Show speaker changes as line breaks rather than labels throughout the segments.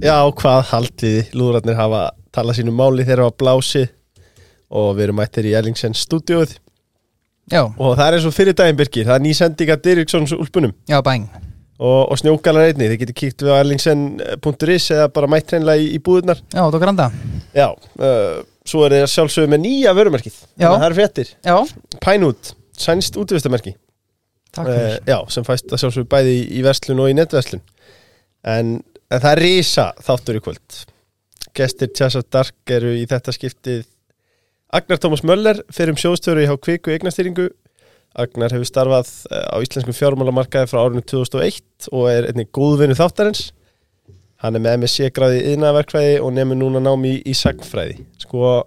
Já, hvað haldið lúðrarnir hafa talað sínu máli þegar það var blásið og við erum mættir í Ellingsen stúdíóið.
Já,
og það er eins og fyrir daginn Birgir, það er ný sending af Dirikssons úlpunum.
Já, bæng
og, og snjókalar einni, þið getur kíkt við á ellingsen.is eða bara mætt hreinlega í, í búðunar
Já, þú granda
Já, uh, svo er það sjálfsögðu með nýja vörumerkið. Það er fréttir,
Já,
Pænút, sænst útvistamerki
takk fyrir.
Já, sem fæst að sjálfsögðu bæði í, í verslun og í netverslun. En, en það er risa þáttur í kvöld. Gestir Tjassa Dark eru í þetta skiptið. Agnar Tómas Möller fyrir um sjóðstöru í há kviku eignastýringu. Agnar hefur starfað eh, á íslenskum fjármálamarkaði frá árinu 2001 og er einnig góðvinnu þáttarins. Hann er með MSC gráði í yðnaverkfræði og nefnir núna námi í, í sagnfræði. Sko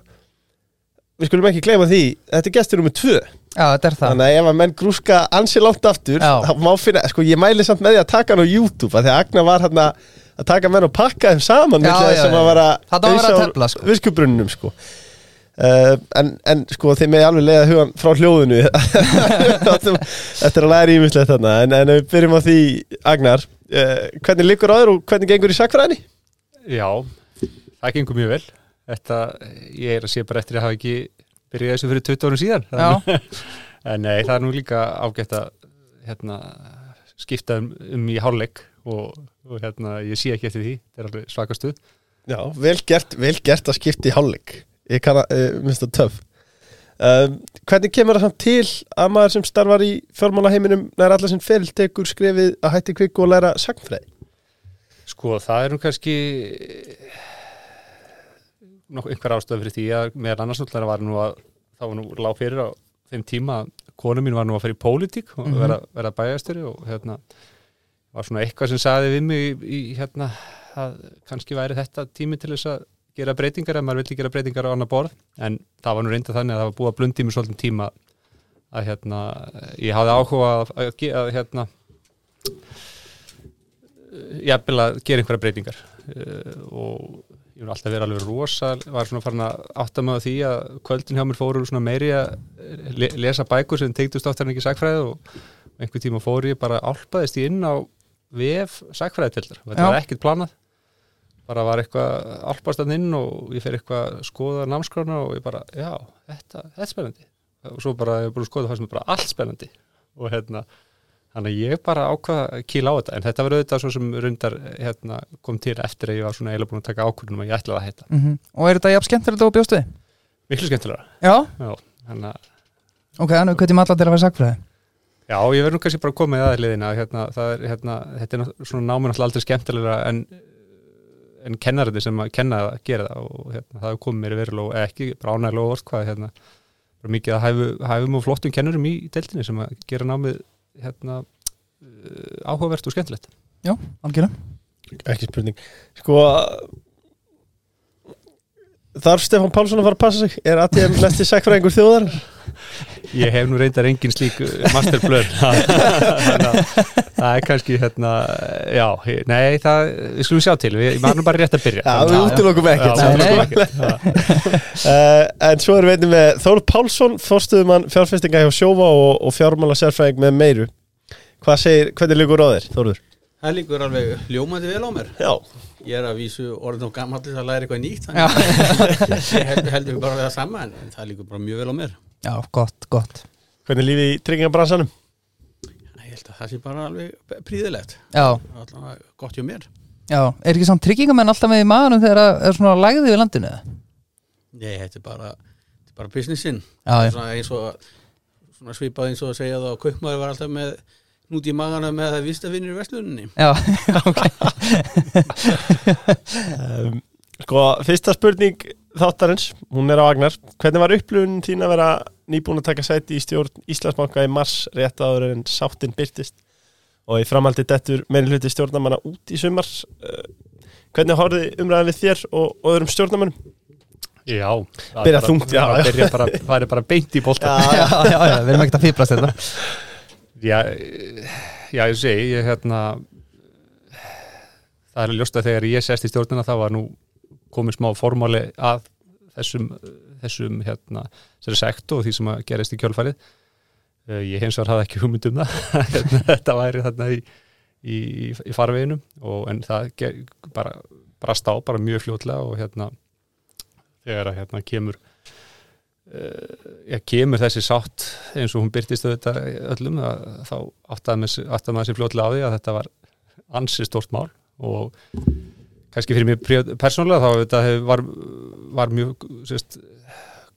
við skulum ekki gleyma því þetta er gestur nummið tvö.
Já, þetta er það.
Þannig að ef að menn grúska ansi langt aftur
Já.
þá má finna, sko ég mæli samt með því að taka hann á YouTube af því að Agnar var hérna að taka menn og pakka þeim saman
Já, já,
sem að vera
að tefla, sko.
viskubrunnum sko. Uh, en, en sko þeim með alveg leiða hugan frá hljóðinu. Þetta er að læra ímislegt þarna. En, en við byrjum á því Agnar. Uh, hvernig liggur á þér og hvernig gengur í sakfræðinni?
Já, það gengur mjög vel. Þetta, ég er að sé bara eftir að hafa ekki byrjað þessu fyrir 20 árum síðan.
Já,
En nei, það er nú líka ágætt að hérna, skipta um, um í hálfleik og, og hérna, ég sé ekki eftir því þetta er alveg svaka stuð
Já, vel gert, vel gert að skipta í hálfleik Ég kann að, uh, minnst það töf um, Hvernig kemur það samt til að maður sem starfar í fjármálaheiminum nær allar sinn feril tekur skrefið að hætti kvikku og læra sagnfræði?
Sko, það er nú kannski nokkuð einhver ástæð fyrir því að meðan annars náttúrulega var nú að það var nú lág fyrir á þeim tíma að konu mín var nú að fara í pólitík og
Mhm.
vera, vera bæjastöri og hérna var svona eitthvað sem saði við mig í, í hérna að kannski væri þetta tími til þess að gera breytingar ef maður villi gera breytingar á annar borð. En það var nú reynda þannig að það var búið að blundi mér svolítið tíma að hérna ég hafði áhuga að, að, að hérna jafnvel að gera einhverja breytingar. Uh, og ég var alltaf verið alveg rosa var svona farin að átta mig á því að kvöldin hjá mér fóru svona meiri að le lesa bækur sem tegndust oftar en ekki sagfræði og einhver tíma fór ég bara álpaðist ég inn á VF sagfræðitildar þetta var ekkert planað. Bara var eitthvað álpast að inn og ég fer eitthvað að skoða námskrána og ég bara, já, þetta, þetta er spennandi. Og svo bara, ég er búin að skoða það sem er bara allt spennandi. Og hérna Þannig að ég bara ákvað að kýla á þetta. En þetta var auðvitað svo sem rundar hérna, kom til eftir að ég var svona eiginlega búin að taka ákvörðunum að ég ætlaði að hætta.
mm Og er þetta jafn skemmtilegt og bjóstu við?
Miklu skemmtilega.
Já,
Já, þannig að
ok, þannig hvernig maður til að vera sagfræði
já, ég verður nú kannski bara komið að liðina hérna, það er, hérna, þetta er svona námið aldrei skemmtilega en, en kennarði sem að kenna að gera það og hérna, það hefur komið mér verulega og ekki, bara ánægilega og orð hvað hérna, bara mikið að hæfu, hæfum og flottum kennurum í deildinni sem að gera námið hérna, uh, áhugavert og skemmtilegt.
Algjörlega
Ekki spurning Sko Þarf Stefán Pálsson að fara að passa sig? Er ATM mesti sakfræðingur þjóðar?
Ég hef nú reyndar engin slík masterblöð þannig að það er kannski hérna, já, nei, það, við skulum sjá til, við nú bara rétt að byrja.
Já, við
já.
útilokum ekkert uh, En svo erum við einnig með Þór Pálsson Þorstuðumann fjárfestinga hjá Sjófa og, og fjármála sérfræðing með meiru Hvað segir, hvernig líkur á þér, Þórður?
Það líkur alveg ljómandi vel á mér.
Já,
Ég er að vísu orðin og gammal til að læra eitthvað nýtt. Ég held, heldur bara við það sama en það líkur bara mjög vel á mér.
já gott, gott
hvernig lífið í tryggingabransanum?
Ég held að það sé bara alveg príðilegt.
Já,
Allavega gott hjá mér.
já, er ekki samt tryggingamenn alltaf með í maðurum þegar það er svona lægði við landinu? eða?
Nei, þetta er bara, þetta er bara businessin.
Já, já,
Svona eins og svona svipað eins og að segja það að kaupmaður var alltaf með nút í magana með að vistafinnir í versluninni.
já, ok.
Um, sko, fyrsta spurning þáttarins, hún er á Agnar. Hvernig var upplifun þín að vera nýbúin að taka sæti í stjórn Íslandsbanka í mars rétt áður en sáttin byrtist og í framhaldi dettur meiri hluti stjórnamanna út í sumar? Uh, Hvernig horfði umræðan við þér og, og öðrum stjórnamannum?
Já, það er
Byrja
bara-
já, já.
Bara, bara beint í bolta
Já, já, já, við erum ekkert að fýblast þetta
Já, já, ég segi ég, hérna, það er ljóst að þegar ég sest í stjórnina það var nú komið smá formáli að þessum, þessum hérna, þessari sekt og því sem að gerist í kjölfærið Eh, ég hins vegar hafði ekki hugmynd um það þetta væri þarna í, í, í farveginu og en það ger, bara brast á bara mjög fljótlega og hérna þegar að hérna kemur já, kemur þessi sátt eins og hún byrtist auðvitað öllum að, þá áttaði maður sér fljótlega á því að þetta var ansi stort mál og kannski fyrir mér persónulega þá þetta var, var mjög sérst,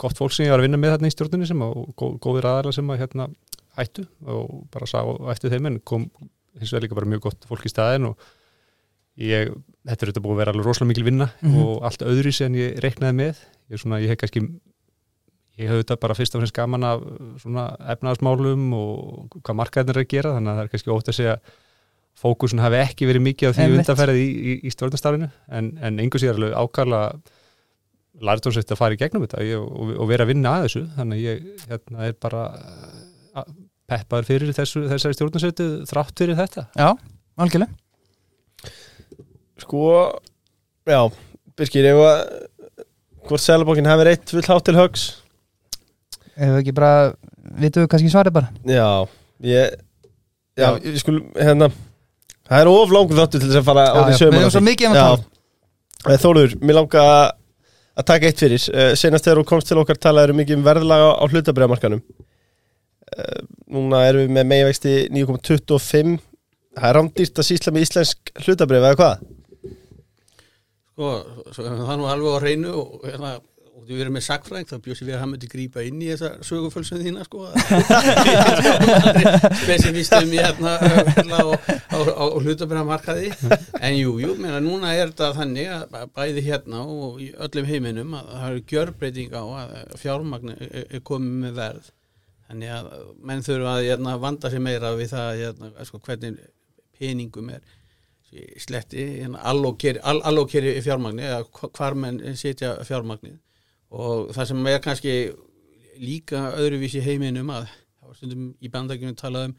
gott fólk sem ég var að vinna með þarna í stjórnunni sem og gó, góðir aðalega sem að hérna hættu og bara sá eftir þeim en kom hins vegar líka bara mjög gott fólk í staðin og ég, þetta er þetta búið að vera alveg rosalega mikil vinna mm -hmm. og allt öðru sem ég reiknaði með ég, svona, ég hef kannski ég hef þetta bara fyrst og fremst gaman af efnaðasmálum og hvað markaðin er að gera þannig að það er kannski ótt að segja fókusun hafi ekki verið mikið af því undanferðið í, í, í stjórnastarfinu en, en einhvers ég er alveg ákala lærtónsveit að fara í gegnum þetta og, og, og vera að vinna að þessu. Þannig að ég hérna, er bara peppaður fyrir þessu, þessari stjórnasveitu þrátt fyrir þetta.
Já, algjörlega.
Sko, já Birkir, ef að hvort selabokkin hefur eitt full hátt til högs
Ef við ekki bara, vitum við kannski svarið bara?
Já, ég Já, já. ég skul, hérna Það er of langur þáttu til þess að fara á því sögum
Við erum svo mikið um að
tala. Þóluður, mér langar að taka eitt fyrir. Uh, Senast þegar þú komst til okkar talaður um mikið um verðlaga á hlutabriðamarkanum uh, Núna erum við með meginvexti 9.25 Það er rámdýrt að sísla með íslensk hlutabrið eða hvað?
Sko, það er nú alveg á reynu og hérna og þú verður með sagfræng þá bjóðs ég við að hann myndi grípa inn í þessa sögufölsum þína sko. Spesifístum í hérna á, á, á hlutabræðamarkaði en jú, jú, núna er þetta þannig að bæði hérna og í öllum heiminum að það eru gjörbreyting á að fjármagn er komið með verð. Þannig að menn þurfa að hérna, vanda sér meira við það hérna, sko, hvernig peningum er sletti, hérna, allokeri all, fjármagni eða hvar menn setja fjármagnið og það sem er kannski líka öðruvísi heiminum að það var stundum í bandakjunum talað um,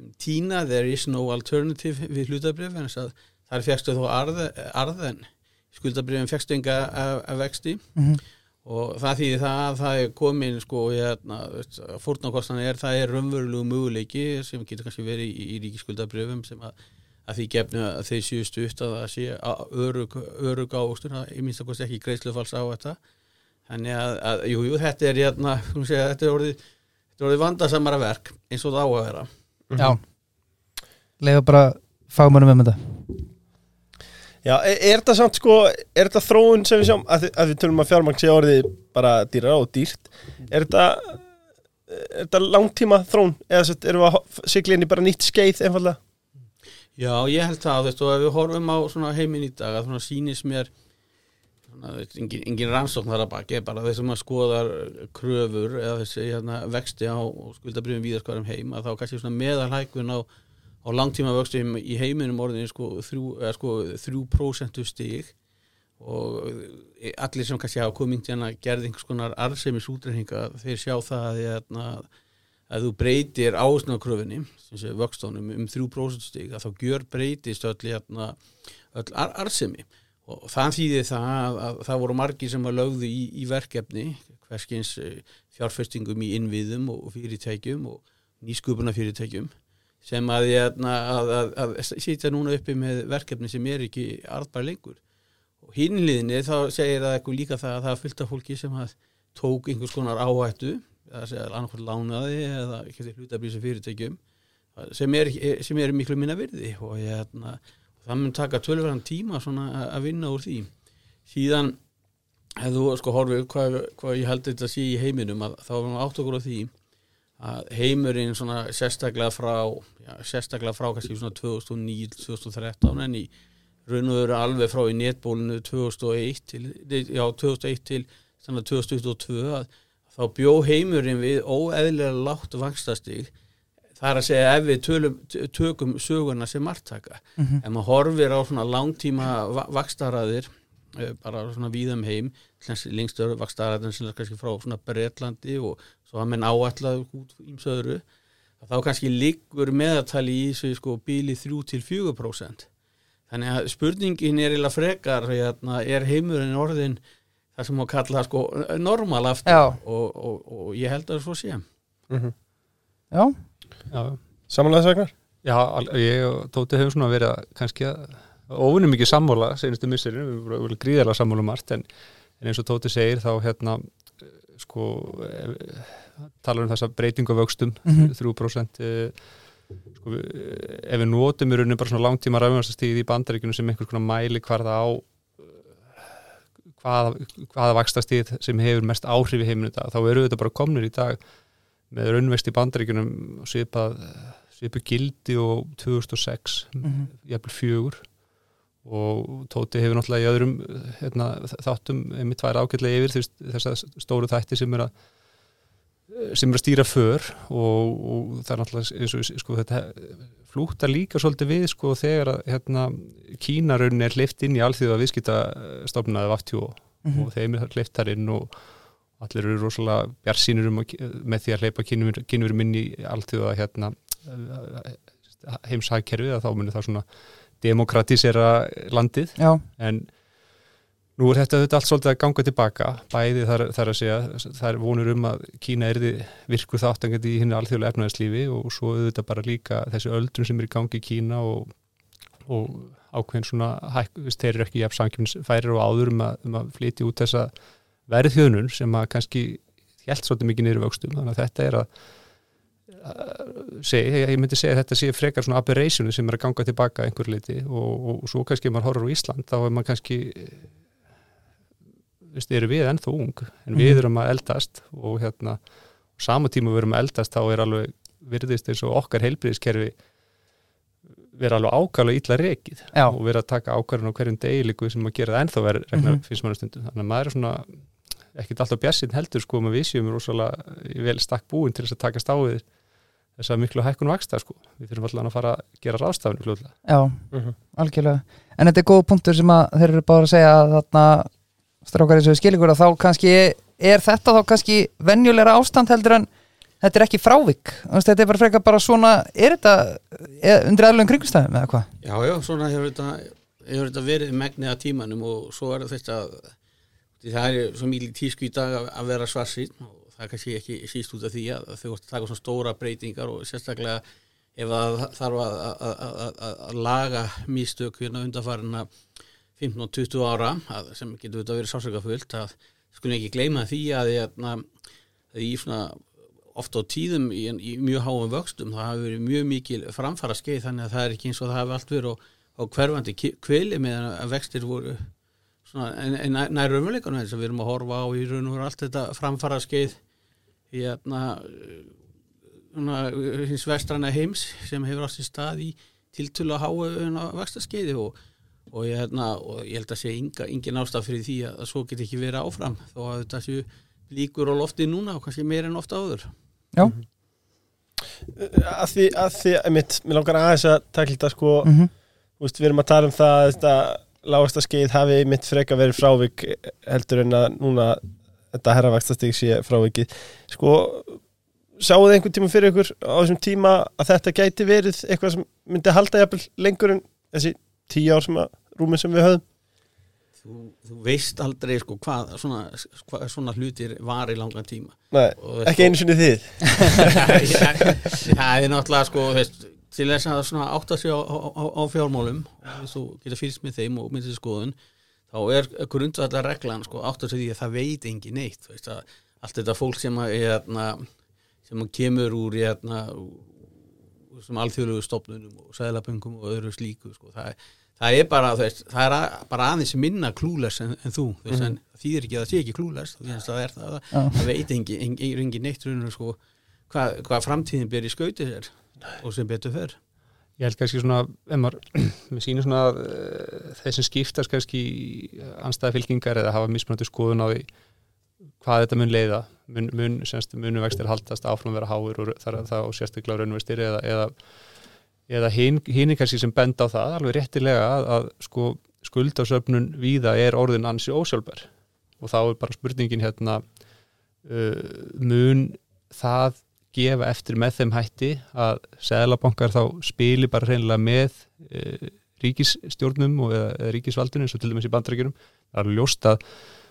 um tína, there is no alternative við hlutabrif en þar fegstu þó arð, arðen skuldabrifin fegstu enga að vexti. Mm -hmm. og það þýðir það að það er komin sko hérna, fórnarkostan er, það er raunverulegu möguleiki sem getur kannski verið í, í ríkiskuldabrifum sem að, að því gefnu að þeir séu stutt að það sé örug, örug ávokstun, ég minnst að kosti ekki greiðslufalls á þetta Þannig að, að jú, jú, þetta er hérna, segja, þetta er orðið, orðið vandasamara verk eins og það á að vera.
Já, lega bara fagmannum um þetta.
Já, er, er þetta samt sko, er þetta þróun sem við sjáum, að, að við tölum að fjármang sé orðið bara dýra og dýrt, er þetta, er þetta langtíma þróun eða erum við að sigla inn í bara nýtt skeið einfallega?
Já, ég held það, þú veist, og ef við horfum á heiminn í dag, að það sýnist mér engin, engin rannsókn þar að baki bara þessum að skoðar kröfur eða þessi hérna, vexti á skuldabrifin víðarskarum heim að þá kannski meðalhækun á, á langtíma vexti í heiminum orðin sko, sko, 3% stík og allir sem kannski hafa komið inn að gerði einhvers konar arðseimis útreikninga þeir sjá það að, hérna, að þú breytir ásnákröfinni vöxtónum um 3% stík að þá gjör breytist öll, hérna, öll arðseimi og það þýðir það að, að það voru margi sem var lögðu í, í verkefni hverskins eh, fjárfestingum í innviðum og fyrirtækjum og nýskupuna fyrirtækjum sem að, að, að sýtja núna uppi með verkefni sem er ekki arðbar lengur. Og hinnliðinni þá segir það eitthvað líka það að það er af fólki sem tók einhvers konar áhættu annarkvæmt lánaði eða ekki hlutablísa fyrirtækjum sem er, sem er miklu minna virði. Og ég er þarna það mun taka tölverðan tíma að vinna úr því. Síðan hefðu sko horfið hvað, hvað ég held þetta að sé í heiminum að þá erum við átt okkur á því að heimurinn svona sérstaklega frá já, sérstaklega frá kannski svona 2009-2013 en í raun og veru alveg frá í netbólinu 2001 til, já 2001 til þannig að 2022 að þá bjó heimurinn við óeðlega látt vangstastig það er að segja ef við tölum, tökum söguna sem margtaka mm -hmm. ef maður horfir á svona langtíma vakstaraðir eh, bara svona víðum heim lengstöru vakstaraðin sem er kannski frá svona Breitlandi og svo að menn áallað út í söðru þá kannski liggur meðatali í þessu sko bíli 3-4% þannig að spurningin er eða frekar hérna, er heimurinn orðin það sem má kalla sko normal aftur og, og, og ég held að það er svo sé
mm -hmm. Já
Samanlega sagnar?
Já, ég og Tóti hefur svona verið að kannski að óvinnum mikið sammála senustu misserinn, við vorum vel gríðarlega sammála um margt en, en eins og Tóti segir þá hérna eh, sko eh, talar um þessa breytingu á vöxtum
Mhm.
3% eh, sko, við- ef við notum í rauninu bara svona langtíma ræfumværstastíð í bandaríkunum sem einhvers konar mæli hvarða á eh, hvaða, hvaða vakstastíð sem hefur mest áhrif í heiminu í dag, þá eru þetta bara komnir í dag með raunvexti í bandaríkunum svipað svipu gildi og 2006
Mhm.
jafnvel fjögur og Tóti hefur náttúrulega í öðrum hérna, þáttum einmitt tvær ágætlega yfir veist, þessa stóru þætti sem er að sem er að stýra för og, og það er náttúrulega eins og sko, þetta flúta líka svolítið við sko þegar að hérna, Kínaraunin er hleyft inn í alþjóða viðskiptastofnaði vaftjó
Mhm.
og þeim er hleyft þar inn og allir eru rosalega bjarsínur um að, með því að hleypa kynverum inn í alþjóða hérna, heimshagkerfið að þá munir það svona demokratísera landið.
Já,
en nú er þetta, þetta allt svolítið að ganga tilbaka. Bæði þar, þar að segja það er vonur um að Kína erði virku þáttangandi í hinnu alþjóðlega efnaðarslífi og svo auðvitað bara líka þessi öldrun sem er í gangi í Kína og, og ákveðin svona hæk, þeir eru ekki jafn samkjöfnsfærir og áður um að, um að flytja út þessa verðhjöðnun sem að kannski hjælt svolítið mikið niður í vöxtum þannig að þetta er að segi, ég myndi segja að þetta sé frekar svona aberrationu sem er að ganga tilbaka að einhver leiti og, og svo kannski ef maður horfður á Ísland þá er maður kannski veist, eru við ennþá ung en við
Mhm.
erum að eldast og hérna sama tíma við erum að eldast þá er alveg virðist eins og okkar heilbriðiskerfi vera alveg ákvæmlega illa rekið
Já.
og vera að taka ákvæmlega hverjum degi líku sem að gera það ennþá verið regna
Mhm.
finnst mann stundum þannig að maður er svona ekkert alltaf bjassinn heldur sko með við séum rosalega vel stakk búin til þess að takast á við þess að miklu hækkun vaksta sko við þurfum alltaf að fara að gera ráðstafinu fljóðlega
já,
Mhm.
algjörlega En þetta er góð punktur sem að þeir eru bara að segja að þarna strákar eins og skiljum að þá kannski er þetta þá kannski venjulegra ástand heldur en þetta er ekki frávik þetta er bara frekar bara svona er þetta er, undir aðlugum kringumstæðum eða hvað?
Já, já, svona hefur þetta, hefur þetta verið megnið að tímanum og svo er þetta það er svo mikið tísku í dag að, að vera svarsýn og það er kannski ekki síst út af því að þau vorst að taka svona stóra breytingar og sérstaklega ef að þarf að, að, að, að, að laga místök hérna undanfarina 15-20 ára að, sem getur þetta verið sásökafullt að skulum ekki gleyma því að, að, að í svona oft á tíðum í, í mjög háum vöxtum það hafi verið mjög mikil framfara skeið þannig að það er ekki eins og það hafi allt verið á, á hverfandi kvili meðan að vextir voru nær- nær raunveruleikunum þess að við erum að horfa á í raun og veru allt þetta framfara skeið í hérna svona, hins vestrana heims sem hefur átt sér stað í tiltölu að háu vextaskeiði og, og, ég, hérna, og ég held að sé inga, engin ástaf fyrir því að, að svo get ekki verið áfram þó að þetta séu líkur á lofti núna og kannski meir en ofta áður.
Já,
að því, að því, einmitt, mér langar aðeins að takla þetta sko,
mm
þú veist, við erum að tala um það að þetta lágasta skeið hafi mitt freka verið frávik heldur en að núna þetta herravaktastig sé frávikið. Sko, sáuð þið einhvern tíma fyrir ykkur á þessum tíma að þetta gæti verið eitthvað sem myndi halda jafnvel lengur en þessi tíu ár sem að rúmin sem við höfum
þú, þú veist aldrei sko hvað svona, hvað svona hlutir var í langan tíma.
Nei,
Og
ekki einu sinni þið.
Það er náttúrulega sko veist, til þess að svona átta sig á, á, á fjármálum og þú geta fylgst með þeim og myndið skoðun þá er grundvallar reglan sko átta sig því að það veit engin neitt veist, að allt þetta fólk sem hérna, sem kemur úr alþjóðlegu stofnunum og sæðlaböngum og öðru slíku sko, það, það er bara veist, það er að, bara aðeins minna klúles en, en þú, veist, en þýðir ekki að það sé ekki klúles það er það,
Já.
það veit engin, engin, engin neitt sko, hvað, hvað framtíðin ber í skauti sér og sem betur fer.
Ég held kannski svona, ef maður, við sýnum svona að uh, þeir sem skiptast kannski anstæða fylkingar eða hafa mismunandi skoðun á því hvað þetta mun leiða, mun, mun semst, munu vextir haldast áfram vera háir og þar það og sérstaklega raunvextir eða, eða, eða hinn hin kannski sem benda á það, alveg réttilega að, að sko skuldasöfnun víða er orðin ansi ósjálfbar og þá er bara spurningin hérna uh, mun það gefa eftir með þeim hætti að seðlabankar þá spili bara reynilega með e, ríkisstjórnum og eða, ríkisvaldunum eins og til dæmis í bandaríkjunum. Það er ljóst að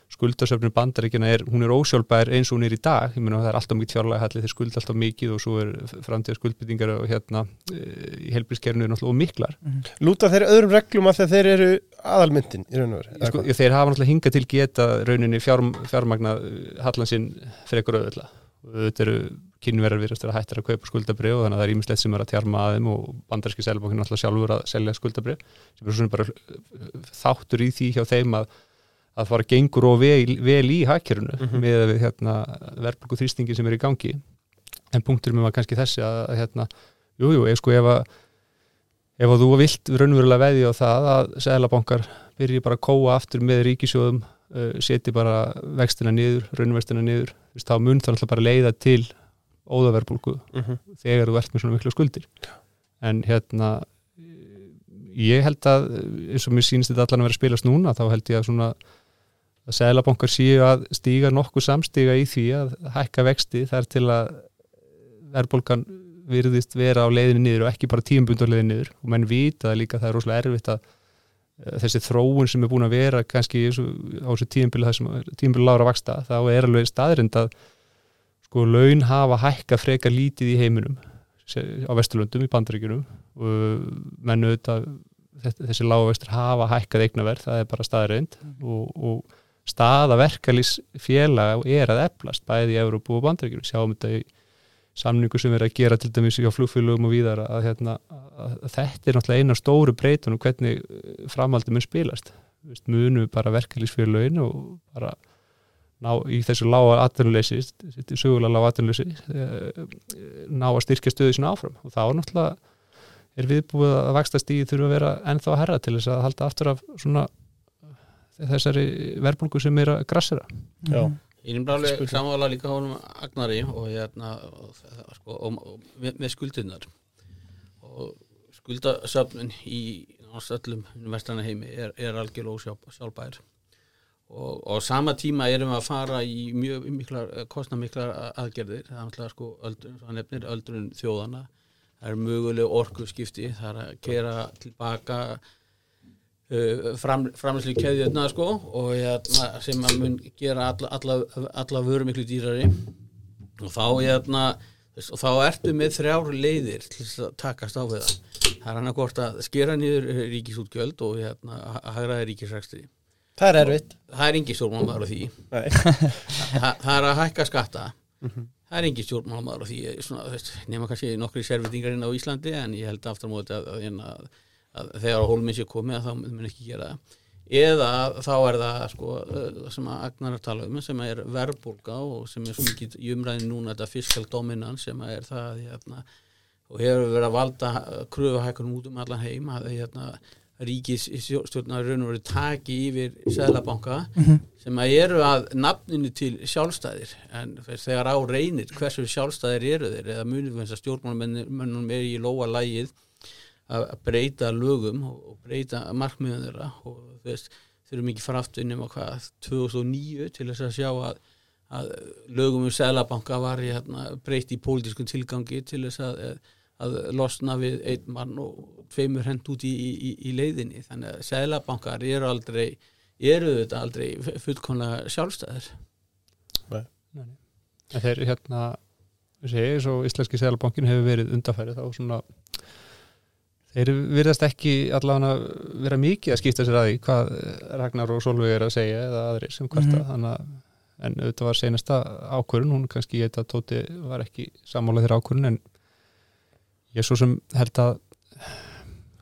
skuldasöfnun bandaríkjana er, hún er ósjálfbær eins og hún er í dag, ég meina það er alltaf mikið fjárlega hallið þeir skulda alltaf mikið og svo er framtíða skuldbyttingar og hérna eh, í helbilskernu er náttúrulega miklar.
Lúta þeir öðrum reglum að þeir eru aðalmyndin í raun og veru
sko, þeir hafa náttúrulega hingað til geta rauninni fjár, fjármagna frekar auðvitað eru kynverðar virðast vera hættir að kaupa skuldabrið og þannig að það er ímislegt sem er að tjarma að þeim og bandarski selbankin náttúrulega sjálfur að selja skuldabrið sem er svona bara uh, þáttur í því hjá þeim að að fara gengur og vel, vel í hakkerunu
Mhm.
með við hérna, verðbólgu þrýstingi sem er í gangi en punkturinn var kannski þessi að, að hérna, jú, jú, ef sko ef að ef að þú vilt raunverulega veðja á það að seglabankar byrji bara að kóa aftur með ríkisjóðum seti bara vextina niður, raunvextina niður. Þú veist, þá mun það náttúrulega bara leiða til óðaverbulgu
Mhm.
þegar þú ert með svona miklu skuldir. En hérna ég held að eins og mér sýnist þetta allan að vera að spilast núna þá held ég að svona að seglabankar séu að stíga nokkuð samstíga í því að hækka vexti þar til að verðbólgan virðist vera á leiðinu niður og ekki bara tíumbund á leiðinu niður. Og menn vita líka að það er rosalega erfitt að þessi þróun sem er búin að vera kannski á þessu tíumbili lára vaksta, þá er alveg staðrind að sko laun hafa hækka frekar lítið í heiminum á Vesturlöndum í Bandaríkjunum. Og menn auðvitað þetta- þessi lága vestur hafa hækkað eignaverð, það er bara staðrind og, og staða verkalýs félag er að eflast bæði í Európu og Bandaríkjunum, sjáum þetta í samningu sem er að gera til dæmis hjá flugfélögum og víðar að, hérna, að, að þetta er náttúrulega eina stóru breytunum hvernig framaldi mun spilast. Þú veist, munu bara verkefliðsfélögin og bara ná í þessu lága atvinnuleysi, þetta er sögulega lága atvinnuleysi eh, ná að styrkja stöðu sinna áfram. Og þá er náttúrulega er viðbúið að vaksta stíði þurfa að vera ennþá að herra til þess að halda aftur af svona þessari verbulgu sem er að grassera.
Já.
Ég er
Spurning.
samála líka honum Agnari og hérna og, sko, og, og, með, með skuldirnar. Og skuldasöfnun í öllum vestlana heimi er, er algjörlega sjálfbær. Og, og á sama tíma erum við að fara í mjög miklar, kostnamiklar aðgerðir. Það er náttúrulega sko öldrun, öldrun þjóðana það er möguleg orkuskipti það er að gera tilbaka fram, framlæslu keðjöfna sko og hérna, sem að mun gera alla, alla, alla vöru miklu dýrari. Og þá hérna og þá ertu með þrjár leiðir til að takast á við það. Það er hann að hvort að skera niður ríkisútgjöld og hérna að hagraði ríkisrækstri
Það er erfitt.
Það er engin stjórnmálmaður á því.
Nei.
Þa, það er að hækka skatta. Það er engin stjórnmálmaður á því svona, veist, nema kannski nokkri servitingarinn á Íslandi en ég held aftur á móti að, að, að, að þegar á hólminn sé komið þá mun ekki gera það. Eða þá er það sko, sem að Agnar er að tala um sem er verbulga og sem er svo mikið í umræðin núna þetta fiskal dominans sem er það hérna, og hefur verið að valda kröfuhækunum út um allan heim að hérna, ríkis stjórnar raun og verið taki yfir Sæðlabanka sem að eru að nafninu til sjálfstæðir. En þegar á reynir hversu sjálfstæðir eru þeir eða munum þess að stjórnmálmennum er í lóa lægið að breyta lögum og og breyta markmiðum þeirra og þú veist, þurfum ekki fara aftur innum á hvað 2009 til þess að sjá að, að lögum um Sæðlabanka var í, hérna, breytt í pólitískun tilgangi til þess að, að losna við einn mann og tveimur hend út í, í, í leiðinni. Þannig að Sæðlabankar eru aldrei eru þetta aldrei fullkomlega sjálfstæðir.
En þeir hérna eins og Íslenski Sælabankin hefur verið undarfærið þá svona þeir virðast ekki allavega vera mikið að skipta sér að því hvað Ragnar og Solveig er að segja eða aðri sem kvarta. Þannig að en þetta var senasta ákvörun hún kannski ég þetta Tóti var ekki sammála þeirra ákvörun en ég svo sem held að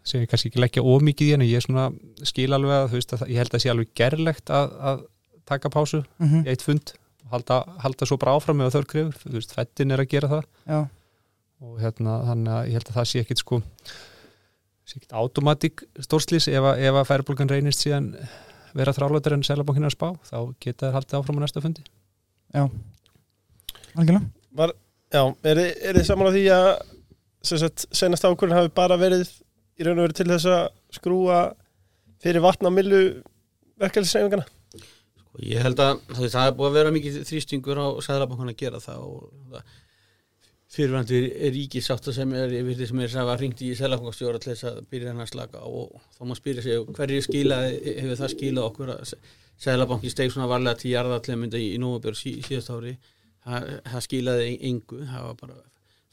sem ég kannski ekki leggja ómikið í henni ég er svona skil alveg að, veist, að ég held að sé alveg gerlegt að, að taka pásu
Mhm.
í eitt fund og halda, halda svo bara áfram með þörf krefur, þú veist, fettin er að gera það.
Já,
og hérna, þannig að ég held að það sé ekkit sko ekkit automatík stórslýs ef, að- ef að færibólgan reynist síðan vera þrálátur en selabankin að spá, þá geta þær haldið áfram á næsta fundi.
algjörlega
Já, er, er þið saman á því að sem sagt, senast ákvörðin hafi bara verið í raun og verið til þess að skrúa fyrir vatna millu verkefælisreifingana?
og ég held að það er búið að vera mikið þrýstingur á Sæðlabankan að gera það og það, fyrirvændi ríkisátt sem er yfir því sem er að ringt í selafangastjóra til þess að byrja hann að slaka og þá má spyrja sig hverju skilaði, hefur það skilað okkur að selabanki steg svona varlega til jarðatlemynda í, í nógabjörn sí, síðast ári? Það, það skilaði engu það var bara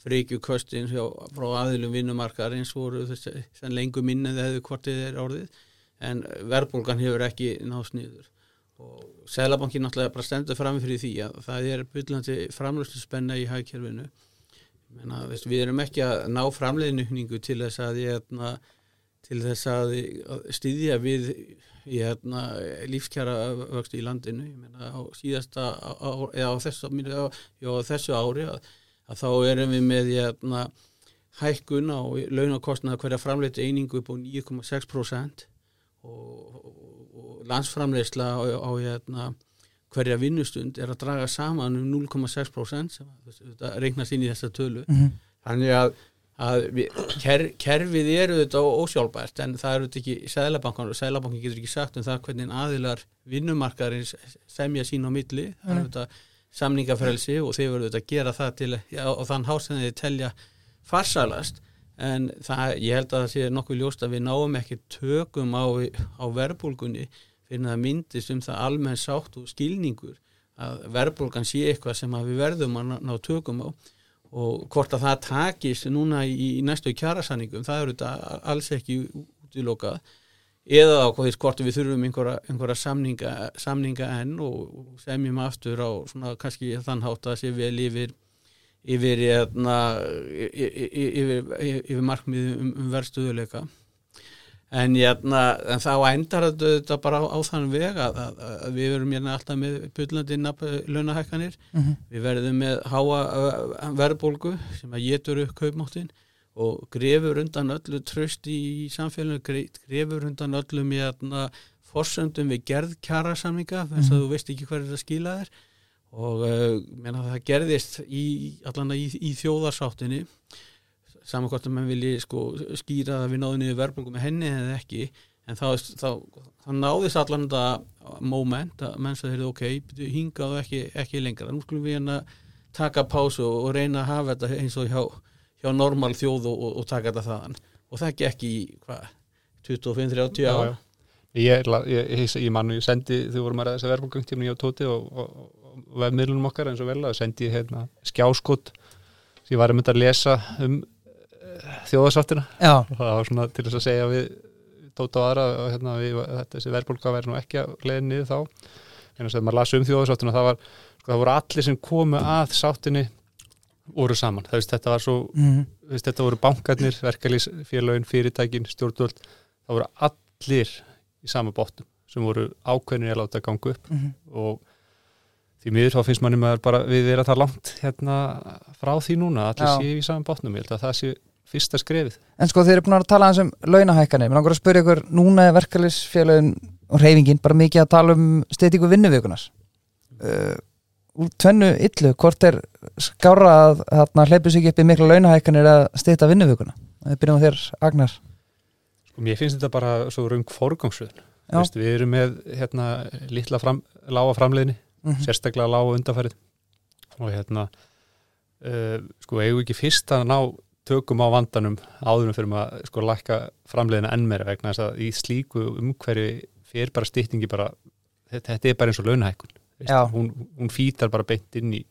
fríkju kostin frá aðilum vinnumarkar eins voru þess að lengur minnið hefur hvortið er orðið en verðbólgan hefur ekki náðs nýður og Sælabankin náttúrulega bara stendur fram fyrir því að það er byllandi framlöstu spenna í hægkerfinu Menna, veist, við erum ekki að ná framleiðnukningu til þess að hérna, til þess að styðja við hérna, lífskjara vöxt í landinu. Meina, á síðasta á, á, þessu, á, já, þessu ári að að þá erum við með jæna, hérna, hækkun á launakostnaða hverja framleitu einingu upp á 9,6% og, og landsframleysla á, á jæna, hérna, hverja vinnustund er að draga saman um 0,6% sem þetta regnast inn í þessa tölu. Mm -hmm. þannig að, að við, ker, kerfið eru þetta ósjálfbært en það eru þetta ekki Sælabankan og Sælabankin getur ekki sagt um það hvernig aðilar vinnumarkarins semja sín á milli. Það eru þetta samningafrelsi og þeir verður að gera það til já, og þann þeir telja farsalast en það, ég held að það sé nokkuð ljóst að við náum ekki tökum á, á verbulgunni fyrir að myndist um það almenn sátt og skilningur að verbulgan sé eitthvað sem við verðum að ná, tökum á og hvort að það takist núna í, í næstu kjærasaningum, það eru þetta alls ekki útilokað. Eða á hvort við þurfum einhverja, einhverja samninga, samninga enn og semjum aftur á svona kannski þann hátt að sé vel yfir yfir, hérna, yfir, yfir, yfir markmið um, um verðstöðuleika en, hérna, en þá endar þetta bara á, á þann veg að, að, að við verum hérna alltaf með byllandi launahækkanir mm -hmm. við verðum með háa verðbólgu sem að getur upp kaupmáttin og grefur undan öllu tröst í samfélaginu, grefur undan öllum í aðna forsöndum við gerð kjara samninga þess að mm. þú veist ekki hverju það skila þér og uh, menna, það gerðist í, allan í, í þjóðarsáttinni saman hvort að mann vilji sko, skýra að við náðum niður verðbólku með henni eða ekki en þá, þá, þá náðist allan þetta moment að menn sagði ok, hingaðu ekki, ekki lengra. Nú skulum við hérna taka pásu og reyna að hafa þetta eins og hjá hjá normal þjóð og, og, og taka þetta þaðan. Og það gekk í hvað 25-30 ára
Ég, ég, ég, ég mann, ég sendi þú vorum að ræða þess að verðbólgangtíminu hjá Tóti og, og vefmiðlunum okkar eins og vel að sendi hérna, skjáskott sem ég var að mynda að lesa um þjóðasáttina og það var svona til þess að segja við Tóta og aðra og hérna, við, þetta, þessi verðbólga væri nú ekki að leiða niður þá. En þess að maður lasi um þjóðasáttina það, var, sko, það voru allir sem komu að sáttinni voru saman, veist þetta var svo mm. veist, þetta voru bankarnir, verkalýsfélagin fyrirtækin, stjórnvöld. Það voru allir í sama bóttum sem voru ákveðinir að láta ganga upp. Mm. og því miður þá finnst manni maður bara við erum að það langt hérna frá því núna allir séu í sama bóttum, ég held að það séu fyrsta skrefið.
En sko þeir eru búin að tala um launahækkanir, mér langar að spyrja ykkur núna er verkalýsfélagin og reyfingin bara mikið að tala um steytingu vinnuvíkunas uh, tvennu illu, hvort er skára að hérna, hleypu sig upp í miklu launahækkanir að stýta vinnuvökunna við byrjum á þér, Agnar.
Sko, Mér finnst þetta bara svo rung forgangsröðun. Við erum með hérna, lítla fram, lága framleiðni mm -hmm. sérstaklega lága undarfærið og hérna uh, sko, eigum ekki fyrst að ná tökum á vandanum áðurum fyrir að sko lakka framleiðina enn meira vegna þess að í slíku umhverfi fyrir bara stýttingi bara þetta, er bara eins og launahækkun hún, hún fýtar bara beint inn í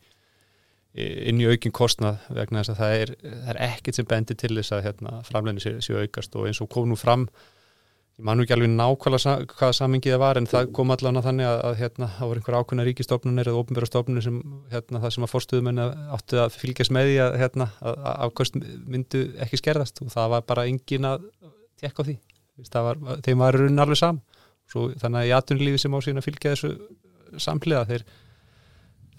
inn í aukin kostnað vegna þess að það er, er ekkert sem bendir til þess að hérna, framleginn séu sé aukast og eins og kom nú fram ég man ekki alveg nákvæmlega hvaða samingið það var en það kom allavega þannig að, að hérna, það voru einhver ákveðna ríkistofnunir eða ofnbjörnstofnunir sem hérna, það sem að fórstuðumenn áttu að fylgjast með því að, hérna, að afkvöst myndu ekki skerðast. Og það var bara engin að tekka því. Var, þeim var runn alveg sam Svo, þannig að í atunlífi sem á síðan að fylgja þessu samhliða þeir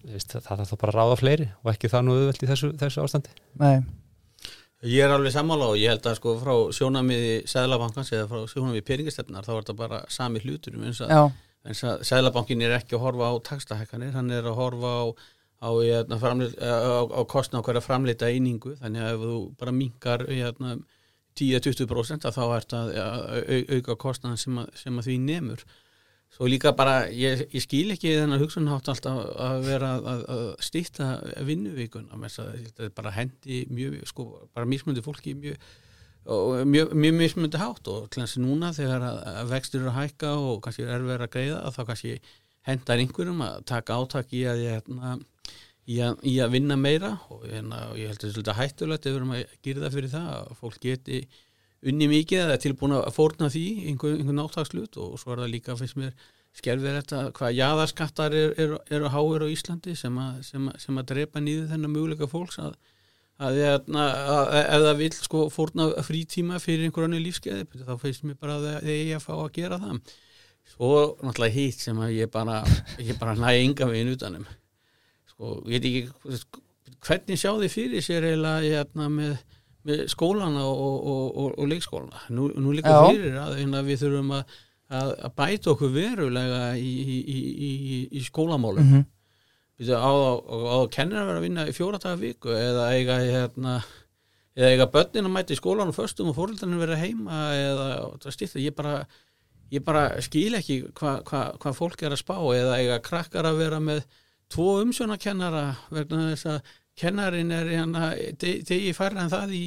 veist, það er þá bara að ráða fleiri og ekki það nú auðvelt í þessu, þessu ástandi. Nei
Ég er alveg sammála og ég held að sko frá sjónamiði Sæðlabankans eða frá sjónamiði peringastefnar þá er þetta bara sami hlutur eins að, að Sæðlabankin er ekki að horfa á takstahekkanir, hann er að horfa á á, hérna, á, á kostna á hverja framleita einingu. Þannig að ef þú bara mingar 10-20% þá er þetta auka kostnaðan sem, sem að því nefnur svo líka bara, ég, ég skil ekki þennan hugsunhátt alltaf að vera að, að, með þess að þetta bara hendi mjög, sko, bara mismundi fólki mjög mjög, mjög mismundi hátt. Og að núna þegar að, vextur eru að hækka og kannski er erfið að greiða að þá kannski hendar einhverjum að taka átak í að, hérna, í að, í að vinna meira. Og hérna, ég held að þetta er hættulegt ef við erum að gera það fyrir það að fólk geti unni mikið eða er tilbúin að fórna því einhver, einhvern átagslut og svo er það líka fyrst mér skerfið þetta hvað jaðarskattar eru er, er, er háir á Íslandi sem að, sem að, sem að drepa nýðu þennan möguleika fólks að, að, hérna, að ef það vil sko fórna frítíma fyrir einhver annu lífskeiði þá finnst mér bara að það eigi að fá að gera það. Svo náttúrulega hitt sem að ég bara, ég bara næ enga veginn utanum sko, ég veit ekki hvernig sjá þið fyrir sér eiginlega hérna, með skólana og, og, og, og leikskólana nú, nú líka
Já.
fyrir að hérna, við þurfum að, að, að bæta okkur verulega í, í, í, í, skólamálum mm. -hmm. á, á, á kennir að vera að vinna í fjóra daga viku eða eiga hérna eða eiga börnin að mæta í skólan og föstum og fóröldarnir vera heima eða það stýttir, ég bara ég bara skil ekki hvað hva, hva fólk er að spá eða eiga krakkar að vera með tvo umsjónakennara vegna þess að kennarin er hérna degi færra en það í,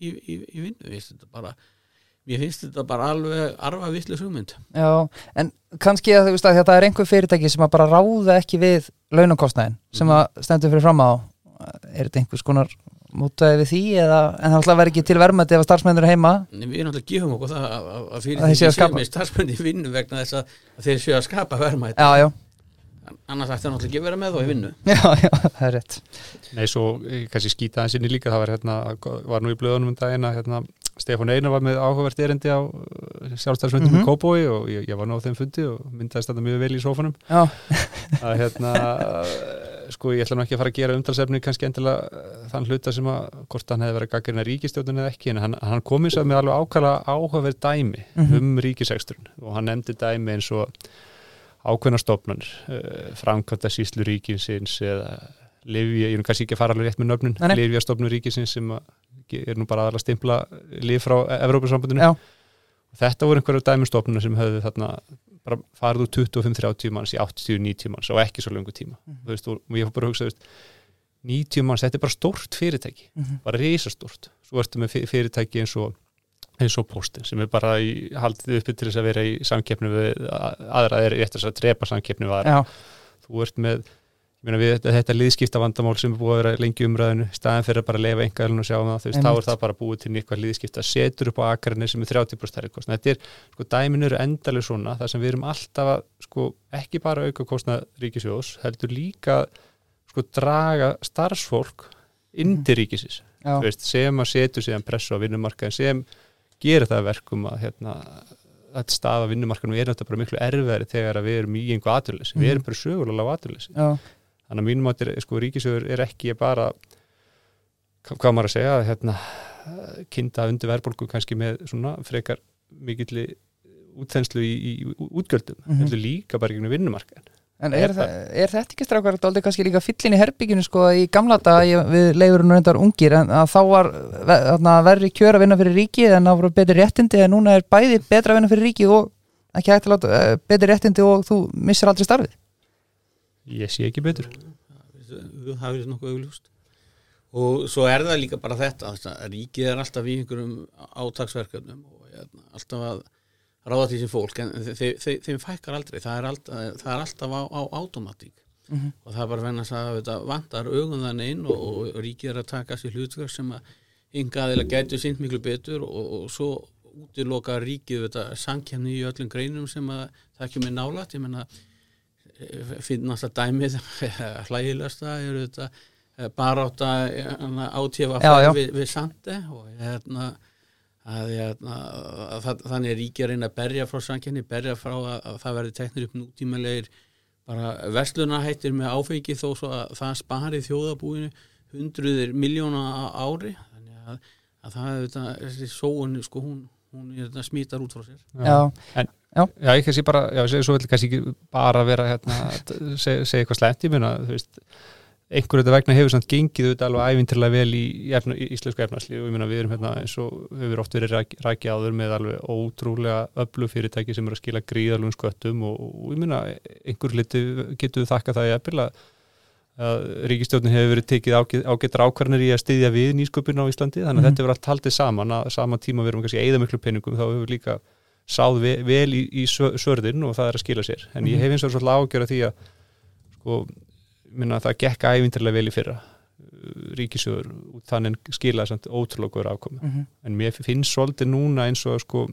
í, í, í, vinnu. Mér finnst þetta bara þetta alveg arfa vitlu hugmynd.
Já, en kannski að þú veist að þetta er einhver fyrirtæki sem að bara ráða ekki við launakostnæðin sem
Mhm.
að stendur fyrir fram á. Er þetta einhvers konar mútaði við því eða, en það alltaf verður ekki til verðmætti ef að starfsmennur er heima?
En við okkur það að, að, að fyrir
Að þeir séu að
því
skapa.
sem er starfsmenn í vinnu vegna þess að, að þeir séu að skapa verðmætt
Já, já,
annars ætti það náttúrulega ekki að vera með þá í vinnu.
Já, já, það er rétt.
Nei, svo eh, kannski skýta hans inni líka það var, hérna, var nú í blöðunum um daginn að hérna, Stefán Einar var með áhugavert erindi á sjálfstæðisfundum mm
Mhm.
í Kóbói og ég, ég var nú á þeim fundi og myndaðist þetta mjög vel í sófanum.
Já,
að hérna sko ég ætla nú ekki að fara að gera umtalsefni kannski endilega eh, þann hluta sem að hvort hann hefði verið gaggrina ríkistjóðun eða ekki en hann, hann komið svo með alveg ákvæða áhugaverð dæmi
Mhm.
um ríkiseksturinn og hann nefndi dæmi eins og ákveðna stofnanir uh, framkvæmta síslu ríkinsins eða Livja, ég er nú kannski ekki að fara alveg rétt með nöfnun
Nei, nei.
Livja stofnun ríkinsins sem er nú bara aðalega stimpla líf frá Evrópusambandinu
Já.
þetta voru einhverju dæmistofnun sem höfðu þarna bara farið úr 25-30 manns í 80-90 manns á ekki svo lengu tíma
Mhm.
þú veist, og ég fór bara að hugsa þú veist, 90 manns, þetta er bara stórt fyrirtæki
Mhm.
bara risastórt svo ertu með fy- fyrirtæki eins og eins og postin sem er bara í, haldið uppi til þess að vera í samkeppni við aðra er rétt að drepa samkeppni við aðra.
Já,
þú ert með ég meina við þetta, þetta liðskipta vandamál sem er búið að vera lengi umræðinu í staðin fyrir að bara leifa engaðalinn og sjá um það þú veist, þá er það bara búið til eitthvað liðskipta setur upp á akarinni sem er 30% stærri kostnað þetta er, sko, dæmin eru endalega svona þar sem við erum alltaf að, sko, ekki bara auka kostnað ríkisjós heldur líka, sko, draga starfsfólk gerir það að verkum að hérna, að staða vinnumarkaðin er náttúrulega bara miklu erfiðari þegar við erum í einhver aturleysi,
Mhm.
við erum bara sögulega á aturleysi þannig að mínum átt er, sko, ríkisögur er ekki bara hva- hvað maður að segja hérna, kinda undir verðbólgu kannski með svona frekar mikill útþenslu í, í útgjöldum,
Mhm.
heldur líka bara ekki vinnumarkaðin
En
Er
er, það, er þetta ekki strákar aldrei kannski líka fyllin í herbygginu sko í gamla daga við leifur nú reyndar ungir en að þá var verri kjör að vinna fyrir ríkið en það voru betri réttindi en núna er bæði betra að vinna fyrir ríkið og ekki hægt að láta eh, betri réttindi og þú missir aldrei starfið.
Ég sé ekki betur.
Það er nokkuð augljóst. Og svo er það líka bara þetta að ríkið er alltaf í einhverjum átaksverkefnum og hérna, alltaf að ráða til þessi fólk en þe þe þe þeim fækkar aldrei það er alltaf, það er alltaf á, á automatík
Mhm.
og það er bara venna að þetta vantar augun þannig inn og, og ríkið er að taka sér hlutverk sem að ynga aðeila gætu sýnt miklu betur og, og svo útiloka ríkið þetta sankjæmni í öllum greinum sem að það ekki með nálat ég menna finnast að dæmið hlægilegasta eru þetta eh, barátta átífa
Já, já.
við, við sandi og hérna að, hérna, að það, þannig er ríki að reyna að berja frá samkenni, berja frá að, að það verði teknir upp nútímalegir bara verslunahættir með áfengi þó svo að það spari þjóðabúinu hundruðir miljóna á ári. Þannig að, að það er þetta, þessi sóun sko hún, hún þetta smítar út frá sér.
Já,
Já, ég kannski bara, já, svo vil kannski ekki bara vera hérna, segja seg eitthvað slæmt, ég meina, þú veist einhverju þetta vegna hefur samt gengið auðvitað alveg ævintilega vel í, efna, í íslensku efnarslíf og ég meina við erum hérna eins og hefur oft verið ræk, rækja áður með alveg ótrúlega öllu fyrirtæki sem eru að skila gríðalum sköttum og, og ég meina einhverju liti getur við þakka það í eppil að, að ríkistjóðin hefur verið tekið ágetar ákvarnir í að styðja við nýsköpun á Íslandi þannig að mm þetta verður allt haldið saman. Að sama tíma við erum kannski eða miklu peningum þá hefur líka sáð vel, vel í, í sörðin og það er að skila sér. En ég hef eins og svolítið ágjör að því að sko, minna, það gekk ævindarlega vel í fyrra ríkisjóður þannig skilaði samt ótrúlega góður afkomi mm -hmm. en mér finnst svolítið núna eins og sko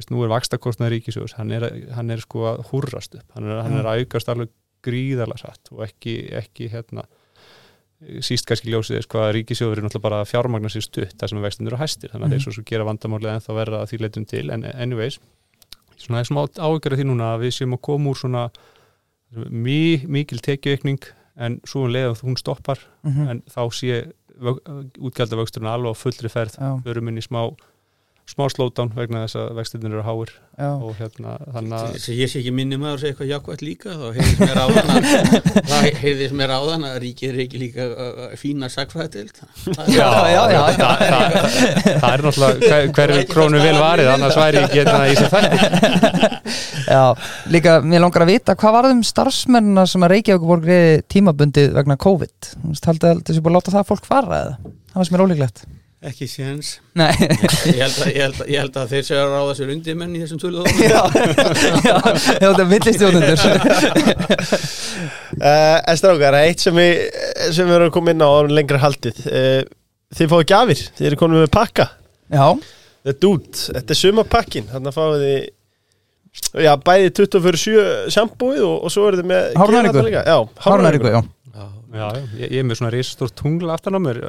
veist, nú er vakstakostnaður ríkisjóðs hann er, hann er sko að hurrast upp. Hann er, hann er að aukast alveg gríðarlega satt og ekki, ekki hérna síst kannski ljósið er hvað ríkisjóður er náttúrulega bara fjármagnar sér stutt þar sem er vextinur og hæstir. Þannig að mm -hmm. þeir svo, svo gera vandamálið en þá verða því leitum til. En anyways, svona það er smá ágjörði því núna að við séum að koma úr svona mjög mikil tekjueikning en svo um leið að hún stoppar mm -hmm. en þá sé útgjaldavöxturinn alveg á fullri ferð erum inn í smá smá slowdown vegna þess að vextinir eru háir Já. og hérna þannig að
Þess að ég sé ekki minni maður að segja eitthvað jákvæmt líka þá heyrðis mér áðan að það heyrðis mér áðan að ríkið er ekki líka fína sagfræðild
Já, já, já. Það er náttúrulega hverju krónu vil varið annars væri ekki hérna í sér fætti
Já, líka mér langar að vita hvað var það um starfsmennina sem að Reykjavík voru greiði tímabundið vegna COVID? Þú veist, haldið að þessi búið að láta það fólk fara eða? Það var sem er ólíklegt
Ekki séns. Ég, ég, held að þeir séu að ráða sér undir menn í þessum tölu
Já, já, þetta er villistjónundur
uh, En strákar, eitt sem við sem við erum komið inn á lengra haldið. Uh, Þið fáið gafir, þið eru komið með pakka.
Já.
Þetta er dút, þetta er sumapakkin Þannig að fáið þið Já, bæði 24-7 sjambúið og, og svo eru þið með
Hárnæringu
Já, hárnæringu,
já
Já, ég, ég er með svona reysastórt tungl aftan á mér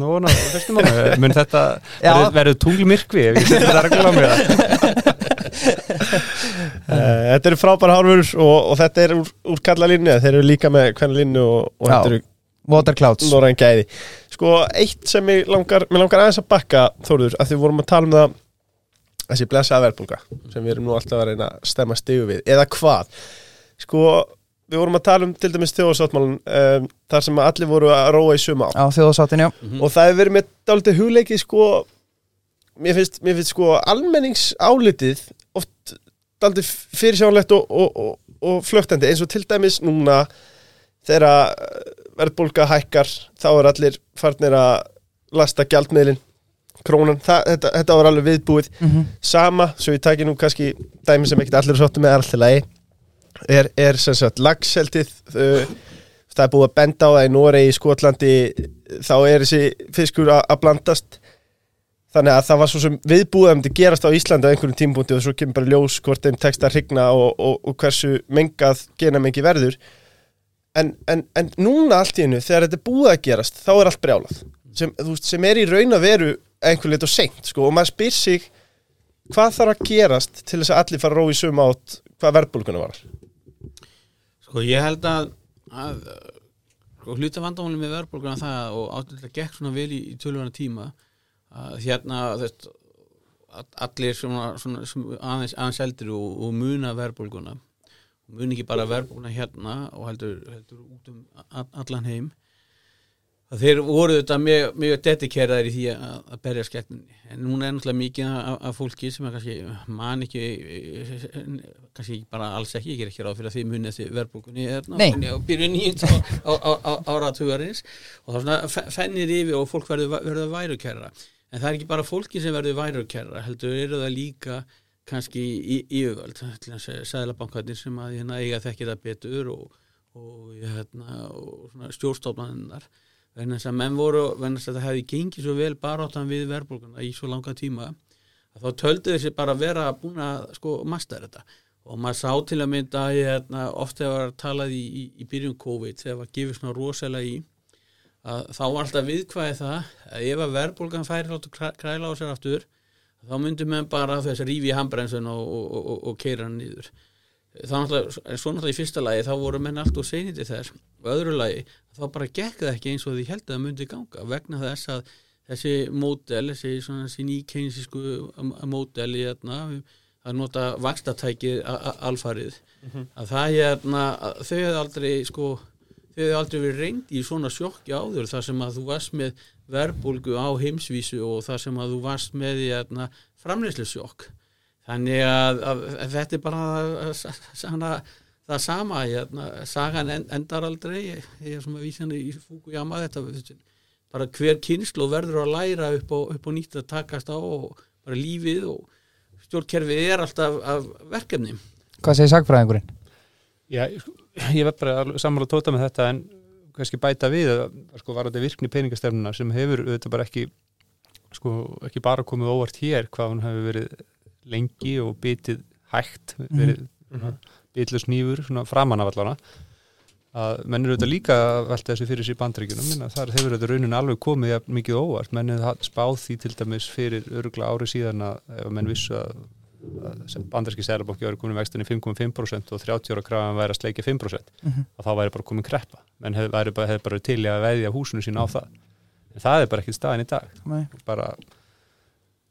núna, mun þetta verður tunglmirkvi ef ég setja þetta regla á mér?
Þetta eru frábæra hárfur og, og þetta er úr, úr kalla linni þeir eru líka með hvernig linnu og, og þetta eru
Waterclouds
Sko, eitt sem ég langar, ég langar aðeins að bakka Þóruður, að því vorum að tala um það þessi blessaða verðbólka sem við erum nú alltaf að reyna að stemma stigu við eða hvað? Sko við vorum að tala um til dæmis þjóðsáttmálun um, þar sem allir voru að róa í suma
á þjóðsáttin, já.
Mm -hmm. og það hefur verið með dálítið hugleiki sko mér finnst, mér finnst sko almenningsálitið oft dálítið fyrirsjánlegt og, og, og, og flögtandi eins og til dæmis núna þegar verðbólka hækkar þá er allir farnir að lasta gjaldmiðlin krónan, það, þetta, þetta var alveg viðbúið. Mm -hmm. sama, svo ég taki nú kannski dæmi sem ekkert allir er svolítið með alltaf lagi er, er sem sagt lagseltið það er búið að benda á það í Noregi, í Skotlandi þá er þessi fiskur að blandast. Þannig að það var svo sem viðbúið að það gerast á Íslandi á einhverjum tímbúndi og svo kemur bara ljós hvort þeim tekst að hrigna og, og, og hversu mengað gena mengi verður. En, en, en núna allt í hennu þegar þetta er búið að gerast þá er allt brjálað. Sem, veist, sem er í raun að veru einhvern veit og seint sko, og maður spyr sig hvað þarf að gerast til þess að allir fara að rói sum átt hvað verðbólkuna var
Sko ég held að, að sko, hluta vandamálið með verðbólguna það og áttúrulega gekk svona vel í, í tölvana tíma að hérna þess, allir svona, svona, svona aðeins, aðeins eldir og, og muna verðbólguna. Muni ekki bara verðbólguna hérna og heldur, heldur út um allan heim þeir voru þetta mjög, mjög dedikeraðir í því að, að berja skekninni en núna er náttúrulega mikið af, fólki sem er kannski man ekki kannski bara alls ekki ég er ekki ráð fyrir að því munið þessi verbulgunni er náttúrulega og byrju nýjum á, á, á, áratugurins og þá svona fennir yfir og fólk verður, verður værukærra en það er ekki bara fólki sem verður værukærra heldur eru það líka kannski í, í öðvöld sæðlabankarnir sem að hérna, eiga þekkir það betur og, og, hérna, og stjórnstofnaninnar vegna þess að menn voru, vegna þess að það hefði gengið svo vel baráttan við verðbólkuna í svo langa tíma að þá töldu þessi bara vera búin að sko masta þetta. Og maður sá til að mynda að ég hérna, ofta var talað í, í, í byrjun COVID þegar var gefið svona rosalega í að þá var alltaf viðkvæði það að ef að verðbólkan færi látt að kræla á sér aftur þá myndum við bara þess að rífi í handbremsun og, og, og, og keira hann nýður þá náttúrulega, svo náttúrulega í fyrsta lagi þá voru menn allt senið til þess. Og öðru lagi þá bara gekk það ekki eins og því held að það myndi ganga vegna þess að þessi módel, þessi svona sín íkeinsísku módel í þarna að nota vakstatækið alfarið mm -hmm. að það er þau hefði aldrei sko þau hefur aldrei verið reynd í svona sjokki áður þar sem að þú varst með verbulgu á heimsvísu og þar sem að þú varst með í framleyslu sjokk þannig að, að, að þetta er bara sana, það sama hérna, sagan en, endar aldrei ég, ég er svona vísjandi í Fukuyama þetta bara hver kynslu verður að læra upp og, upp og nýtt að takast á og bara lífið og stjórnkerfið er alltaf af verkefni
Hvað segir sagfræðingurinn?
Já, ég verð bara sammála tóta með þetta en kannski bæta við að sko var þetta virkni peningastefnuna sem hefur auðvitað bara ekki sko ekki bara komið óvart hér hvað hún hefur verið lengi og bitið hægt verið mm -hmm. Bitlust nýfur framan af allana að menn eru auðvitað líka að velta þessu fyrir sér bandreikunum þar hefur auðvitað raunin alveg komið ja, mikið óvart, menn hefur spáð því til dæmis fyrir örugla ári síðan að ef menn vissu að bandarski sælabokki væri komin vextin í 5,5% og 30 ára krafan væri að sleikja 5% mm -hmm. og þá væri bara komin kreppa. Menn hefði hef bara, hef bara til að veðja húsinu sín á það. En það er bara ekkit staðin í dag. Nei. bara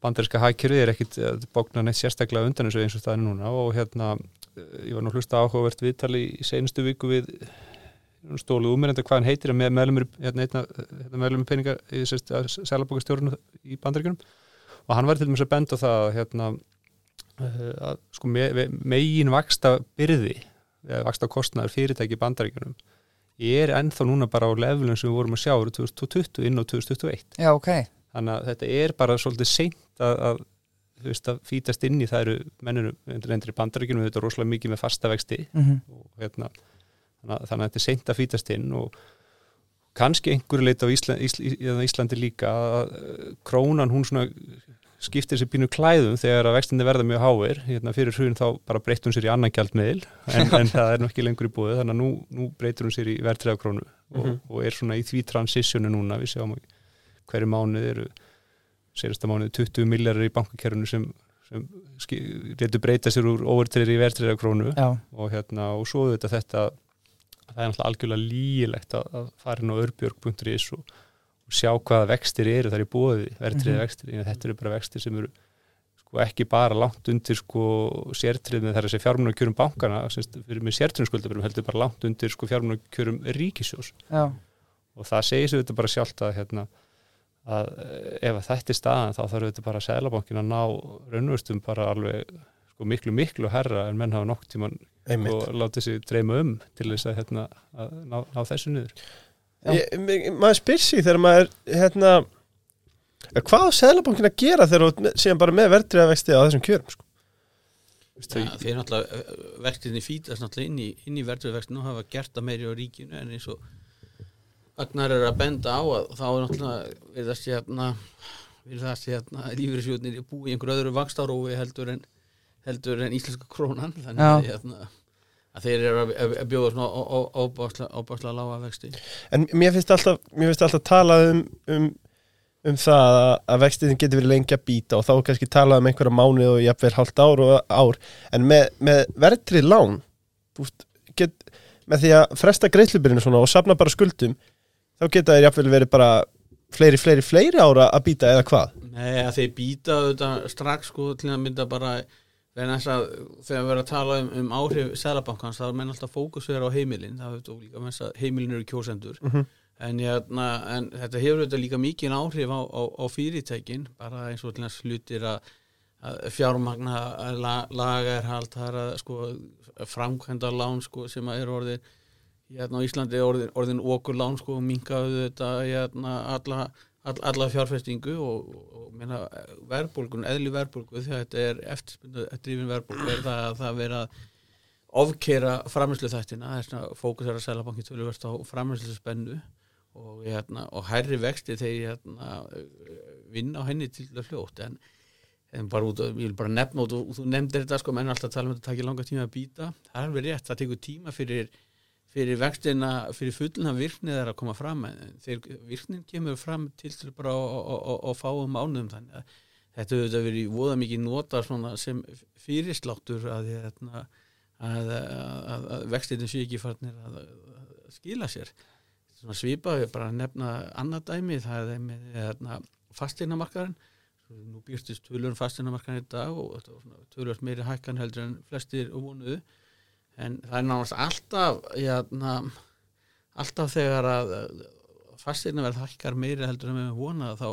bandarska hækjörði er ekkit bóknar neitt sérstaklega undan þessu eins og staðin núna og hérna ég var nú hlusta áhugavert viðtali í senustu viku við stólu umverðandi hvað hann heitir með meðlumur hérna, hérna meðlumur peninga í sælabokastjórnu í bandaríkunum og hann var til dæmis að benda það hérna Eh, að sko me, megin vaksta byrði eða vaksta kostnæður fyrirtæki bandaríkjunum ég er ennþá núna bara á levelum sem við vorum að sjá úr 2020 inn á 2021
Já, okay.
þannig að þetta er bara svolítið seint að, að, veist, að fítast inn í það eru mennunum endur í bandaríkjunum þetta er rosalega mikið með fasta vexti mm -hmm. og, hérna, þannig, að, þetta er seint að fítast inn og kannski einhverju leita á Ísland, Ísland, Íslandi líka að krónan hún svona skiptir sér bínu klæðum þegar að vextinni verða mjög háir hérna fyrir hrjún þá bara breytur hún sér í annan gjaldmiðil en, en það er nokkið lengur í búið þannig að nú, nú breytur hún sér í verðtræðakrónu og, mm -hmm. og er svona í því transitionu núna við sjáum hverju mánuð eru sérasta mánuð 20 millarir í bankakerfunu sem, sem getur breyta sér úr overtreyri í verðtræðakrónu og hérna og svo þetta þetta það er náttúrulega algjörlega lígilegt að, að fara inn á örbjörg.is og og sjá hvaða vextir eru þar í bóði verðtriða mm -hmm. vextir, þetta eru bara vextir sem eru sko ekki bara langt undir sko sértrið með þar að sé fjármunarkjörum bankana, semst fyrir með sértriðnskuldaburum heldur bara langt undir sko fjármunarkjörum ríkisjós
Já.
og það segir sér þetta bara sjálft að hérna að ef þetta er staðan þá þarf þetta bara að seglabankin að ná raunvörstum bara alveg sko miklu miklu herra en menn hafa nokk tíman og láta þessi dreyma um til þess að hérna að ná, ná þessu niður.
Ég, maður spyr sér þegar maður hérna, hvað á Sælabankin að gera þegar þú séum bara með verðriða vexti á þessum kjörum sko?
ja, þeir náttúrulega verktinni fýtast náttúrulega inn í, í verðriða vextinu og hafa gert það meiri á ríkinu en eins og Agnar er að benda á að þá er náttúrulega við það sérna við það sérna lífyrirsjóðnir búið í einhver öðru vakstárófi heldur en heldur en íslenska krónan. Þannig að hérna að þeir eru að bjóða svona óbáslega lága vexti.
En mér finnst alltaf, mér finnst alltaf talað um, um, um það að vextin getur verið lengi að býta og þá kannski talað um einhverja mánu og hafði hálft ár og ár. En með, með verðrið lán búst, get, með því að fresta greiðlubirinu svona og sapna bara skuldum þá geta þeir jafnvel verið bara fleiri, fleiri, fleiri ára að býta eða hvað?
Nei, að þeir býta strax sko til að mynda bara Þegar við verðum að tala um, um áhrif Sælabankans, þá er menn alltaf fókusverð á heimilin, það hefur líka mennst að heimilin eru kjósendur, mm -hmm. en, jæna, en þetta hefur þetta líka mikið áhrif á, á, á fyrirtækin, bara eins og slutir að, að fjármagna la, lagarhald, það er að sko, framkvæmda lán sko, sem er orðin, hérna á Íslandi orðin, orðin okkur lán, sko, mingaðu þetta, hérna, alla all, alla fjárfestingu og, og meina, verbulgun, eðli verbulgu því að þetta er eftirspindrifin verbulgu er það að það vera ofkera framherslu þættina þess að fókus er að selja bankið tölurverst á framherslu spennu og, hérna, og hærri vexti þegar hérna, vinna á henni til það fljótt en, en bara út, ég vil bara nefna og þú, þú nefndir þetta sko, menn alltaf tala um að þetta takir langa tíma að býta það er alveg rétt, það tekur tíma fyrir fyrir vextina, fyrir fullna virknið er að koma fram þegar virknin kemur fram til til bara að fá um ánum þannig að þetta hefur verið voða mikið nota sem fyrirsláttur að, hérna, að, að, að vextinu sé ekki farnir að skila sér. Svona svipa, við bara nefna annað dæmi, það er með hérna, fasteinamarkaðin nú býrstist tölur fasteinamarkaðin í dag og tölur meiri hækkan heldur en flestir vonuðu en það er náttúrulega alltaf jæna, alltaf þegar að fastegna verð hækkar meira heldur en við höfum vonað þá,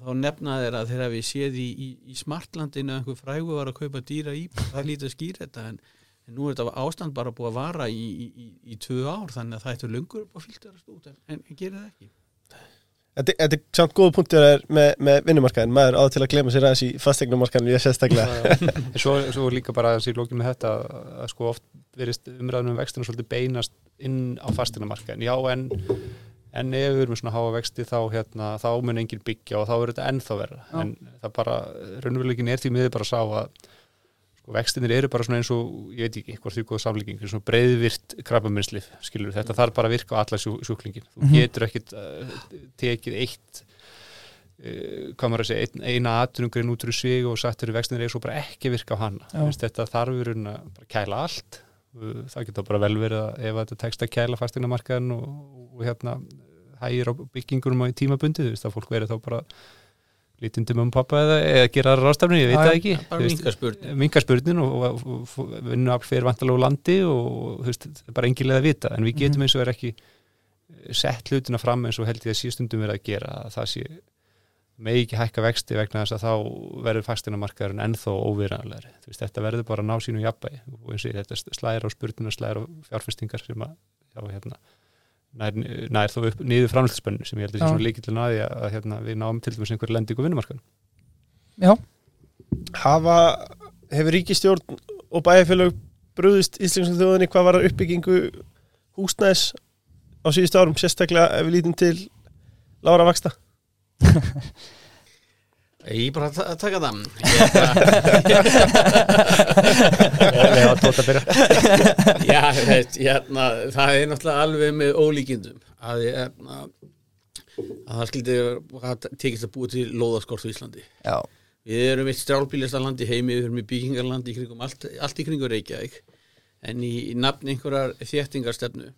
þá nefna þeir að þegar við séð í, í, í smartlandinu einhver frægu var að kaupa dýra í það lítið að skýra þetta en, en nú er þetta ástand bara búið að vara í, í, tvö ár þannig að það ættur lungur á fylgtarast út en, en gerir það ekki
Þetta þetta er samt góða punktur með, með vinnumarkaðin, maður áður til að glema sér aðeins í fastegnumarkaðinu, ég sérstaklega.
Svo, svo líka bara þessi lókin með þetta að, að sko oft verist umræðunum um vextinu svolítið beinast inn á fastegnumarkaðin já en, en ef við erum svona háa vexti þá, hérna, þá mun enginn byggja og þá er þetta ennþá verða en það bara, raunveruleikin er því miður bara að sá að sko vextinir eru bara svona eins og ég veit ekki, hvort því góð samlíking svona breiðvirt krabbaminnslif skilur þetta þarf bara að virka á alla sjú, sjúklingin þú
Mhm.
getur ekkit uh, tekið eitt uh, hvað maður að segja, ein, eina atunungrein út úr sig og sattur í vextinir er svo bara ekki virka á hana
Já.
Veist, þetta þarf í raun að kæla allt Uh, það getur bara vel verið að ef þetta tekst að kæla fastegnamarkaðin og, og hérna hægir á byggingunum á tímabundið, þú veist að fólk verið þá bara lítindi með um pappa eða, eða gera rástafni, ég veit það ekki.
bara
Þú veist,
minka spurning
minka spurnin og, og, og, og vinnu afl fyrir vantalega úr landi og veist, er bara engilega að vita. En við getum eins og er ekki sett hlutina fram eins og held ég að síðstundum verið að gera að það sé megi ekki hækka vexti vegna þess að þá verður fastinamarkaðurinn þú veist, þetta verður bara að ná sínu jafnbæði og eins og þetta slæðir á spurnina, slæðir á fjárfestingar sem að já, hérna, nær, nær þó upp niður framlýtspönnu sem ég held að sé
Já.
svona líkillin að því að, að hérna, við náum til dæmis einhverju lendingu vinnumarkaðin
Já,
hafa, hefur ríkistjórn og bæjarfélög brúðist íslensku þjóðinni hvað var uppbyggingu húsnæðis á síðustu árum, sérstaklega ef við lítum til Lára Vaksta
Ég bara að taka það. Já, veit, hérna, það er náttúrulega alveg með ólíkindum að, ég, hérna, að það skildi að tekist að búa til lóðaskort í Íslandi.
já,
Við erum eitt strálbílista land í heimi, við erum í byggingarlandi í kringum allt, allt í kringum Reykjavík en í, í nafni einhverjar þéttingarstefnu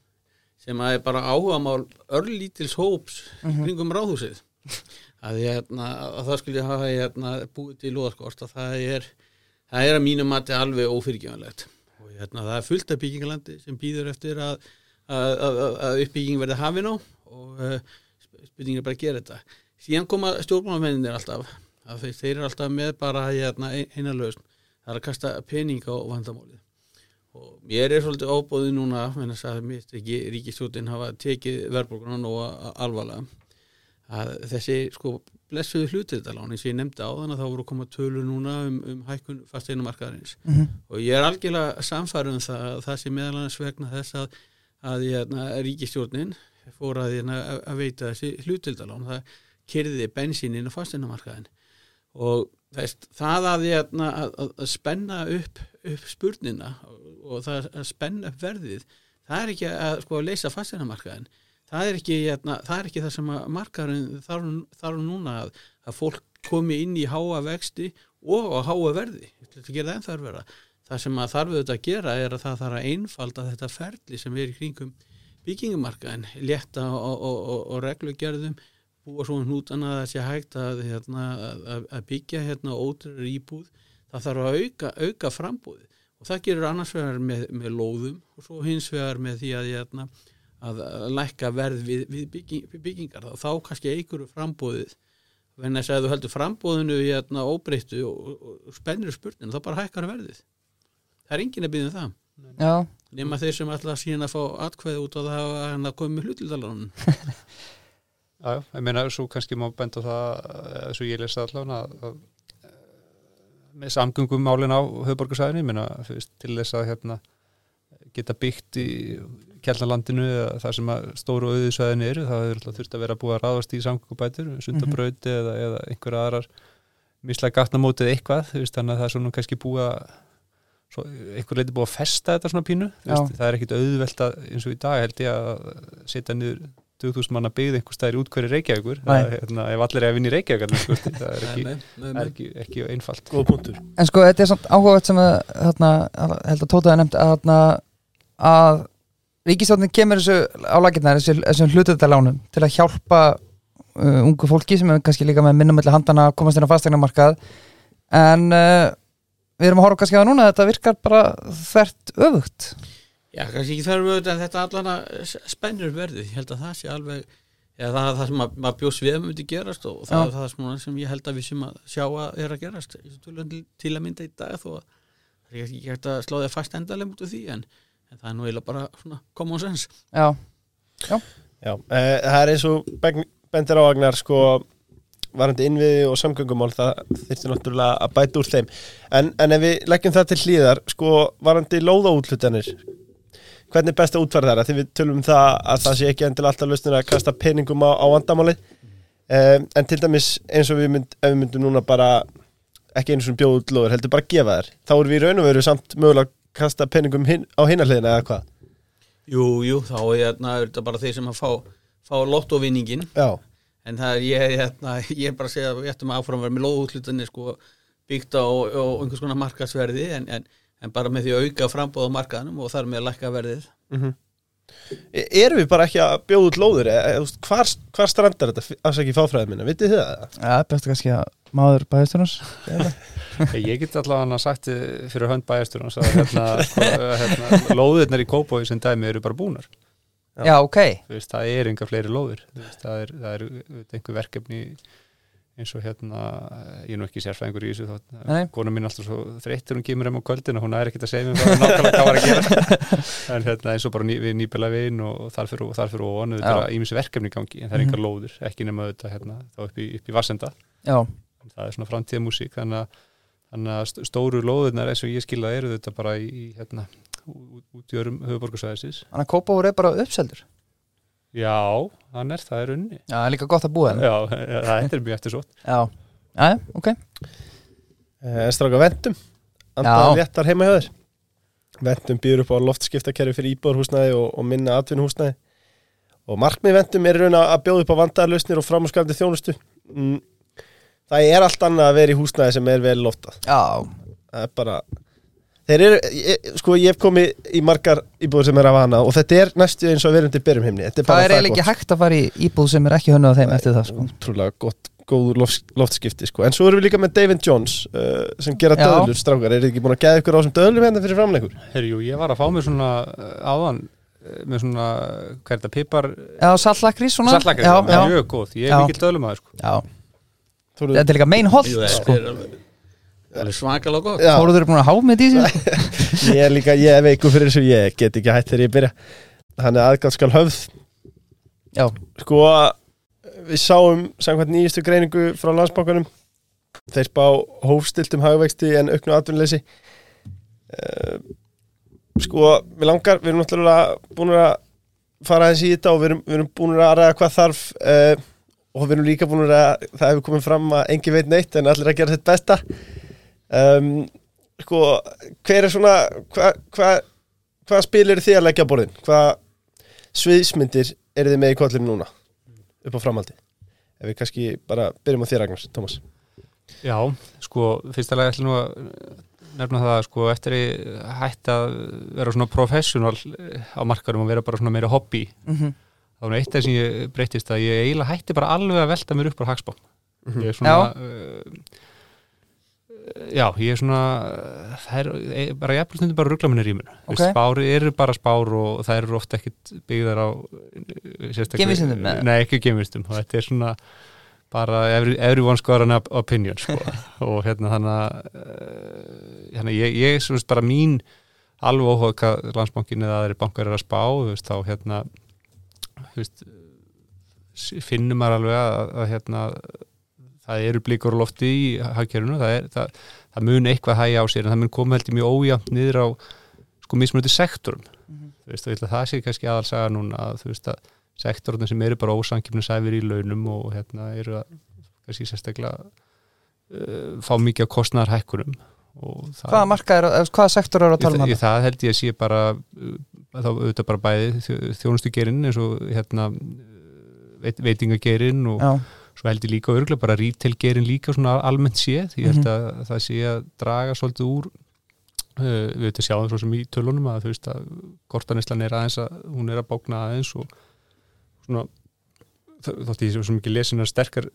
sem að er bara áhugamál örlítils hóps í kringum ráðhúsið að, hérna, að það skildi hafa hérna, búið til lóðaskort að það er það er að mínu mati alveg ófyrirgjöfanlegt og hérna, það er fullt af byggingalandi sem býður eftir að, að, að, uppbygging verði hafin á og uh, spurningin er bara að gera þetta. Síðan koma stjórnmálamenninir alltaf þeir, þeir eru alltaf með bara hérna, ein- eina lausn, það er að kasta pening á vandamálið. Og mér er svolítið óbóðið núna en þess að mér ekki ríkistjótin hafa tekið verðbólgunan og alvarlega að þessi sko blessuðu hlutildalán eins og ég nefndi á þannig að þá voru koma tölur núna um, um hækkun fasteinumarkaðarins
Mhm.
og ég er algjörlega samfærum það að það sé meðal annars vegna þess að, að hérna, ríkistjórnin fór að, hérna, að, veita þessi hlutildalán það kyrði bensínin á fasteinumarkaðin og veist, það að, hérna, að, spenna upp, upp spurnina og, og það að spenna upp verðið það er ekki að sko, leysa fasteinumarkaðin það er ekki, hérna, það, er ekki það sem að markaðurinn þarf, núna að, að fólk komi inn í háa vexti og á háa verði. Að gera það ennþar vera. Það sem að þarf auðvitað að gera er að það þarf að einfalda þetta ferli sem er í kringum byggingumarkaðin létta og, og, og, og reglugerðum búa svo hnútan að það sé hægt að, hérna, að, að byggja hérna ótrúður íbúð. Það þarf að auka, auka frambúði og það gerur annars vegar með, með lóðum og svo hins vegar með því að, hérna, að, lækka verð við, við, bygging, við byggingar. Þá, þá kannski eigur frambúðið en þess að þú heldur frambúðinu hérna, óbreyttu og, og, og spennir spurninu þá bara hækkar verðið. Það er enginn að byggja um það.
Já,
nema þeir sem ætla síðan að fá atkvæði út á það að hann að koma með hlutildalanum
Já, já, ég meina, svo kannski má benda það, svo ég lesa allavega að, að eh, með samgöngum málin á höfuborgarsæðinu, ég meina, til þess að hérna, geta byggt í kjarnalandinu eða það sem að stóru auðisvæðinu eru, það hefur alltaf þurft að vera búið að ráðast í samgöngubætur, sundabrauti eða, eða einhverja aðrar mislega gatnamótið eitthvað, þú veist, þannig að það er svona kannski búið að svo, einhver leiti búið að festa þetta svona pínu, veist, það er ekkit auðvelt að eins og í dag held ég að setja niður 2000 manna byggð einhver staðir út hverju er, hérna, ef allir er að vinna í sko, það er ekki,
Nei, nei, nei.
ekki, ekki einfalt.
Góð punktur.
En sko þetta er samt áhugavert sem að hérna, held að Tóta er nefnt að, að ríkistjórnin kemur þessu á lakirnar þessu, þessum hlutöldarlánum til að hjálpa uh, ungu fólki sem er kannski líka með minnum melli handana að komast inn á fastegnamarkað en uh, við erum að horfa kannski á það núna að þetta virkar bara þvert öfugt.
Já, kannski ekki þarf auðvitað en þetta allan að spennur verðið, ég held að það sé alveg eða það er það sem að, maður bjóst við að myndi gerast og það
Já.
er það sem, sem ég held að við sem að sjá að er að gerast. Til að mynda í dag þó að það er ekki hægt að slá en, það er nú eiginlega bara svona common sense.
Já,
Já, eh, það er eins og bendir á Agnar sko varandi innviði og samgöngumál það þyrfti náttúrulega að bæta úr þeim. En, en ef við leggjum það til hlýðar sko varandi lóðaútlutanir hvernig er best að útfæra það því við tölum um það að það sé ekki endilega alltaf lausnir að kasta peningum á, á vandamáli um, en til dæmis eins og við, mynd, ef við myndum núna bara ekki einu svona bjóð útlóður heldur bara að gefa þær. Þá erum við í raun og veru samt mögulega kasta peningum hin, á hinarliðina eða hvað
Jú, jú, þá er hérna, er þetta bara þeir sem að fá, fá lottovinningin
Já,
en það er ég, hérna, ég er bara að segja að við ættum að áfram vera með lóðútlutinni sko, byggt á, á einhvers konar markaðsverði en, en, en bara með því að auka frambóð á markaðanum og þar með að lækka verðið
E- Erum við bara ekki að bjóða út lóður? E, e, hvar, hvar strandar þetta? Afsaki fáfræðið minna, vitið þið það?
ja, bestu kannski að maður bæðistunars
Ég get allavega sagt fyrir hönd bæjastur að hérna, hérna, lóðirnar í Kópói sem dæmi eru bara búnar.
Já, ok.
Þú veist, það er enga fleiri lóðir. Þú veist, það er, það er einhver verkefni eins og hérna ég er nú ekki sérfæðingur í þessu kona mín alltaf svo þreyttur hún kemur heim á kvöldin og hún er ekkert að segja mér hvað nákvæmlega hvað var að gera. En hérna eins og bara ný, við nýbila veginn og þar fyrir og þar fyrir og hann
Já.
auðvitað ímis verkefni gangi en það er engar
Mhm.
lóðir, ekki nema auðvitað hérna, þá upp í, upp í Vassenda.
Já,
það er svona framtíðamúsík þannig að, þannig að st- stóru lóðirnar eins og ég skilða eru þetta bara í, í hérna, út, út í örum höfuborgarsvæðisins
þannig að Kópavur er bara uppseldur?
Já, hann er, það er unni
Já, það er líka gott að búa þeim
Já, það er mjög eftir svo
Já, já, ok.
Eh, stráka vendum Andaði léttar heima hjá þér. Vendum býður upp á loftskiptakerfi fyrir íbúðarhúsnæði og, og minna atvinnuhúsnæði. Og markmið vendum er í raun að bjóða upp á vandarlausnir og framúskafandi þjónustu. Mm, Það er allt annað að vera í húsnæði sem er vel loftað
Já,
það er bara þeir eru, ég, sko ég hef komið í margar íbúður sem er af hana og þetta er næstu eins og verðandi byrjum heimni þetta er
það er eiginlega ekki hægt að fara í íbúð sem er ekki hönnuð á þeim eftir það sko.
trúlega gott, góður loft, loftskipti sko. en svo erum við líka með David Jones uh, sem gera
Já.
döðlur strákar, er þið ekki búin að geða ykkur á þessum döðlum hérna fyrir framleikur?
Herjú, ég var að fá mér svona uh, áðan uh, með svona, hvað er þetta, pipar
Já, saltlakri svona
saltlakar,
Já, já,
mjög góð, ég
Já.
er mikill dölum aður sko.
já Þetta er líka mein holt
Jú,
sko.
er það er svakalega gott.
Já,
Fóruður búin að há með því
ég er líka, ég er veiku fyrir þessu ég get ekki hætt þegar ég byrja. Hann er aðgátt skal höfð.
Já,
sko við sáum samkvæmt nýjustu greiningu frá landsbankanum þeir spá hófstiltum hagvexti en auknu atvinnleysi uh, sko við langar, við erum náttúrulega búin að fara aðeins í þetta og við erum, við erum búin að ræða hvað þarf. Uh, og við erum líka búin að það hefur komið fram að engin veit neitt en allir að gera þetta besta. Um, sko hver er svona hvað hva, hva spil eru þið að leggja á borðin? Hvað sviðsmyndir eru þið með í kollinu núna upp á framaldi ef við kannski bara byrjum á þér Ragnars, Tómas
Já, sko, fyrsta lega ætlum nú að nefna það að sko eftir ég hætti að vera svona professional eh, á markarum og vera bara svona meira hobby
mhm
þá var eitt af sem ég breytist að ég eiginlega hætti bara alveg að velta mér upp á hagspá
Mhm.
ég er svona uh, já, ég er svona uh, það er eh, bara jafnvel stundum bara ruggla minni rýmur
Ok.
okay. spári eru bara spár og það eru ofta ekkit byggðar á eh,
eða?
Nei, ekki geimvistum og þetta er svona bara every, everyone's got an op- opinion sko. og hérna þannig að uh, hérna, ég, ég er svona bara mín alveg óhuga hvað landsbankin eða aðri bankar er að spá veist, þá hérna veist, finnum maður alveg að, að hérna það eru blíkur lofti í hagkerfinu það, er, það, það mun eitthvað hægja á sér en það mun koma heldur mjög ójæmt niður á sko mismunandi sektorum. Þú veist, og að það sé kannski aðalsaga núna að veist að sektorinn sem eru bara ósankjöfni sæfir í launum og hérna eru að kannski sérstaklega uh, fá mikið á það,
Hvaða marka er, hvaða sektor er að tala um þetta?
það held ég að sé bara uh, þá auðvitað bara bæði þjónustu gerinn eins og hérna veit, veitingagerinn og
Já,
svo held ég líka örgulega bara retail gerinn líka svona almennt séð ég held
Mhm.
að það sé að draga svolítið úr uh, við veitum sjáum svo sem í tölunum að þú veist að kortanislan er aðeins að hún er að bókna aðeins og svona þótt ég mikið lesin að sterkar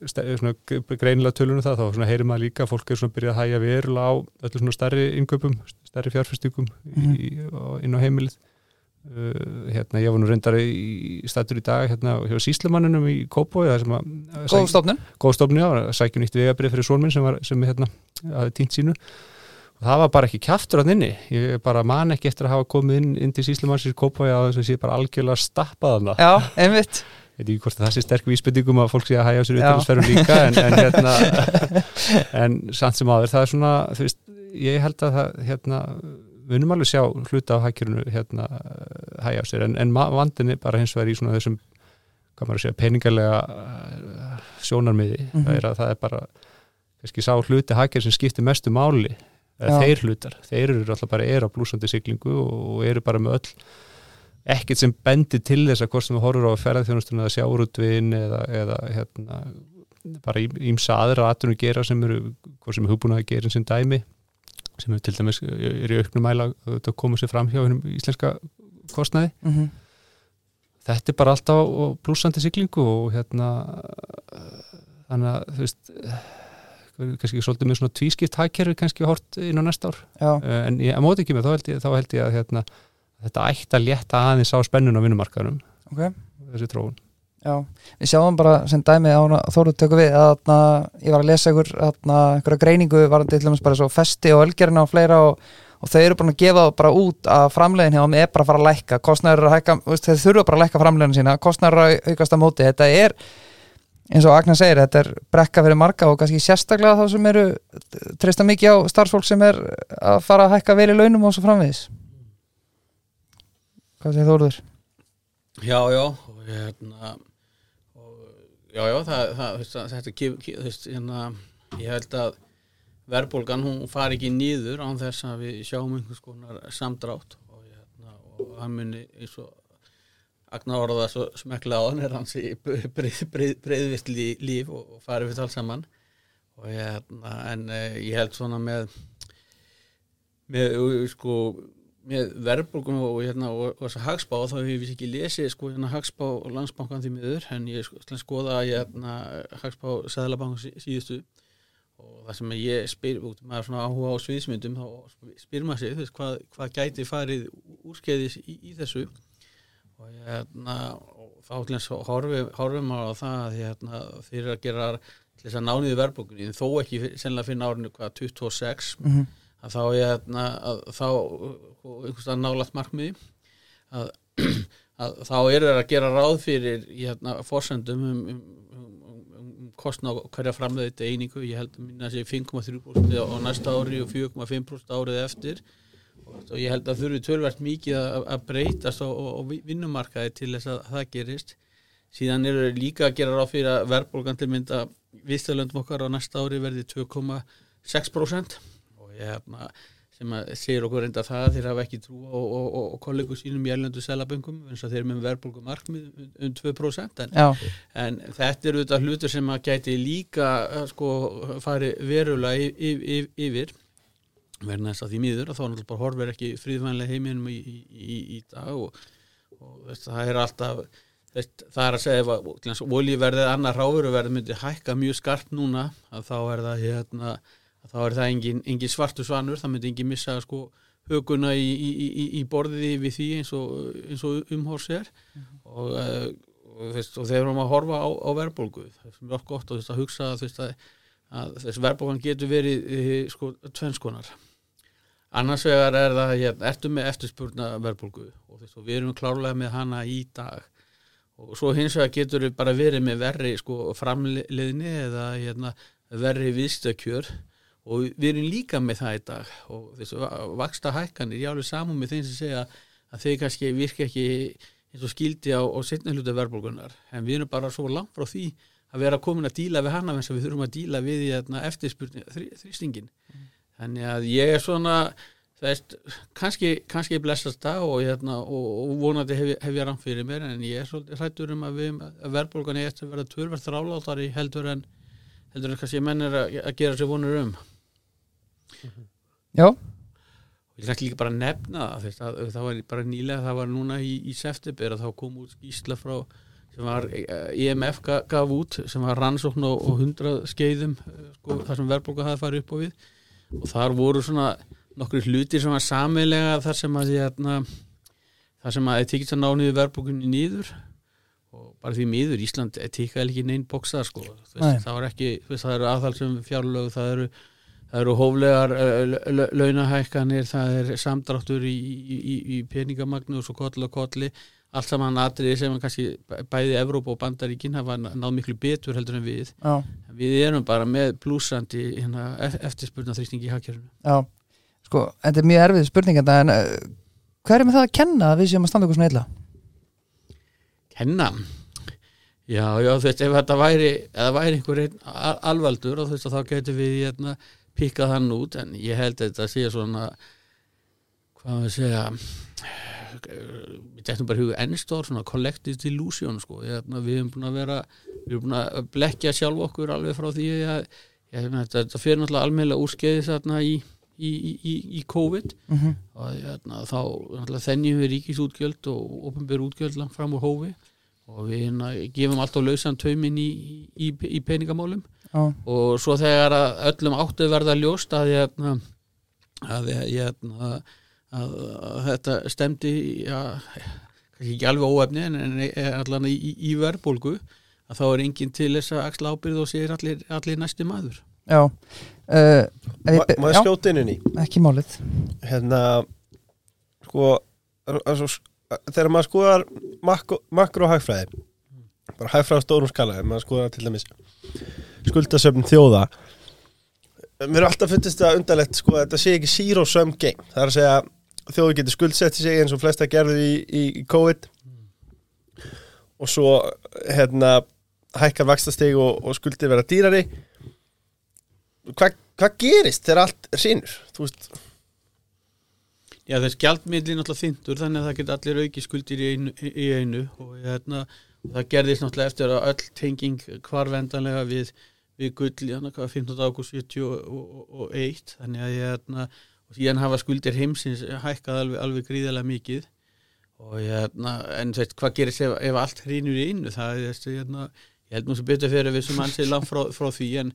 greinilega tölunum það þá heyrir maður líka að fólk er svona að byrja að hæja verulega á öllu svona stærri innköpum, stærri fjárfestingum
Mhm.
í, á- inn á heimilið. Uh, hérna, ég var nú reyndar í stættur í dag hérna hjá síslumanninum í Kópói það sem að
Góð stofnun.
Góð stofni á, að sækja nýtt vegabrið fyrir svonminn sem, var, sem hérna, aðeins tínt sínu. Og það var bara ekki kjaftur að inni. Ég bara man ekki eftir að hafa komið inn, inn til síslumannsins Kópói að þess að sé bara algjörlega stappað veit ekki hvort að það sé sterk vísbendingum að fólk sé að hægja sér
Já.
utanlandsferðum líka en, en hérna en samt sem aður það er svona þú veist, ég held að það hérna, við unum alveg sjá hluta á hækjörunu hérna hægja sér en, en vandinn er bara hins vegar í svona þessum hvað maður að segja, peningarlega uh, sjónarmiði
Mhm.
það er að það er bara kannski sá hluti hækjör sem skiptir mestu máli þeir hlutar, þeir eru alltaf bara er á blúsandi siglingu og eru bara með öll ekkert sem bendir til þess að hvort sem við horfum á ferðarþjónustuna eða sjáurútvin eða, eða hérna, bara ímsa aðra aðtunum gera sem eru hvort sem er hugbúin að gera sem dæmi sem er til dæmis er í auknum mæla að koma sér fram hjá hennum íslenska kostnaði.
Mm
þetta er bara alltaf á blúsandi siglingu og hérna þannig að þú veist kannski svolítið með svona tvískipt hagkerfi kannski hort inn á næsta ár.
Já,
Eh, en ég, móti ekki með þá held ég, þá held ég að hérna, þetta ætti að létta aðeins á spennun á vinnumarkaðunum
ok.
Þessi tróun
Já, við sjáum bara sem dæmi á Þóru tökum við að atna, ég var að lesa ykkur atna, ykkur greiningu varandi til dæmis bara svo festi og ölgerina og fleira og, og þau eru búin að gefa bara út að framlegin hjá þeim er bara að fara að lækka. Kostnæður að hækka, þeir þurfa bara að lækka framlegin sína. Kostnæður að aukast að móti. Þetta er, eins og Agnar segir þetta er brekka fyrir marga og kannski sérstaklega þá sem eru treysta mikið á starfsfólk sem er að fara að hækka vel í launum og svo framvegis Hvað segir Þóruður?
Já, já, og hérna og, já, já, það, það þetta veist, hérna ég held að verðbólgan hún fari ekki nýður án þess að við sjáum einhvers konar samdrátt og, hérna, og hann muni eins og Agnar orða svo smekla á hann er hans í lí- líf og, og farið við alls saman og hérna, en eh, ég held svona með með sko með verðbólgun og, hérna, og, þess að hagspá þá hefur við ekki lesið sko hérna hagspá og landsbankan því miður en ég sko, ætla að skoða hérna hagspá Sæðlabankan sí, síðustu. Og það sem ég spyr út maður svona áhuga á sviðsmyndum þá spyr maður sig veist, hvað, hvað gæti farið úrskeiðis í, í þessu? Og hérna og þá til þess að horfum, horfum á það að hérna, fyrir að gera til þess að nániði verðbólgunni þó ekki sennilega fyrir árinu hvað 26
Mm -hmm.
Að þá ég hérna, að þá einhverstað nálægt markmiði að, að þá er það að gera ráð fyrir hérna, forsendum um, um, um, um, um kostna hverja framleiðið einingu, ég held að minna að sé 5,3% á næsta ári og 4,5% árið eftir. Og, ég held að þurfi tölvært mikið að, að breytast á, á, á vinnumarkaði til þess að það gerist. Síðan eru líka að gera ráð fyrir að verðbólgan til mynda viðstælöndum okkar á næsta ári verði 2,6% hefna sem að segir okkur reynda það að þeir hafa ekki trú og, og, og, og kollegu sínum í erlendu selaböngum eins og þeir eru með verðbólgu markmið um, um 2% en, en þetta eru þetta hlutur sem að gæti líka eh, sko fari verulega y- y- y- yfir. Verðin þess að því miður að þá náttúrulega bara horfir ekki fríðvænlega heiminum í, í, í, dag og, og veist, það er alltaf það er að segja ef olíuverðið annar ráveruverð myndi hækka mjög skarpt núna að þá er það hérna, þá er það engin, engin svartu svanur það myndi engin missa sko höguna í, í, í, í borðið við því eins og, eins og umhórs er. Og, uh, og, veist, og þeir eru að horfa á, á verðbólgu það er mjög gott og þess að hugsa veist, að, að þess verðbólgan getur verið eh, sko tvennskonar annars vegar er það hérna, ertu með eftirspurna verðbólgu og, þess, og við erum klárlega með hana í dag. Og svo hins vegar getur við bara verið með verri sko framleiðni eða hérna, verri viðstökkjör og við erum líka með það í dag. Og þessu vaksta hækkanir ég alveg saman með þeim sem segja að þeir kannski virka ekki eins og skildi á, á setna hluta verðbólgunar en við erum bara svo langt frá því að vera komin að díla við hana eins og við þurfum að díla við hérna, eftirspurni þrý, þrýstingin þannig að ég er svona veist, kannski, kannski blessast það og, hérna, og, og vonandi hef, hef ég rann fyrir mér en ég er svolítið hrættur um að, að verðbólgan er eftir að vera törverð þrálátari heldur en heldur en kannski menn er að, að gera sér vonur um
já,
ég ætla líka bara að nefna það veist, að, það var bara nýlega, það var núna í, í september að þá kom út skýsla frá sem var eh, IMF ga- gaf út sem var rannsókn á, 100 skeiðum eh, sko, þar sem verðbólga hafi farið upp á við. Og þar voru svona nokkru hlutir sem var samilega þar sem að hérna, það sem að tekist að ná niður verðbúkunni nýður og bara því miður Ísland tekkaði ekki neinn bókstað sko. Það, var ekki, það eru aðhalsum fjárlög það eru, það eru hóflegar uh, launahækkanir það er samdráttur í, í, í, peningamagnu og svo koll og kolli. Allt saman atriði sem kannski bæði Evrópa og Bandaríkin hafa náð miklu betur heldur en við.
Já,
við erum bara með blúsandi hérna, eftirspurna þrýstingi í hagkjörnu
já. Sko, þetta er mjög erfið spurning en uh, hvað er með það að kenna að við séum að standa ykkur svona illa?
Henna Já, já, þú veist, ef þetta væri eða væri einhver einn al- alvaldur og þú veist, þá getur við hérna pikkað hann út, en ég held að þetta sé svona hvað við segja við teknum bara huga ennstór, svona collective delusion, sko, hérna, við erum búin að vera við erum búin að blekja sjálf okkur alveg frá því að ég, þetta, þetta fyrir náttúrulega almeinlega úrskeiði þarna í, í, í, í, COVID.
Mm
og hérna, þá þennjum við ríkisútgjöld og ofinbjör útgjöld langt fram úr hófi. Og við hérna, gefum alltaf lausan taumin í, í, í peningamálum
Já,
og svo þegar að öllum áttu verða ljóst að, hérna, að, hérna, að, að þetta stemdi ja, ekki alveg óefni en, en allan í, í, í verbólgu að þá er enginn til þess að axla ábyrð og sér allir, allir næsti maður.
Já. Uh, ég-
Má ég skjóta inn í.
Ekki málið.
Hérna sko þegar maður skoðar makro, makro hagfræði bara hagfræði á stórum skala ef maður skoðar til dæmis skuldasöfn þjóða. Mér er alltaf fundist það undarlegt sko að þetta sé ekki zero sum game. Það er að segja þjóðu getur skuldsett sig eins og flesta gerðu í, í, í COVID. Og svo hérna hækkar vaxtasteg og, og skuldir vera dýrari. Hvað hva gerist þegar allt rínur þú veist
Já þess gjaldmiðli náttúrulega þyndur þannig að það geta allir auki skuldir í einu, í einu. Og hérna, það gerðist náttúrulega eftir að öll tenging hvarvendanlega við, við gull hérna, hvað, 15. ágúst 71 þannig að hérna, og síðan hafa skuldir heimsins hækkað alveg, alveg gríðarlega mikið. Og hérna, en þú veist, hvað gerist ef, ef allt hrýnur í einu? Það er þessi, hérna, ég held nú sem betur fyrir við sem ansið langt frá, frá því en,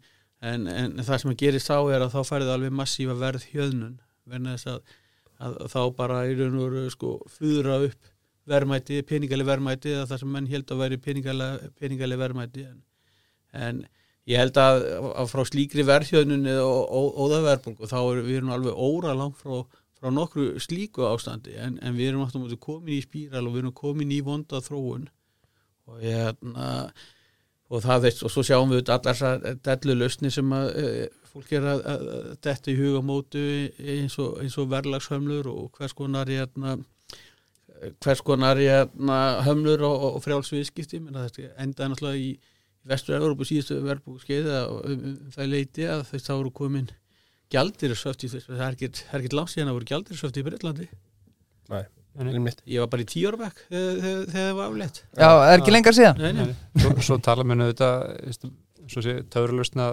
en, en það sem að gerist þá er að þá færið alveg massífa verð hjöðnun verna þess að að þá bara í raun og veru sko fúðra upp verðmæti, peningali verðmæti eða það sem menn held að væri peningali, verðmæti en, en ég held að, að frá slíkri verðhjöðnun eða óðaverðbungu þá er við erum alveg óra langt frá, frá nokkru slíku ástandi en, en við erum alltaf komin í spíral og við erum komin í vonda þróun og ég hérna og það og svo sjáum við allar þessar dellu lausni sem að e, fólk er að, að, að detta í hugamótu eins og, og verðlagshömlur og hvers konar hérna, hvers konar hérna, hömlur og, og frjálsviðskipti þetta endaði náttúrulega í, í vestur Európu síðustu verðbúk skeiða og um, um, það leiti að þess þá eru komin gjaldirisöft í þess það er ekkert langt síðan að voru gjaldirisöft í Breitlandi
Nei, einmitt.
ég var bara í tíorbæk þegar, það var aflétt.
Já, er ekki lengar síðan.
Nei, nei.
Svo, svo tala mér auðvitað veist, svo sé töfralustna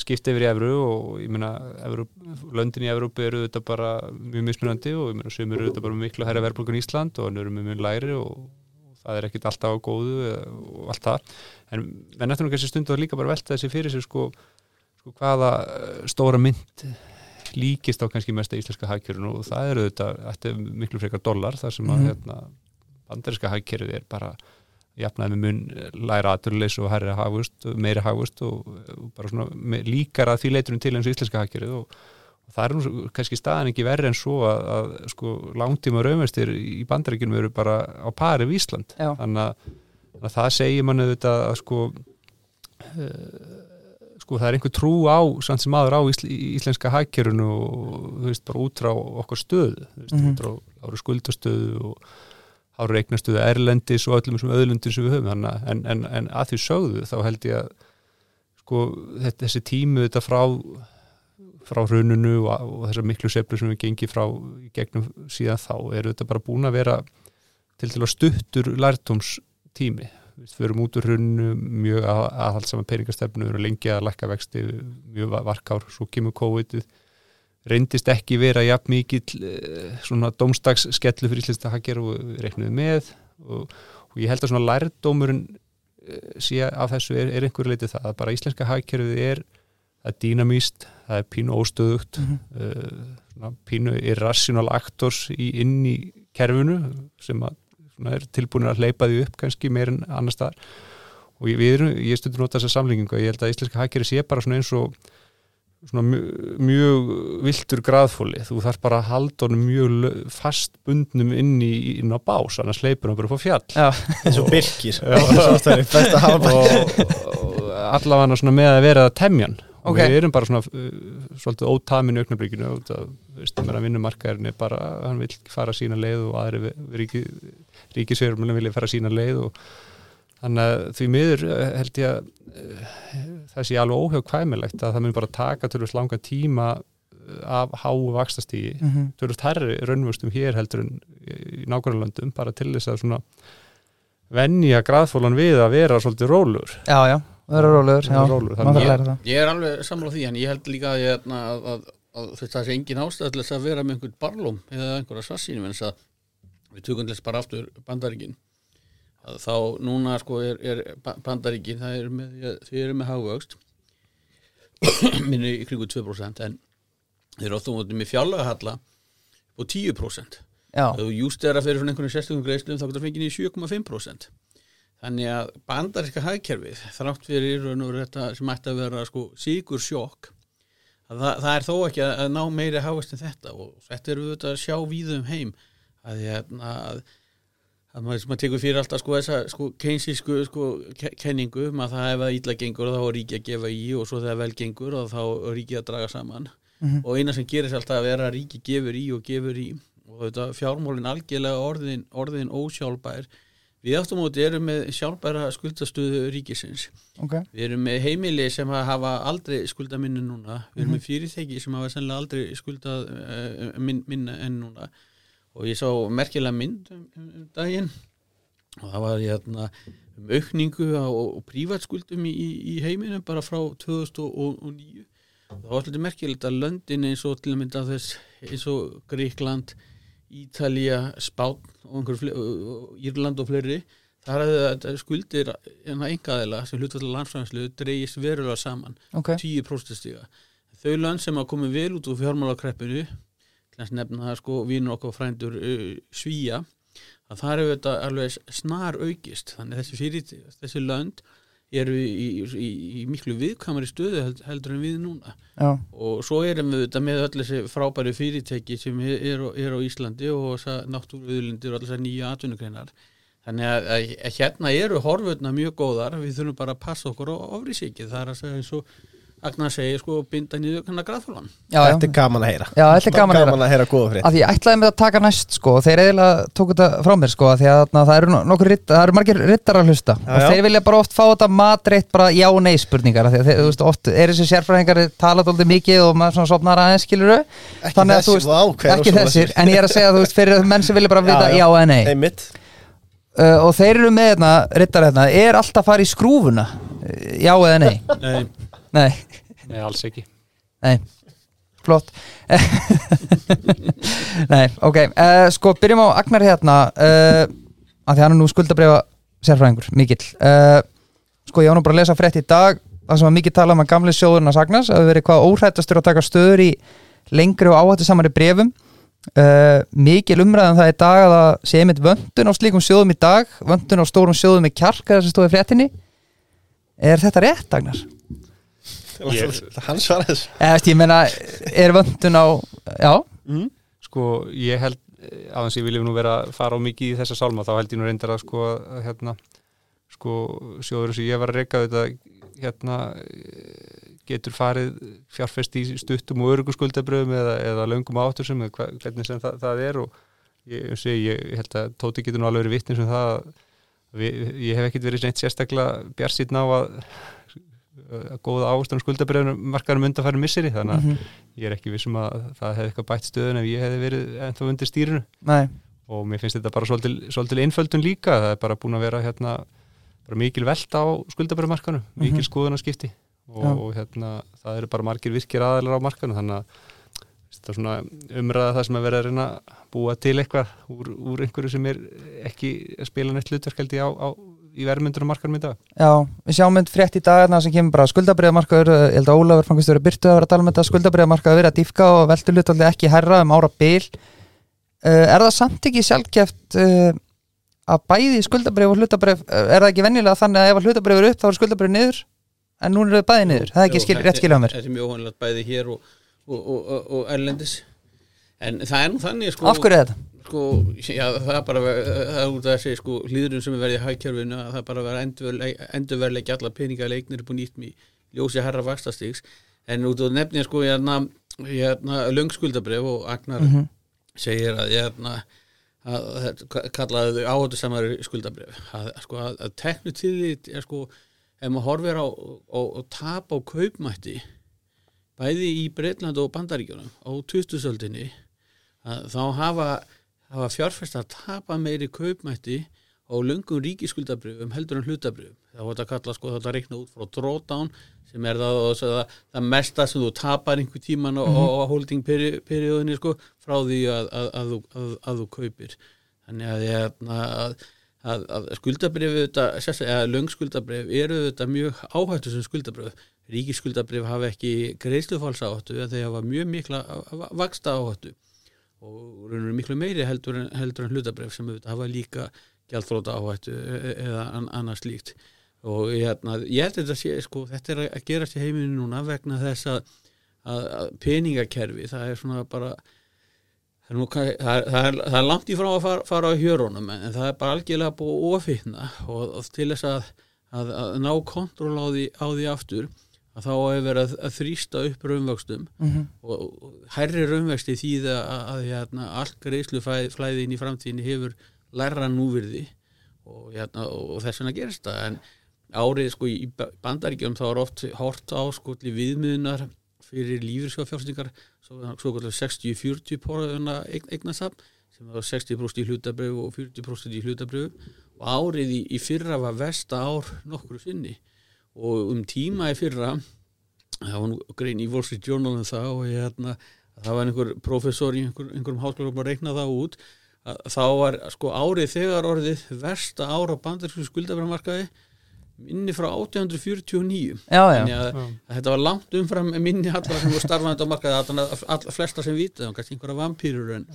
skipta yfir í Evru og ég meina löndin í Evrópu eru auðvitað bara mjög mismunandi og ég meina sem eru auðvitað bara miklu hærra verðbólgun í Ísland og hann eru með mjög læri og, það er ekkit alltaf á góðu og allt það en menn eftir nú kannski stundu að líka bara velta þessi fyrir sér sko, sko hvaða eh, stóra mynd líkist á kannski mesta íslenska hagkjörun og það eru auðvitað þetta er miklu frekar dólar þar sem að
Mhm.
hérna, bandarinska hagkjörið er bara jafnaði með mun læra aturleis og hærri hagvust, meiri hagvust og, og bara svona með, líkar að því leiturum til eins og íslenska hagkerið og, og það er nú kannski staðan ekki verri en svo að, að sko langtíma raumestir í bandaríkjunum eru bara á pari við Ísland þannig að, að það segir mann auðvitað að sko uh, sko það er einhver trú á samt sem aður á íslenska hagkerunu og þú veist bara út frá okkar stöðu þú veist,
Mhm.
út frá ára skuldastöðu og ára reiknastuðu erlendis og öllum þessum öðlundin sem við höfum. En, en, en að því sögðu þá held ég að sko þetta, þessi tímu þetta frá frá hrununu og, og þessar miklu seflu sem við gengi frá gegnum síðan þá eru þetta bara búin að vera til til að stuttur lærtómstími við förum út úr hrununu mjög að, aðhaldsama peningastefnu, við erum lengi að lækka vexti mjög varkár, svo kemur COVID-ið reyndist ekki vera jafn mikill eh, svona dómstags skellu fyrir íslenskt að haggjara og við reiknuðum með og, og ég held að svona lærdómurinn eh, sé af þessu er, er einhverju leiti það að bara íslenska hagkerfið er er dýnamíst, það er pínu óstöðugt
Mhm.
uh, svona pínu irrational actors í, inn í kerfinu sem að, er tilbúinir að hleypa því upp kannski meir en annar staðar og ég, við erum, ég stundur nota þessa samlingingu og ég held að íslenska hagkerri sé bara svona eins og mjög, mjög viltur graðfóli, þú þarf bara að halda honum mjög fastbundnum inn, í, inn á bás, annars leipur hann bara upp á fjall.
Já,
eins og það er
og allavega svona með að vera að temjan. Og
Ok.
við erum bara svona uh, svolítið ótamin í það, veist, að vinnumarkaðurinn er bara, hann vil fara sína leið og aðri ríki, ríkisverðum vilja fara sína leið og þannig að því miður eh, held ég að eh, það sé alveg óhjóðkvæmilegt að það mun bara taka tölvist langa tíma eh, af háu vakstastígi
mhm,
tölvist hærri raunvöxtum hér heldur en í nákvæmlandum bara til þess að svona venja graðfólan við að vera svolítið rólur
já, já, er Já,
Vera rólegur,
maður þarf að
ég, ég er alveg sammála því en ég held líka að, ég, að, að, að, að það sé engin ástæð til þess að vera með einhvern barlóm eða einhverja svassínu en þess að við tökum þess bara aftur bandaríkin. að þá núna sko er, er Ba- bandaríkin það er með, þau eru með hagvöxt. Minni í kringu 2% en þeir eru ofta mútið með fjárlagahalla og 10%
Já,
þú jústera fyrir svona einhvern sérstökum greiðslum þá getur fengið í 7,5% þannig að bandaríska hagkerfið þrátt fyrir í þetta sem ætti að vera sko síkur sjokk að það, það er þó ekki að, að ná meiri hafast en þetta. Og þetta eru við að sjá víðum heim að, hérna, að, að maður, maður tekur fyrir alltaf sko þessa sko keinsísku sko ke- kenningu. Að það ef það ítla gengur þá er ríki að gefa í og svo þegar vel gengur þá er ríki að draga saman.
Mhm.
og eina sem gerir sér alltaf að vera að ríki gefur í og gefur í. Og þetta fjármólin algjörlega orðin, orðin ósjálfbær. Við áttum móti erum með sjálfbæra skuldastöðu ríkisins.
Ok.
Við erum með heimili sem hafa aldrei skulda minni núna. Við erum með fyrirtæki sem hafa sennilega aldrei skuldað uh, min, minna enn núna og ég sá merkilega mynd um, um, um daginn. Og það var hérna um aukningu á, á prívatskuldum í, í heiminum bara frá 2009 það var alltaf merkilegt að löndin eins og til að mynda þess eins og Gríkland Ítalía, Spán og og Írland og fleiri þar hefði þetta skuldir en engaðila sem hlutfallar landsfæðanslu dreigist verulega saman
Ok,
10% stiga þau lönd sem að komi vel út úr fjármálakreppinu að nefna það sko vínur okkur frændur uh, svíja að það eru þetta alveg snar aukist þannig þessi fyrir þessi lönd eru í, í, í, miklu viðkamari stöðu held, heldur en við núna.
Já,
og svo erum við þetta með öll þessi frábæri fyrirtæki sem er, er, á- Íslandi og náttúruviðlindir og allir þessar nýja atvinnugreinar. Þannig að, að, að hérna eru horfurna mjög góðar við þurfum bara að passa okkur á ofrísikið það er að segja eins og Agnar segir sko binda niður kannar
já
Þetta er gaman að heyra.
Já, þetta er gaman að heyra.
að heyra góða frétt.
Að því ég ætlaði með að taka næst sko og þeir eiginlega tóku þetta frá mér sko af því að það eru no- nokkur ritt, það eru margir rittar að hlusta.
Já,
og
já.
þeir vilja bara oft fá þetta matreitt bara já og nei spurningar af því að þeir, þú veist, oft er þessi sérfræðingar talað alltaf mikið og maður svona sopnar aðeins skilur
Ekki
þannig að þú
þessi,
veist,
vá, hver
ekki
sér.
en ég er að segja þú veist fyrir menn sem vilja bara vita já,
Já,
nei. Uh, og þeir eru með hérna, rittar hérna er alltaf að fara í skrúfuna? Uh, já eða nei?
Nei,
nei,
Nei, alls ekki.
Nei. Flott. Nei, ok, uh, sko byrjum á Agnar hérna. Uh, að því hann er nú skuldabrifa sérfræðingur, mikill. Uh, sko ég á nú bara að lesa frétt í dag það sem var mikið talað um að gamli sjóðurinn að sagnas að verið hvað óhrættastur að taka stöður í lengri og áhættu samari brefum mikil umræðan það í dag að það sé einmitt vöndun á slíkum sjóðum í dag vöndun á stórum sjóðum í fréttinni. Er þetta rétt, Agnar?
Ég-
Hann svarar þessu
veist, ég meina, er vöndun á já,
mm.
Sko, ég held á þess að ég viljum nú vera að fara á mikið í þessa sálma þá held ég nú reyndar að sko að, hérna, sko, sjóður sem ég var að reyka þetta hérna eh, getur farið fjárfest í stuttum og örugum skuldabröðum eða, eða löngum áttur sem eða hva- hvernig sem það, það er og ég, ég, segi, ég held að Tóti getur nú alveg verið vittnum sem það að við, ég hef ekkit verið neitt sérstaklega bjarsýtn á að að góða ávastunum skuldabröðunum markarum undanfæri misseri þannig að
Mhm.
ég er ekki vissum að það hefði eitthvað bætt stöðun ef ég hefði verið ennþá undir stýrinu
nei
og mér finnst þetta bara svolítil, svolítil einföldun líka, það er bara búin að vera hérna, mikil velta á skuldabröðmarkanum, mikil
Mhm.
skoðunarskipti og,
Já.
og hérna, það eru bara margir virkir aðalar á markanum þannig að þetta er svona umræða það sem er verið að reyna að búa til eitthvað úr, úr einhverju sem er ekki að spila neitt hlutverk held ég á, á í verðmyndunum markanum í dag?
Já, við sjáum mynd frétt í dag þarna sem kemur bara skuldabriðamarkaður, ég held að Ólafur fangast verið byrtu að vera að tala með þetta skuldabriðamarkaður verið að dýfka og veldur hlutaldi ekki herra um ára bil. Uh, er það samt ekki sjálfgeft uh, að bæði skuldabrif og hlutabrif uh, er það ekki venjulega þannig að ef að hlutabrif eru upp þá er skuldabrif niður? En núna eru þau bæði niður, það er ekki skil, rétt skilja á mér.
Þetta er mjög óhanlega bæði hér og, og, og, og, og erlendis. En það er nú þannig sko,
af hverju er þetta?
Sko, já, það er bara það er út að segja sko, hlýðurinn sem er verið í hagkjörfinu að það er bara að vera endurverleik alla peninga leiknir upp og nýtt í ljósi herra vakstastíks en út á nefnir sko hérna, hérna löngskuldabref og Agnar
Mhm.
segir að hérna að, að kallaði þau áhættu samar skuldabref að, sko, að, að teknu til því er sko ef maður horfir á og tap á kaupmætti bæði í Breitland og Bandaríkjunum á 2000-öldinni þá hafa, hafa fjárfæstar tapa meiri kaupmætti á löngum ríkiskuldabrifum heldur en hlutabrifum. Það þetta að kalla sko þetta að reikna út frá drawdown sem er það, það, það mesta sem þú tapar einhver tíman á, mm -hmm. á holding perióðinni sko frá því að, að, að, að þú kaupir. Þannig að, að að, að skuldabrif eða löngskuldabrif eru þetta mjög áhættu sem skuldabrif ríkisskuldabrif hafa ekki greiðslufalsa áhættu en þeir hafa mjög mikla vaksta áhættu og raunir miklu meiri heldur en, heldur en hlutabrif sem hafa líka gjaldfróta áhættu eða annars líkt og hérna, ég held þetta sé sko, þetta er að gerast í heiminu núna vegna þess að, að peningakerfi það er svona bara Það er, nú, það, er, það, er, það er langt í frá að fara, fara á hjörunum en það er bara algjörlega búið ofitna og, og til þess að, að, að ná kontroll á því, á því aftur að þá hefur verið að þrýsta upp raunvöxtum
mm -hmm.
og, hærri raunvöxti því að hérna, allt greiðsluflæðin í framtíðinni hefur læra núvirði og, hérna, og þess vegna gerist það. En árið sko í bandaríkjum þá er oft hort á sko viðmiðunar fyrir lífyrskáfjársingar svo kallar 60-40 porðuna eignasafn sem var 60% í hlutabröfu og 40% í hlutabröfu og árið í, í fyrra var vesta ár nokkru sinni og um tíma í fyrra það var nú grein í Wall Street Journal um það og ég, hérna, það var einhver professor í einhver, einhverjum háskóla að reikna það út að, þá var sko árið þegar orðið versta ára bandarísku skuldabröfumarkaði minni frá 1849
já, já.
þannig að, að þetta var langt umfram minni allra sem voru starfandi á markaði allra, flesta sem vita, kannski einhverja vampýrur en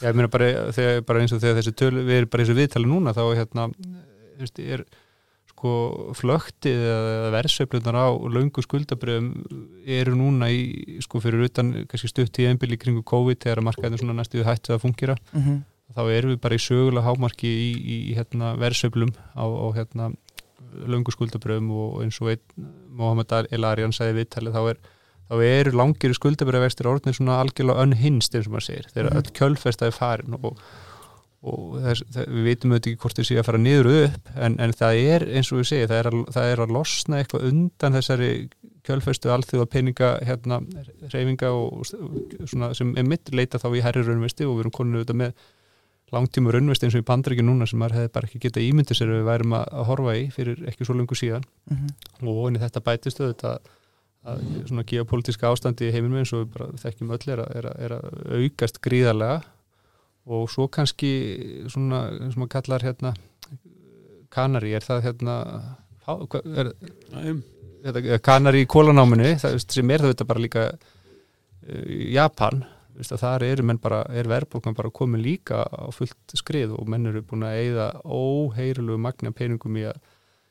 Já, ég meina bara, þegar, bara eins og þegar þessi töl við erum bara eins og viðtali núna þá hérna, er sko flöktið eða verðsveiflunar á laungu skuldabröðum eru núna í, sko fyrir utan kannski stutt í einbili kringu COVID þegar markaðinu svona næstu hættið að fungera
Mm -hmm.
þá erum við bara í sögulega hámarki í, í, í hérna, verðsveiflum á, á hérna laungu skuldabröðum og eins og Mohamed El Arian sagði viðtalið þá er þá eru langir skuldabröðvextir orðinir svona algjörlega unhinst eins og maður segir þegar
Mhm.
öll kjölfesta er farin og, og þess, það, við veitum auðvitað ekki hvort þið séu að fara niður og upp en, en það er eins og við segja það er, að, það er að losna eitthvað undan þessari kjölfestu alþjóða peninga hérna reyfinga og svona sem er mitt leita þá í herri raunvesti og við erum koninu auðvitað með langtíma raunvesti eins og í pandryggjum núna sem maður hefði bara ekki getað ímyndið sér við værum að, að horfa í fyrir ekki svo lengur síðan
Mm -hmm.
og inn í þetta bætist auðvitað að svona geopolítiska ástandi í heiminum eins og við bara þekkjum öll er er að, er að aukast gríðarlega og svo kannski svona sem maður kallar hérna kanari, er það hérna er,
um,
þetta, kanari í kólanáminu sem er það þetta bara líka uh, Japan þar eru menn bara, er verðbólkan bara komin líka á fullt skrið og menn eru búin að eyða óheirulegu magna peningum í að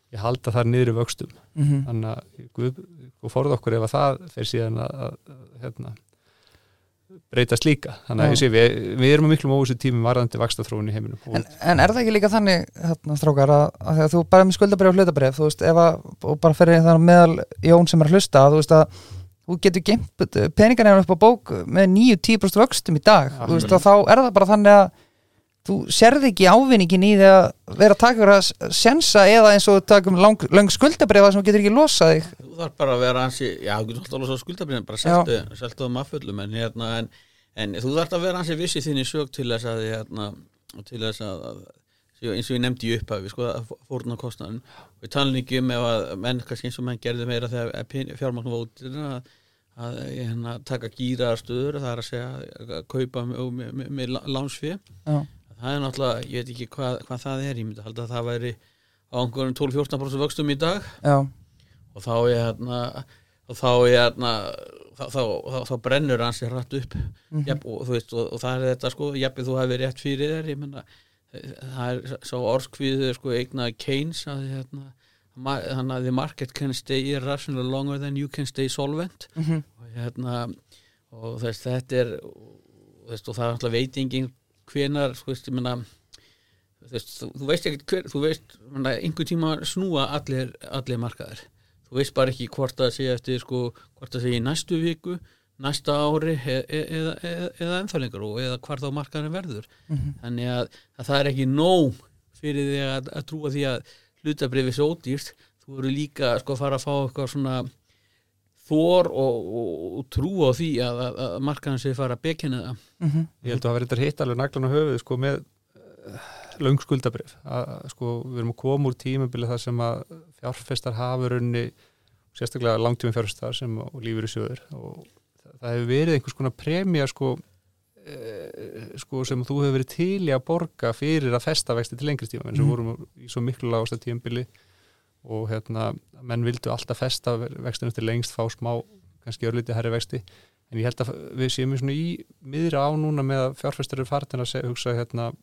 ég halda þar niður í vöxtum
Mm -hmm.
þannig að Guð, Guð forða okkur ef að það fer síðan að, að, að hérna, breytast líka. Þannig að ég sé, við, við erum með miklum óvissu tímum varðandi vakstaþróun í heiminum
en, en er það ekki líka þannig hérna, strákar að, að þú bara með skuldabrif og hlutabrif þú veist, ef að, og bara fyrir þannig meðal Jón sem er að hlusta, þú veist að þú getur geimt peningarnir upp á bók með 9-10% vöxtum í dag
Já,
þú veist, og þá er það bara þannig að þú sérði ekki ávinningin í því að vera að taka vera að sensa eða eins og takum lang, lang skuldabrifa sem þú getur ekki losað þig
þú þarf bara að vera ansi já, þú getur alltaf alveg svo skuldabrinn bara seltu, seltu það mafföllum en, hérna, en, en þú þarf að vera ansi vissi þinni sög til þess að hérna, til þess að, að eins og ég nefndi í upphafi sko, að fórna kostnaðin og ég tala ekki um ef að menn kannski eins og menn gerði meira þegar fjármagn vótir að, að hérna, taka gýra stöður það er að segja að kaupa með, með, með, með lánsfið. Það er náttúrulega, ég veit ekki hvað, hvað það er ég myndi halda að það væri á einhverjum 12-14% vöxtum í dag
Já,
og þá er hérna og þá er hérna þá, þá, þá, þá brennur hans sér hratt upp
Mhm.
Jafn, og, þú veist, og, og það er þetta sko jafnir þú hafi rétt fyrir þér menna, það er sá orskviður sko eignaði Keynes að hérna þannig að the market can stay irrational longer than you can stay solvent
Mhm.
og hérna og þess, þetta er og, þess, og það er alltaf veitingin hvenar þú veist, ég menna þú, þú veist ekkert hver þú veist, menna, einhver tíma snúa allir, allir markaðir. Þú veist bara ekki hvort það sé eftir sko, hvort það sé í næstu viku næsta ári e e eða, eða, eða ennþá lengur og eða hvar þá markaðin verður.
Mhm.
þannig að, að það er ekki nóg fyrir því að, að trúa því að hlutabrifi svo ódýrt. Þú eru líka sko að fara að fá eitthvað svona þor og, og, og trú á því að, að, að markaðin sé fara að bekina það
Mhm.
Ég held að það verið þetta hitt alveg naglan á höfuð sko með uh, löng skuldabrif að að, sko við erum að koma úr tímabili þar sem að fjárfestar hafa runni sérstaklega langtíma fjárfestar sem lífur í sjöður og það, það hefur verið einhvers konar premja sko, e, sko sem þú hefur verið til í að borga fyrir að festa vexti til lengri tíma eins og
Mhm.
vorum í svo miklu lágasta tímabili og hérna menn vildu alltaf festa vextinu til lengst fá smá kannski örlítið herri vexti en ég held að við séum í í miðri á núna með að fjárfestur eru farin að hugsa hérna eh,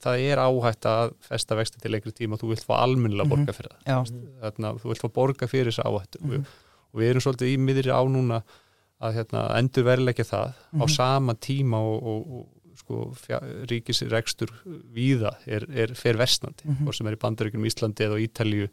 það er áhætt að festa vexti til lengri tíma og þú vilt fá almennilega
Mhm.
borga fyrir það
Já,
hérna, þú vilt fá borga fyrir þessa áhættu
Mhm.
og, og við erum svolítið í miðri á núna að hérna, endur verðleggja það á
Mhm.
sama tíma og, og, og sko, ríkisrekstur víða er, er fer versnandi.
Mhm.
hvort sem er í bandaríkunum Íslandi eða á Ítalíu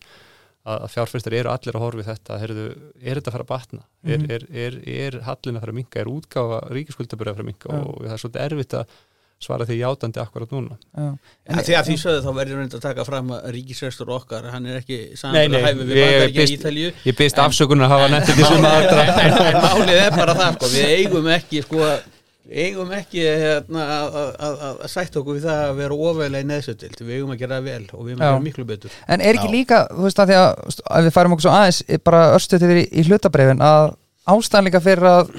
að, að fjárfæstar eru allir að horfi þetta heyrðu, er þetta að fara að batna? Er,
Mhm.
er, er, er hallin að fara að minka er útgáfa ríkiskuldabur að fara að minka
Já.
og það er svolítið erfitt að svara því játandi akkurat núna.
Já.
En því að því sögðu þá verður reynd að taka fram að ríkisrestur okkar, hann er ekki
Nei,
saman
nei,
að hæfi við bandaríkja í Ítalíu.
ég byrst
En-
afsökunar að hafa ekki
en,
svona aðra
en, en málið er bara það sko, við eigum ekki sko, við eigum ekki hérna, að, að, að, að sætt okkur við það að vera ofalega í neðsötild, við eigum að gera það vel og við eigum að gera miklu betur.
En er ekki
Já.
líka, þú veist að því að að við færum okkur svo aðeins eh, bara örstuð yfir í, í hlutabrefin að ástæðan líka fyrir að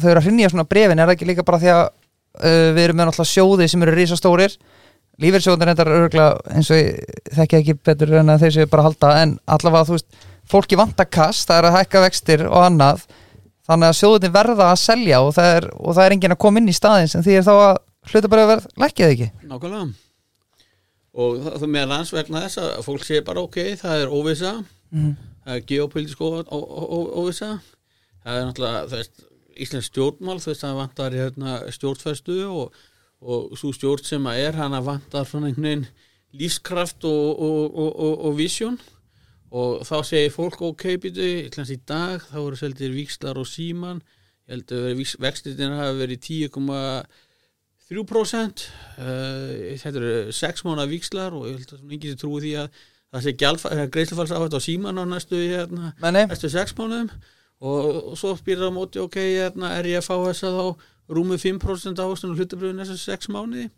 þau eru að hrinja svona brefin er ekki líka bara því að uh, við erum með náttúrulega sjóði sem eru risastórir? Lífeyrissjóðin reyndar örgulega eins og ég þekki ekki betur en að þeir séu bara halda en allavega þú veist, fólki vanta kast það er að hækka vextir og annað þannig að sjóðin verða að selja og það er, og það er enginn að koma inn í staðin sem því er þá að hlutabrefin verð lækkið ekki?
Nákvæmlega. Og það, með lands vegna þess að fólk sé bara ok, það er óvisa
mm.
það er geopolítisk óvisa það er náttúrulega Íslands stjórnmál þú veist það vantar hérna, stjórnfæstu og, og svo stjórn sem að er hana vantar svona einhvern veginn lífskraft og, og, og, og, og visjón og þá segir fólk ok býtu, í dag þá voru seldir víkslar og síman ég held að vextitin hafi verið 10,3% 3% uh, þetta eru 6 mánuða víkslar og ég held að enginn trúi því að það sé greiðslufalls áhætt á síman á næstu, hérna,
Menni,
næstu 6 mánuðum. Og, og svo spyrir það á móti ok, hérna, er ég að fá þess að þá rúmið 5% ávöxtunum hlutabröðu næstu 6 mánuði,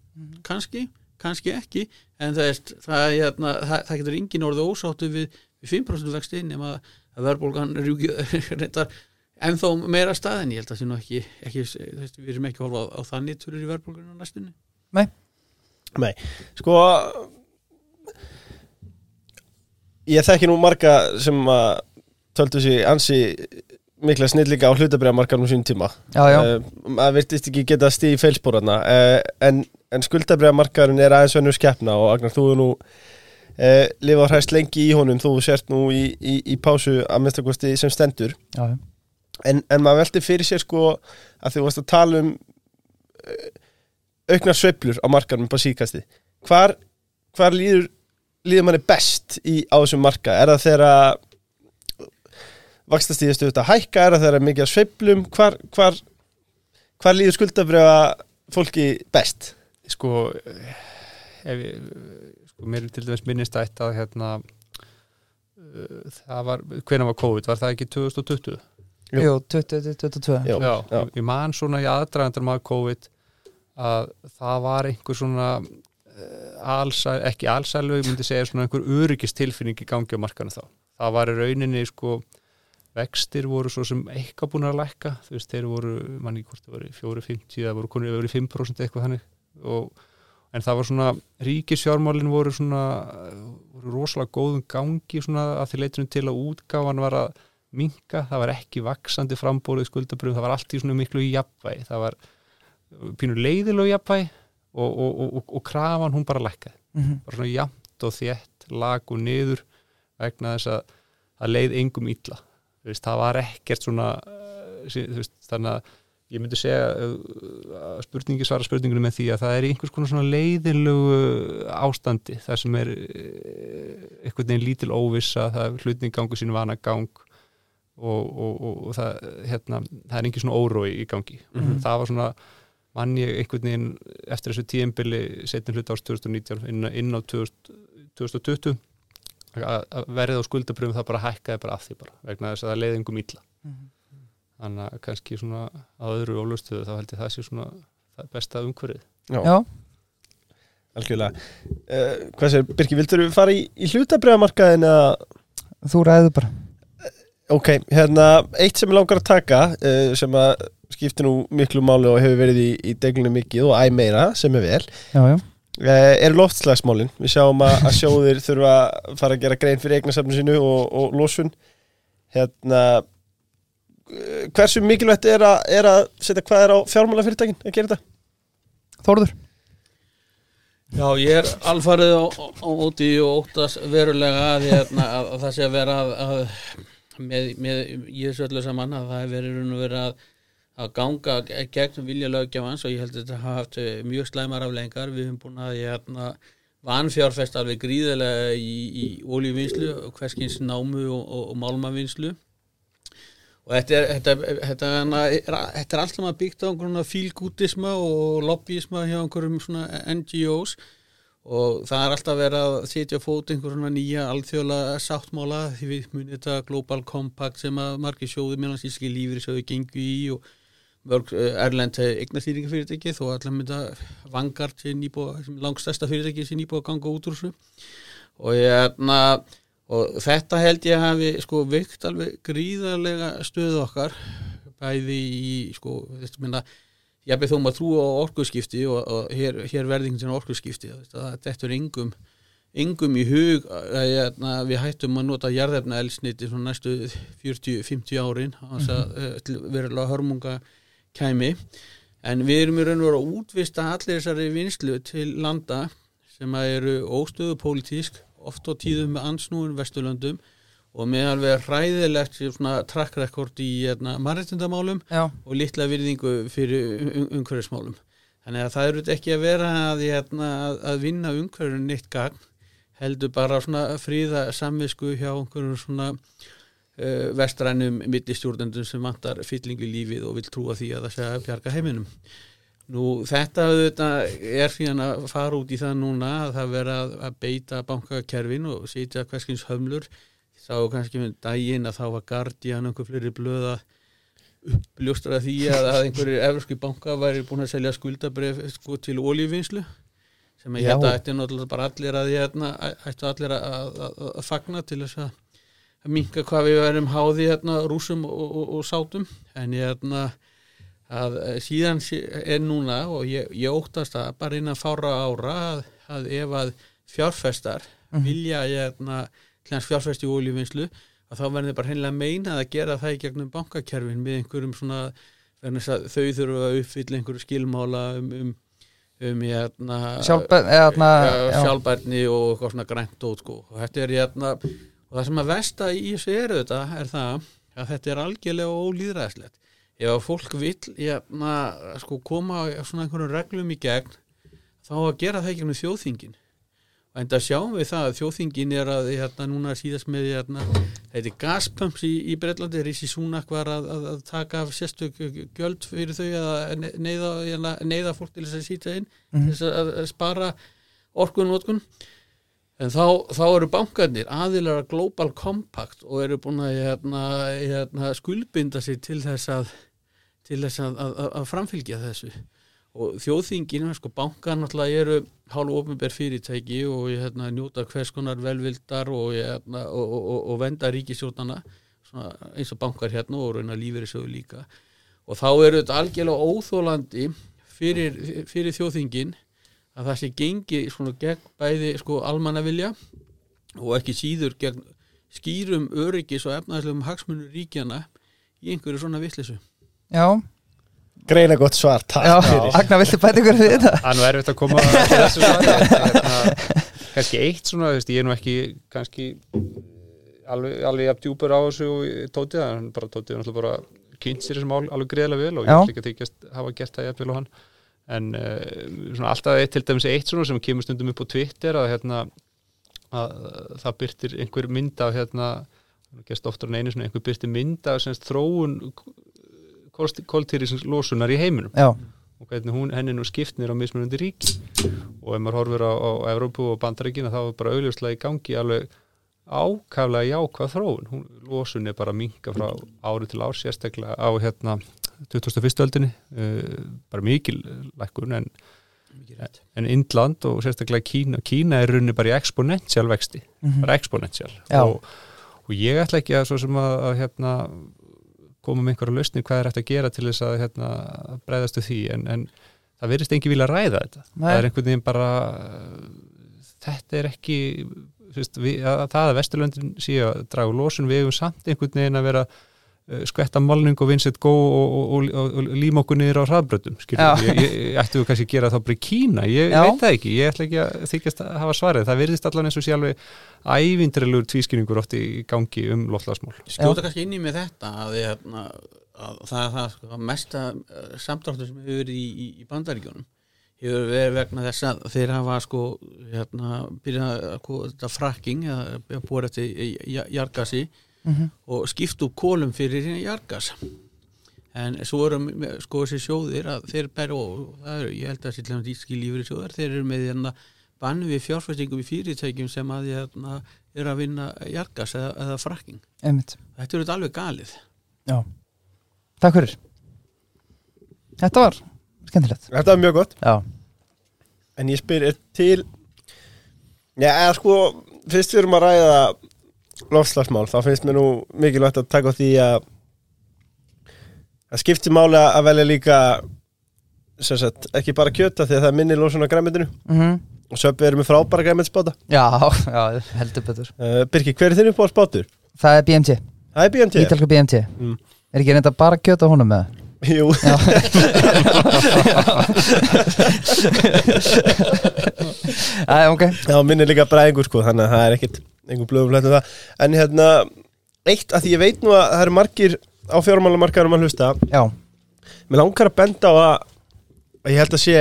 kannski kannski ekki, en það, er, það, hérna, það, það getur engin orðið ósáttu við 5% vexti nema að verðbólgan rjúki reyndar ennþá meira stað en ég held að það sé nú ekki, ekki þessi, við erum ekki að horfa á, á þannig törur í verðbólgan á næstunni.
Nei, sko ég þekki nú marga sem að töldu sig ansi mikla snillika á hlutabriðamarkanum sín tíma.
Já, já,
uh, virtist ekki geta stíð í feilspórarna uh, en, en skuldabriðamarkaðurinn er aðeins vennur skeppna og Agnar, þú er nú uh, lifað hræst lengi í honum þú sért nú í, í, í pásu að minnstakosti sem stendur.
Já, já.
en, en maður veldi fyrir sér sko að þú varst að tala um uh, auknar sveiflur á markanum på síkasti hvar, hvar líður líður manni best í, á þessum marka? Er það þegar vakstastíðistu þetta hækka? Er það þegar mikið að sveiflum? Hvar, hvar, hvar líður skuldabriða fólki best?
Sko ef ég, sko mér er til dæmis minnist að hérna uh, það var, hvenær var COVID var það ekki 2020?
Jú.
Jú, 2022
Já,
Já. Ég, man svona í aðdragandar maður COVID að það var einhver svona uh, alsæl, ekki alsælu, ég myndi segja svona einhver öryggistilfinning í gangi á markanu þá það var í rauninni sko vextir voru svo sem eitthvað búin að lækka þú veist, þeir voru, manni hvort það voru 4,50 eða voru konur yfir í 5% eitthvað þannig og, en það var svona ríkisjármálin voru svona voru rosalega góðum gangi svona að því leitunum til að útgáfan var að minka, það var ekki vaksandi frambúrið skuldabröfum, það var allt í svona miklu í jafnvægi, það var pínur leiðilegu jafnvægi og, og, og, og, krafan hún bara lækkaði.
Mhm.
bara svona jafnt og þétt lag og niður vegna þess að það leið engum illa. Það var ekkert svona veist, þannig að ég myndi segja uh, að spurningi svara spurningunum með því að það er einhvers konar svona leiðilegu ástandi það sem er uh, einhvern veginn lítil óvissa það er hlutning gangu sín vana gang og, og, og, og það, hérna, það er engin svona órói í gangi
Mhm.
það var svona mann ég einhvern veginn eftir þessu tíðembili setjum hlut árs 2019 inn, inn á 2000, 2020 að verðið á skuldabröfum það bara hækkaði bara af því bara vegna þess að það leiði engum illa
Mhm.
Þannig að kannski svona á öðru ólustuðu þá held ég það sé svona það besta umhverfið.
Já, algjörlega. Uh, Hvað sér, Birki, vildur við fara í, í hlutabriðamarkaðin eða?
Þú ræður bara.
Ok, hérna, eitt sem ég langar að taka uh, sem að skiptir nú miklu máli og hefur verið í, í deglunum mikið og æ meira sem er vel
Já, já,
er loftslagsmálin. Við sjáum að, að sjóðir þurfa að fara að gera grein fyrir eignasafnu sínu og, og losun. Hérna hversu mikilvægt er að, er að setja hvað er á fjármálafyrirtækin að gera þetta?
Þórður?
Já, ég er alfarið á, á, úti og óttast verulega að, hérna, að, að það sé að vera að, að með, með þessu öllu saman að það hefur verið raun og verið að, að ganga gegn vilja lögjafans og ég held að þetta hafa haft eh, mjög slæmar aflengar við höfum búin að hérna, vanfjárfest alveg gríðarlega í, í olíuvinnslu, hverskins námu og, og, og málmavinnslu og þetta er, þetta, þetta, þetta, er, þetta er alltaf byggt á einhverjum fílgútisma og lobbyisma hjá einhverjum svona NGOs og það er alltaf verið að setja fót einhverjum nýja alþjóðlega sáttmála því við munið þetta Global Compact sem að margir sjóði meðan síski lífri sjóði gengu í og mörg eh, erlend eignastýringafyrirtæki þó allar mynda vangar sem langstæsta fyrirtæki sem nýbúið að ganga út úr þessu. Og ég erna og þetta held ég hafi sko veikt alveg gríðarlega stöðu okkar bæði í sko þetta minna ég beð þó maður trú á orkuskipti og, og hér, hér verðingin sem orkuskipti það þetta er yngum yngum í hug að, að, að við hættum að nota jarðefna elsniti svona næstu 40-50 árin þannig að mm -hmm. verulega hörmunga kæmi en við erum í raun og veru að útvista allir þessari vinslu til landa sem eru óstöðu pólitísk oft á tíðum með ansnúin vesturlöndum og með alveg hræðilegt svona trakkrekord í hérna, marreitindamálum og litla virðingu fyrir um, umhverfismálum. Þannig að það eru ekki að vera að, hérna, að vinna umhverfin neitt gagn, heldur bara svona fríða samvisku hjá einhverjum svona uh, vestrænum millistjórnendum sem vantar fyllingu í lífið og vil trúa því að það sé að bjarga heiminum. Nú þetta er fyrir að fara út í það núna að það vera að beita bankakerfin og setja hverskins hömlur. Þá kannski með daginn að þá var Guardian einhver fleiri blöða uppljóstra því að, að einhverjir efrski banka væri búin að selja skuldabref sko, til olífinslu sem að ætti náttúrulega bara allir að hérna, ættu allir að, að, fagna til þess að minka hvað við verum háði hérna, rúsum og, og, og sátum. En ég hérna að síðan er núna og ég, ég óttast að bara innan fára ára að ef að fjárfestar mm -hmm. vilja hérna hlans fjárfæst í ólífinslu að þá verður bara hennilega meina að gera það í gegnum bankakerfin með einhverjum svona þau þurfa að uppfylla einhverju skilmála um, um, um hérna, sjálfbærni og eitthvað svona grænt út sko. og þetta er hérna og það sem að vesta í þessu eru þetta er það að þetta er algjörlega ólýðræðslegt ef fólk vil hérna, sko, koma svona einhverjum reglum í gegn þá að gera það í gegnum þjóðþingin. En það sjáum við það að þjóðþingin er að hérna núna síðast með hérna, þetta er gaspumps í, í Breitlandi Rísi Súnak var að, að, að taka sérstök gjöld fyrir þau að neyða, hérna, neyða fólk til þess að sýta inn mm -hmm. þess að, að spara orkun og orkun en þá, þá eru bankarnir aðilar að Global Compact og eru búin að hérna, hérna, skuldbinda sig til þess að til þess að framfylgja þessu. Og þjóðþinginu, sko, bankar náttúrulega eru hálf ofinber fyrirtæki og hérna, njóta hvers konar velvildar og, hérna, og, og, og venda ríkisjótana eins og bankar hérna og raunar lífeyri sögur líka. Og þá eru þetta algjörlega óþólandi fyrir, fyrir þjóðþingin að það sé gengi svona gegn bæði sko almannavilja og ekki síður gegn skýrum öryggis og efnaðslegum hagsmunur ríkjana í einhverju svona vitleysu.
Já,
Greina gott svar, takk
já,
fyrir.
Agnar, viltu bæta ykkur við þetta?
Það er nú erfitt að koma að þessu svari hérna, kannski eitt svona, þú veist, ég er nú ekki kannski alveg, alveg jafn djúpur á þessu tótið, en bara tótið er náttúrulega bara kynnt sér mál alveg greiðlega vel og
Já.
ég ætla ekki að þykjast hafa gert það jafn vel og hann en uh, svona alltaf eitt til dæmis eitt svona sem kemur stundum upp á Twitter að hérna að það byrtir einhver mynd af hérna gerst oftar en einu svona einhver byrtir mynd af semst þróun koltýrislósunar í heiminum.
Já,
og hvernig hún, henni nú skiptnir á mismunandi ríki. Og ef maður horfir á, á Evrópu og Bandaríkina þá er bara augljóslega í gangi alveg ákaflega jákvað þróun. Hún, losun er bara að minka frá ári til ár sérstaklega á hérna 2001. öldinni uh, bara mikil lækkun en, en Indland og sérstaklega Kína Kína er runni bara í exponential vexti bara exponential og, og ég ætla ekki að, svo sem að, að hérna, koma með einhverja lausni hvað er hægt að gera til þess að hérna, breyðastu því en, en það verðist engi vilja ræða þetta
Nei.
það er einhvern veginn bara þetta er ekki við, að, það að Vesturlöndin séu að draga úr losun við hefum samt einhvern veginn að vera skvetta málning og vinsett gó og, og, og, og, líma okkur niður á ég, ég, ég ættu kannski að gera það bara í Kína? Ég
Já.
veit það ekki, ég ætla ekki að þykjast að hafa svarið, það verðist allan eins og sé alveg ævindrilegur tvískinningur oft í gangi um loftlagsmál
skjóta kannski inn í með þetta að, þið, hérna, að það er það sko, mesta uh, samdráttur sem hefur verið í, í, í bandaríkjónum hefur verið vegna þess að þeir hafa sko hérna, byrjað að þetta fracking að búa eftir jargasi
Mhm.
og skipt úr kólum fyrir jargas en svo eru sko þessi sjóðir að þeir bæri og það eru, ég held að þessi díski lífri sjóðar, þeir eru með hérna bann við fjárfæstingum í fyrirtækjum sem að hérna, er að vinna jargas eða, eða fracking.
Einmitt.
Þetta er þetta alveg galið.
Já, takk fyrir. Þetta var skemmtilegt.
Þetta var mjög gott.
Já,
En ég spyr, er til Já, eða sko Fyrst við erum að ræða lofslagsmál þá finnst mér nú mikilvægt að taka á því að að skipti máli að velja líka sagt, ekki bara kjöta því að það er minni lósun á græmitinu
mm
og söpvi erum við frábæra græmitsbáta
já, já, heldur betur.
Uh, Birki, hver er þinn upp á spátur?
Það er BMT,
Það er BMT
ítalska BMT
Mm.
Er ekki reynda bara kjöta honum með
Jú,
Já Æ, ok
Já, minn er líka bræðingur sko, þannig að það er ekkit einhver blöðum hlættum það. En hérna, eitt að því ég veit nú að það eru margir á fjármálamarkaðurum að hlusta.
Já,
Mér langar að benda á að, að ég held að sé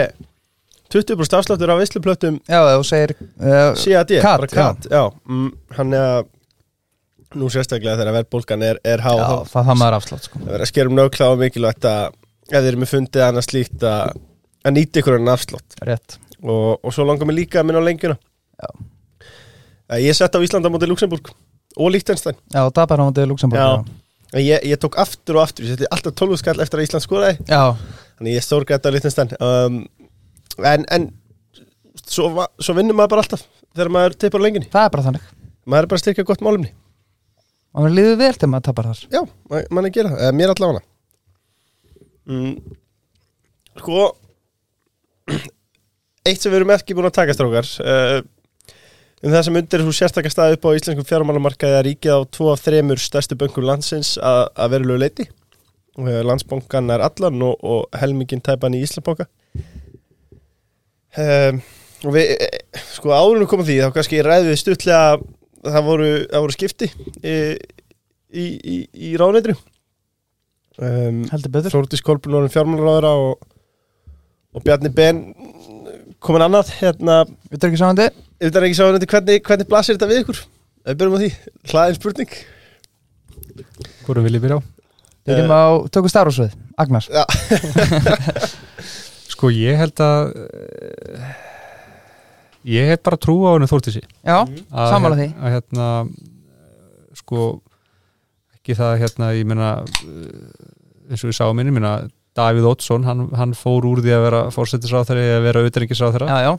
20% afsláttur af veisluplötum
já, þú segir uh,
CAD,
Kat,
bara kat, já. Mm, hann er að, nú sérstaklega þegar verðbólgan er, er há,
Já,
þá
það það maður afslátt sko
það verður að skera um nögla og mikilvægt að ef þeir eru með fundið annað slíkt að, að nýta ykkur en afslátt.
Rétt
Og, og svo langar mér líka að minna á lengjuna.
Já.
Ég sett á Íslanda mótið Luxemburg og Líktenstein.
Já, dabbar á mótið Luxemburg
Já. En Ég, ég tók aftur og aftur, ég setti alltaf 12 skall eftir að Ísland skoraði,
Já,
þannig ég stórgæti á Líktenstein. Um, en en svo, svo vinnur maður bara alltaf þegar maður teipar á lengjunni.
það er bara þannig
Maður er bara að styrka gott málumni.
Og mér líður vel til maður tapar þar
Já, ma- mann er að gera mér allavega. Mm, sko, eitt sem við erum ekki búin að taka strókar, uh, um það sem undir þú sérstakka stað upp á íslenskum fjármálamarkaði að ríkið á tvo af þremur stærstu bönkum landsins að, að verulegu leiti. Uh, landsbankan er allan og, og helmingin tæpan í Íslandbanka. Um, og við, eh, sko áðurinn komum því, þá kannski ræðum við stutlega að það voru, það voru skipti í, í, í, í ráðneitri um,
Heldur betur.
Þórdís Kolbrun orðin fjármálaráðara og, og Bjarni Ben komin annað hérna,
Við erum ekki sáðandi
ef það ekki sá hvernig, hvernig blasir þetta við ykkur? Við byrjum á því, hlaðin spurning.
Hvorum vil ég byrja á?
Við erum á tökum starfsvið Agnar.
Já.
Sko ég held að uh, ég hef bara trú á henni Þórtísi
Já,
að,
Sammála því.
að hérna sko ekki það hérna ég meina uh, eins og við sáum minni minna Davíð Oddsson, hann, hann fór úr því að vera fórsetisráþari að vera
já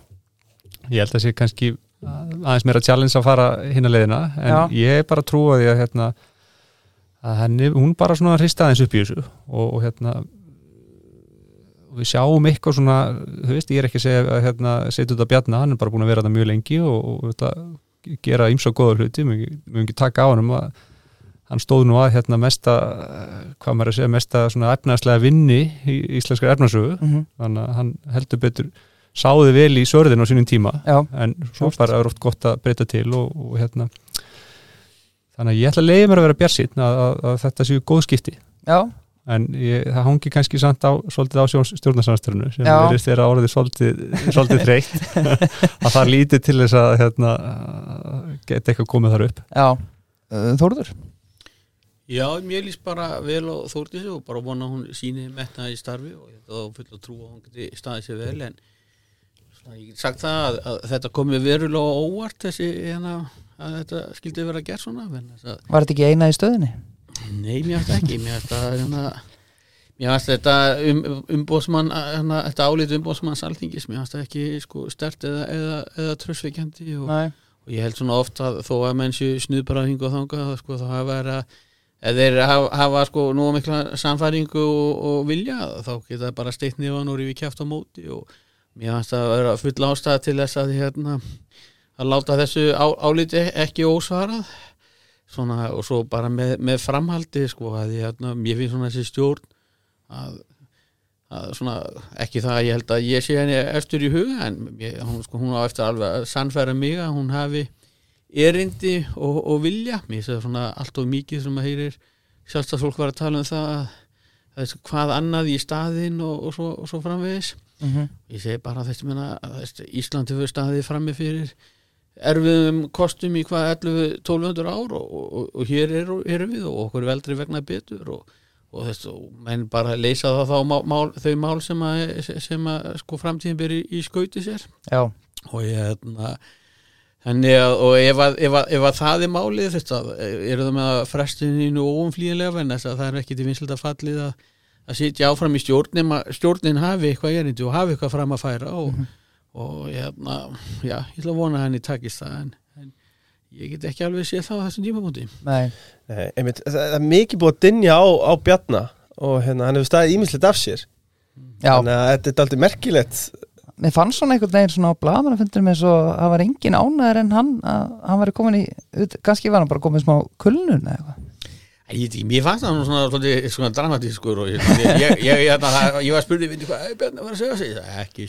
ég held að sé kannski aðeins meira challenge að fara hinna leiðina en
Já.
ég er bara að trúa því að hérna að henni, hún bara svona hrista aðeins upp í þessu og, og hérna við sjáum eitthvað svona þú veist, ég er ekki að segja að hérna, setja að bjarna, hann er bara búin að vera það mjög lengi og, og þetta gera ímsa góða hluti, við mögum ekki taka á hann að hann stóð nú að hérna mesta, hvað maður að segja, mesta svona efnaðslega vinni í íslenskar efnaðsögu,
Mhm.
þannig að hann heldur betur sáði vel í sörðin á sínum tíma
Já,
en svo bara er oft gott að breyta til og, og hérna. Þannig að ég ætla að leiði mér að vera bjarsinn að, að, að þetta séu góð skipti.
Já,
en ég, það hangi kannski samt á svolítið á stjórnarsamstörnu sem
Já.
verðist þeirra orðið svolítið, svolítið þreytt að það lítið til þess að hérna, geta eitthvað komið þar upp
já Uh, Þórður?
Já, mér líst bara vel á Þórdísi og bara vona hún síni metna í starfi og ég þá full að trú að hún geti staðið sér vel en ég get sagt það að, að þetta komi verulega óvart þessi hérna, að þetta skildi vera að gera svona en þess að
Var þetta ekki eina í stöðinni?
Nei, mér finnst ekki, mér finnst það hérna, mér finnst þetta um, umbóðsmann, hérna, þetta álít umbóðsmanns alþingis, mér það ekki sko, stert eða, eða, eða trössveikjandi og, og ég held svona oft að þó að menn séu snuðbara hinga og þanga sko, þá hafa verið að ef þeir hafa, hafa sko nú mikla samfæringu og, og vilja þá geta bara steitt nýðan og rífi kæft á móti og mér finnst það að vera full ástæða til þess að hérna að láta þessu á, áliti ekki ósvarað svona og svo bara með, með framhaldi sko að ég, hérna, ég finn svona þessi stjórn að, að svona ekki það að ég held að ég sé henni eftir í huga en ég, hún, sko, hún á eftir alveg að sannfæra mig að hún hafi erindi og, og vilja mér sé það svona allt og mikið sem að heyrir sjálfstæðsfólk var að tala um það að, að hvað annað í staðinn og, og, svo, og svo framvegis
mm -hmm.
ég segi bara menna að Íslandi fyrir staðið frammi fyrir erfiðum kostum í hvað 11-1200 ár og, og, og hér eru, erum við og okkur er veldri vegna betur og, og þess og menn bara leysa það þá mál, mál, þau mál sem að, sem að sko framtíðin byrja í, í skauti sér.
Já,
og ég hérna Þannig að, og ef að, ef að, ef að það er málið þetta, eru það með að frestuninu óumflýjanlega en þess að það er ekki til vinslega fallið að, að sitja áfram í stjórnin stjórnin hafi eitthvað erindi og hafi eitthvað fram að færa og, og hérna, já, ég ætla að vona að henni takist það en, en ég get ekki alveg séð það á þessum tímamóti
nei.
Nei, einmitt, það það er mikið búið að dynja á, á Bjarna og hérna, hann hefur staðið ímislegt af sér.
Já,
þannig að þetta er aldrei merkilegt.
Mér fannst svona einhvern veginn svona á blaðmannafundinum eins og það var engin ánæður en hann að hann væri komin í, kannski var hann bara komin í smá kulnun eða eitthvað
Ég, fannst það nú svona, svona, svona dramatískur og ég, ég, ég, ég, hérna, var spurning, veitir hvað, er Bjarni var að segja sig? Ekki,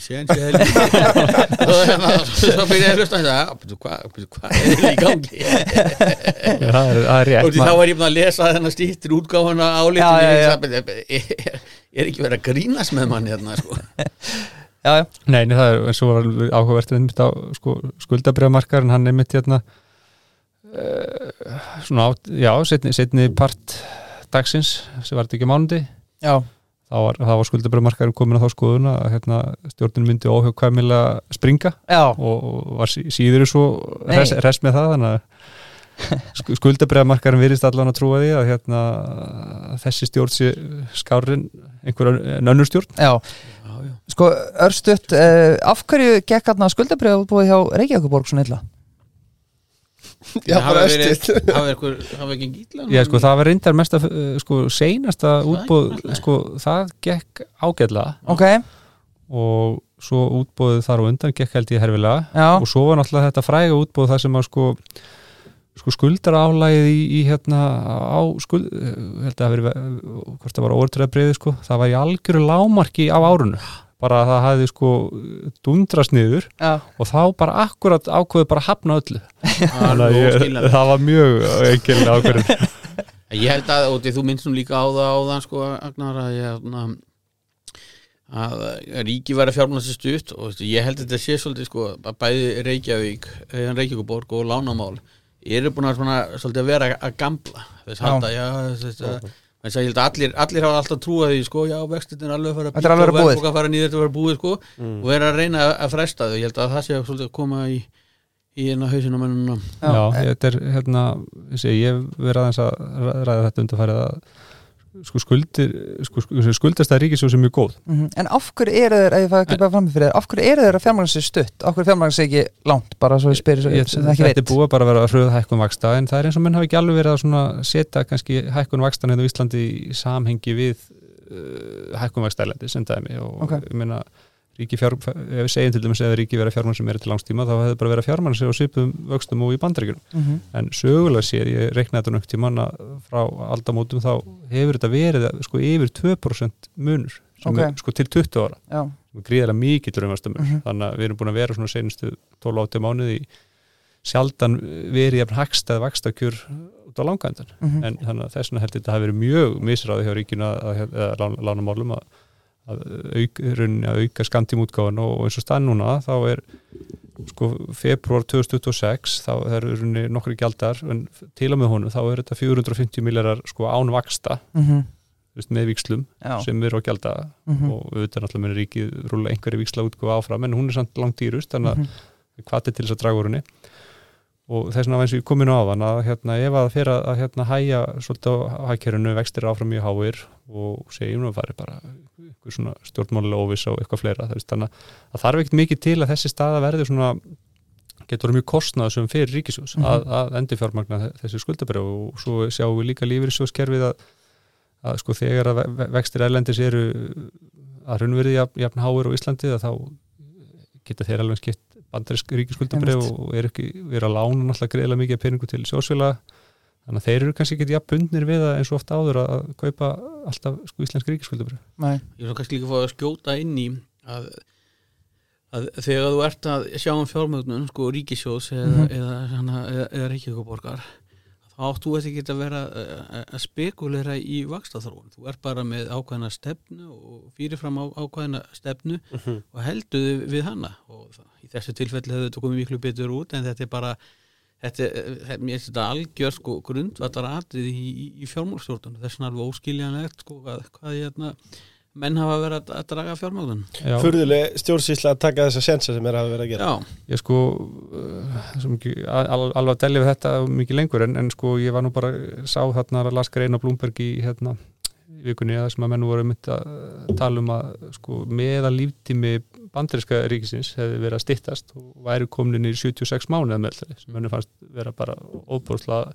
og hérna, svo byrjaði ég að hlusta "Bíddu, hvað er þetta í gangi?
er, er
og þá var ég búin að lesa þennan stýttir útgáfuna
Já,
álítið er, ekki verið að grínast með mann hérna sko.
Já, já,
Nei, nei, það er eins og var áhugavert sko, skuldabriðamarkaðin, hann einmitt hérna uh, svona á, já, setni, setni part dagsins, sem var þetta ekki mánundi
já,
þá var, var skuldabriðamarkaðin komin á þá skoðuna að hérna, stjórnin myndi óhugkvæmilega springa
já,
og, og var sí- síður svo res, res með það þannig að skuldabriðamarkaðin virðist allan að trúa því að hérna, þessi stjórn sé skárin einhver önnur stjórn.
Já.
Já, já.
Sko, örstutt, uh, af hverju gekk hann að skuldabriða útbúið hjá Reykjavíkuborg svona illa?
Já, bara östuð
eitthvað, hafa ekki gíla
Já, sko, það var reyndar mest að, sko, seinasta
Það
útbóð, sko, það gekk ágætlega.
Ok,
og svo útbóðið þar og undan gekk held ég herfilega.
Já,
og svo var náttúrulega þetta fræga útbóð það sem að sko, sko skuldar álægið í, í hérna á skuld, eh, held að það verið hvort það var óvertröða breyði, sko það var í algjöru lámarki á árunu bara að það hafði sko dundrast niður
já,
og þá bara akkurat ákveðu bara að hafna öllu. Að ég, það var mjög engilega ákveðin
ég held að, og þú minnst nú líka á það á það sko, Agnar að ég hérna, að ríki að fjármæla sér stutt og veistu, ég held að þetta sé svolítið sko, að bæði Reykjavík, eða Reykjavíkuborg og Lánamál eru búin að, svona, svolítið að vera að gamla þess
Já.
halda, já, þess að þess að ég held að allir, allir hafa alltaf trúað því sko, já, vextin er alveg að fara að
Þetta er alveg að vera
fara nýður þetta að fara búið sko, og vera að reyna að, að fresta þau, ég held að það sé að koma í í eina hausinu mennuna
Já.
Já, þetta er hérna ég, ég hef verið aðeins að ræ- ræða þetta undarfærið að sko skuldir sko, sko, skuldast að ríkisjóð sem mjög góð
mhm. En af hverju eru þeir, ef ég fæ ekki bara fram fyrir þér, af hverju eru þeir að fjármagna sér stutt? Af hverju fjármagna sér ekki langt, bara svo ég spyrir svo
ég,
sem það ekki
þetta er
veit?
búið bara að vera að hröða hækkun vaksta en það er eins og menn hafi ekki alveg verið að setja kannski hækkun vakstan hérna á Íslandi í samhengi við uh, hækkun vaksta erlendi sem dæmi og
Ok.
ég meina ríki fjár, ef við segjum til dæmis eða ríki vera fjármann sem er til langstíma þá hefði bara verið fjármann sem á svipum vöxtum og í bandaríkjunum
Mhm.
en sögulega séð, ég reiknaði þetta nögt í manna frá aldamótum þá hefur þetta verið sko yfir 2% munur sem
Ok.
er sko til 20 ára
Já,
sem er gríðarlega mikill raunvastamur
Mhm.
þannig að við erum búin að vera svona senustu 12-8 mánuði í sjaldan verið jafn hagstað vakstakjur út á langandan
mhm.
en þannig að þess vegna held ég þetta hafi verið mjög misræði hjá ríkinu að, að, að lána, lána málum að, að, auk, að auka skamtímútgáfan og, og eins og stað núna þá er sko februar 2026 þá er rauninni nokkri gjaldar en til og með honum þá er þetta 450 miljardar sko án vaksta
Mhm.
þú veist, með vikslum
Já,
sem erum að gjalda
mhm.
og auðvitað náttúrulega munir ríkið rúlega einhverju viksla útgóða áfram en hún er samt langt dýrust þannig að
Mhm.
hvað er til þess að draga úr henni og þess vegna eins og ég komin á þann að hérna, ef að fyrir að hérna, hæja svolítið á hækjörinu vextir áfram mjög háir og segjum að fari bara einhver svona stjórnmálulega óviss og eitthvað fleira þannig að það þarf ekkert mikið til að þessi staða verði svona getur mjög kostnaðsum fyrir ríkisjós
Mhm.
að, að endi fjármagna þessi skuldabrjá og svo sjáum við líka lífeyrissjóðskerfið að, að sko þegar að ve- ve- vextir erlendis eru að raunverði jafn, háir á Íslandi þá geta þeir alveg skipt bandarisk ríkiskuldabrif
Einmitt.
og er ekki er að lána náttúrulega greiðlega mikið af peningu til sjósfélaga þannig að þeir eru kannski ekki jafn bundnir við það eins og oft áður að kaupa alltaf sko íslensk ríkiskuldabrif
Nei,
Ég er kannski líka að fá að skjóta inn í að, að þegar þú ert að sjá um fjármögnun sko ríkisjós eða,
Mhm.
eða, eða, eða, eða ríkjökuborgar þá áttu þetta ekki að vera að, að spekulera í vakstaþróun þú ert bara með ákveðna stefnu og fyrirfram á ákveðna stefnu
Mhm.
og helduðu við hana? Og það, í þessu tilfelli hefur þetta komið miklu betur út en þetta er bara þetta, er- mér finnst þetta algjör sko grundvallar atrið í, í, í fjármálstjórnum þess vegna alveg óskiljanlegt sko hvað, hvað hérna, menn hafa verið að, draga fjármálun
Já,
Furðuleg stjórnsýsla að taka þessa sensa sem er að vera að gera.
Já,
ég sko uh, svo mikið, al, alveg að delja við þetta mikið lengur en, en sko ég var nú bara sá þarna að las greina Blúmberg í hérna í vikunni að sem að menn voru mynd að tala um að sko meða líftími bandariska ríkisins hefði verið að styttast og væri komin í 76 mánuða með þetta sem menn fannst vera bara óbúrslega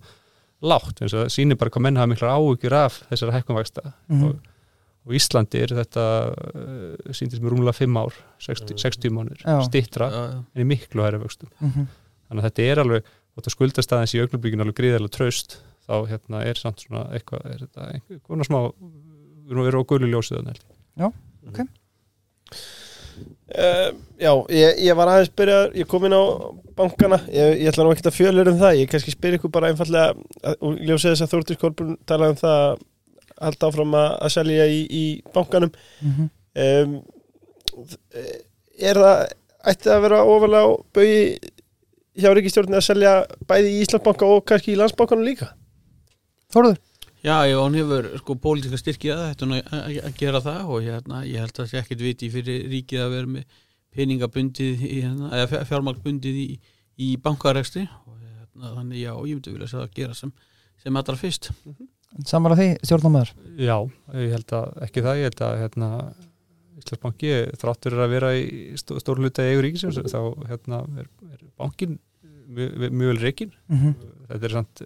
lágt, eins og það sýnir bara hvað menn hafa miklar áhugjur af þessara hækkumvægsta
Mhm.
og, og Íslandi er þetta uh, sýndist mér rúmlega 5 ár 60, 60 mánuður,
Já.
stittra
já, já.
en í miklu hæri vöxtum
mhm.
þannig að þetta er alveg, þótt að skuldastæðins í augnablikinu alveg gríðarlega traust þá hérna er samt svona eitthvað er þetta einhver konar smá við erum á gullu ljósið þannig held ég.
Uh, já, ég, ég var aðeins byrja ég kom inn á bankana ég, ég ætla nú ekkert að fjölur um það ég kannski spyr ykkur bara einfallega að- og ljósið þess að Þórtur Kolbrun talaði um það að halda áfram að, að selja í, í bankanum.
Mhm.
um, er það ætti það að vera ofalega bauði hjá ríkistjórnir að selja bæði í Íslandsbanka og kannski í landsbankanum líka?
Þóruður
Já, ef hann hefur sko pólitíska styrkja þetta nú að að gera það og hérna, ég held að það sé ekkit viti fyrir ríkið að vera með peningabundið hérna, eða fjármagnbundið í, í bankarekstri og hérna, þannig já, ég myndi vilja að gera sem, sem allra fyrst
Sammála því, stjórnumöður
Já, ég held að ekki það ég held að hérna Íslandsbanki þráttur er að vera í stó, stór hluta eigur ríkisins þá hérna er, er bankin mjög, mjög vel reikin
Mhm.
þetta er samt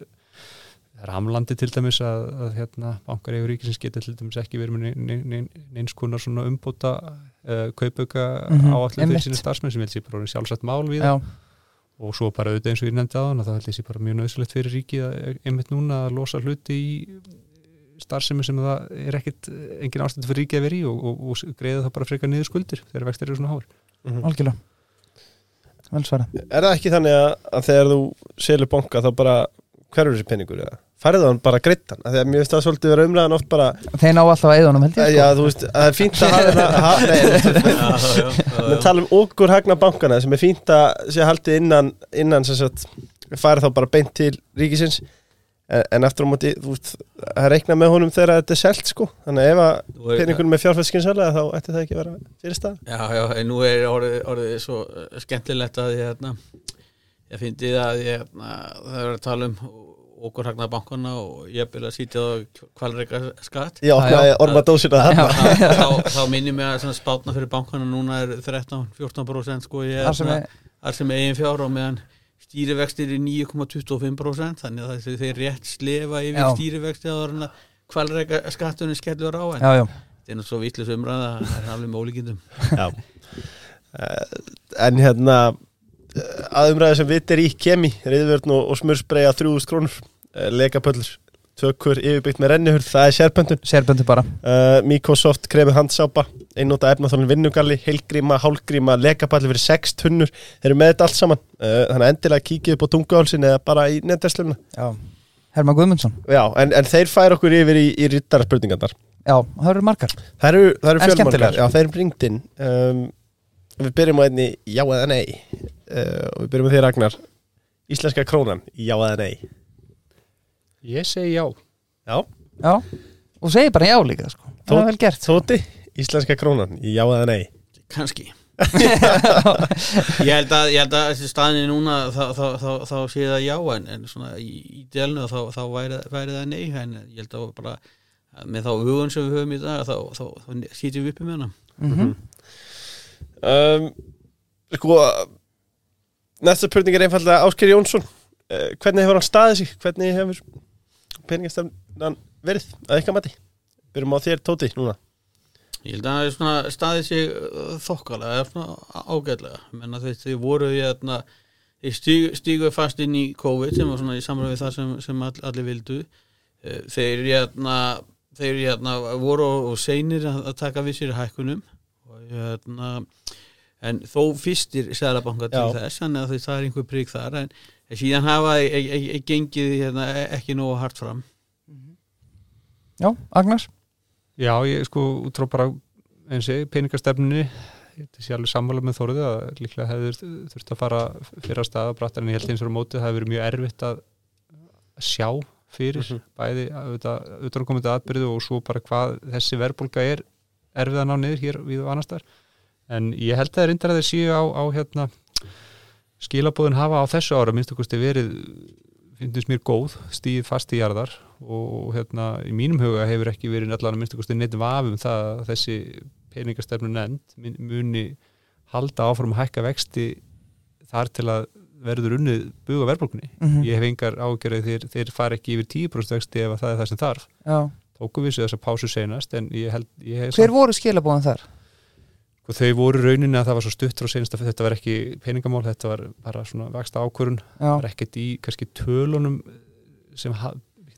það er hamlandi til dæmis að, að hérna, bankar eigur ríkisins geta til dæmis ekki verið með nein- nein- nein- neins konar svona umbóta uh, kaupauka
Mhm,
áallum fyrir
einmitt.
sína starfsmenn sem ég held sér bara sjálfsagt mál við
Já,
og svo bara auðvitað eins og ég nefndi á þann þá held ég sér bara mjög nöðsulegt fyrir ríkið að einmitt núna að losa hluti í starfsemi sem það er ekkit engin ástænd fyrir ríkið að vera í og, og, og greiða það bara frekar niður skuldir þegar vextir eru svona háir.
Algjörlega. Vel svara
Er það ekki þannig að, að þegar þú selur banka þá bara hverfur þessi peningur eða? Færðu hann bara greittan? Þegar mér finnst það svolítið vera umræðan oft bara
Þeir ná alltaf að eðunum held ég
Já,
sko.
þú veist, að það er fínt að hafa Nei, við
Já,
tala um okkur hagna bankana sem er fínt að sé haldið innan, innan sem sagt, færi þá bara beint til ríkisins en, en eftir á móti, þú veist, að reikna með honum þegar þetta er selt sko þannig að ef að peningunum er fjárfæskinsalega þá ætti það ekki að vera fyrir stað
Já, já, en nú er orðið, orðið svo eh, skemmtilegt að ég, hérna, ég fyndi það að ég, hérna, það okkur hagnaða bankana og ég byrja að sýtja það kvalreika skatt.
Ég opnaði orma dósina þarna
þá, þá, þá minnir mig að svona spátna fyrir bankana núna er 13-14% sko ég er
er-
þar sem eigin fjár og meðan stýrivextir er 9,25% þannig að það þeir rétt slefa yfir
Já.
stýrivexti að kvalreika skattunni skellur á en
Já, já,
þetta er nú svo vitlis umræða það er alveg með ólíkindum.
Já. Eh, En hérna eh, að umræði sem vitt er í kemi reyðvörn og, og smursbreyja 3000 krónur eh, lekapöllur, tökur yfirbyggt með rennihurð, það er sérpöntun
sérböndu bara.
Uh, Microsoft kremið handsápa einnóta efnaþólinn vinnugalli, heilgríma, hálgríma lekapalli fyrir 6 tunnur þeir eru með þetta allt saman, uh, þannig endilega kíkið upp á tunguhálsin eða bara í netverslunna
Já. Herman Guðmundsson.
Já, en, en þeir fær okkur yfir í, í rittaraspurningarnar
Já, það eru margar.
Það eru, það eru fjölmargar, já þeir eru bringt inn um, Við byrjum á einni já eða nei uh, og við byrjum á því Ragnar. Íslenska krónan, já eða nei?
Ég segi já.
Já,
Já, og segi bara já líka sko. Það er vel gert.
Tóti, Íslenska krónan, já eða nei?
Kannski. Ég held að, ég held að þessi staðinni núna þá, þá, þá, þá sé það já en, en svona í, í delnu þá, þá væri, væri það nei en ég held að bara með þá hugun sem við höfum í dag þá, þá, þá sýtjum við uppi með hana.
Mhm.
um, Sko Næsta spurning er einfallega Ásker Jónsson. Uh, Hvernig hefur hann staðið sig? Hvernig hefur peningastefnan verið? Að ykkar mati? Byrjum á þér Tóti núna.
Ég held að það er staðið sig uh, þokkalega, eða svona ágætlega. Menna þeir, þeir voru þarna þeir stíg, fast inn í COVID sem var svona í samræði við það sem, sem all, allir vildu. Eh, þeir hérna þeir hérna voru og seinir að, að taka við sér hækkunum. Og hérna en þó fyrstir sælabanka til þess þannig að það er einhver prík þar en síðan hafa e, e, e, gengið hérna, ekki nógu hart fram.
Já, Agnars
Já, ég sko út frá bara eins og peningastefnunni ég sé alveg sammála með Þóruði að líklega hefur þurft að fara fyrir að staða brattar en ég held eins og á móti það hefur verið mjög erfitt að sjá fyrir
Mhm.
bæði auðvitaðkomandi atbyrðu og svo bara hvað þessi verðbólga er erfið að ná niður hér við og annars þar en ég held að það er reyndar að þeir séu á, á hérna skilabóðin hafa á þessu ára minnst okkur verið finnst mér góð, stíð fast í jarðar og hérna í mínum huga hefur ekki verið allan að minnst okkur neitt vafum það að þessi peningastefnu nefnd muni halda áfram að hækka vexti þar til að verður unnið buga verðbólkunni.
Mhm.
Ég hef engar ágjörði þeir, þeir fara ekki yfir 10% vexti ef að það er það sem þarf.
Já.
Tóku við sér þess að pásu seinast en ég held ég
Hver voru skilabóðan þar?
Og þau voru rauninni að það var svo stutt frá senast að þetta var ekki peningamál, þetta var bara svona vexta ákvörun, það var ekkert í kannski tölunum sem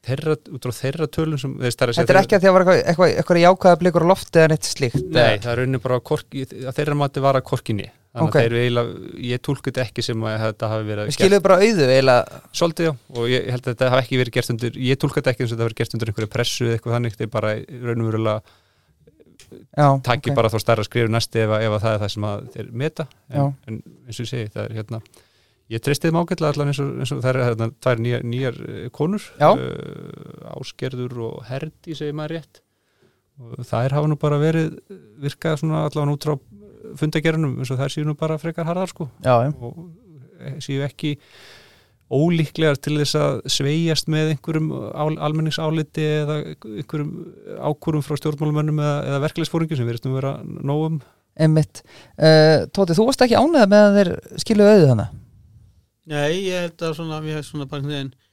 þeirra, út frá þeirra tölun sem, það
Þetta er ekki að því að var eitthvað, eitthvað, eitthvað jákvæða blikur á lofti eða neitt slíkt.
Nei, það er rauninni bara að, korki, að þeirra mati var að korkinni. Þannig
Ok.
að þeir eiginlega, ég tólku þetta ekki sem að þetta hafi verið
Við skiluðu bara auðu eiginlega.
Svolítið já, og ég, held að þetta hafi ekki verið gert undir, ég tólka þetta ekki eins og þetta hafi verið gert undir einhverju pressu eða eitthvað þannig, þeir bara raunum verulega
Já,
taki
ok.
bara þá stærra skrifu næsti ef, ef að það er það sem þeir meta. En, en eins og ég segi, það er hérna ég treysti þeim ágætlega allan eins og, eins og það er hérna, það er nýjar, nýjar eh, konur uh, áskerður og herdi segir maður rétt. Og þær hafa nú bara verið virkað svona allan út frá fundagerunum eins og þær séu nú bara frekar harðar sko.
Já, já,
og eh, séu ekki ólíklegar til þess að sveigjast með einhverjum ál, almenningsáliti eða einhverjum ákvörum frá stjórnmálumönnum eða, eða verklegsfóringi sem verðist nú vera nógum
einmitt. Uh, Tóti, þú varst ekki ánægða með að þeir skiluðu auðu þannig
Nei, ég held að svona, við hefum svona bara einhvern veginn eh,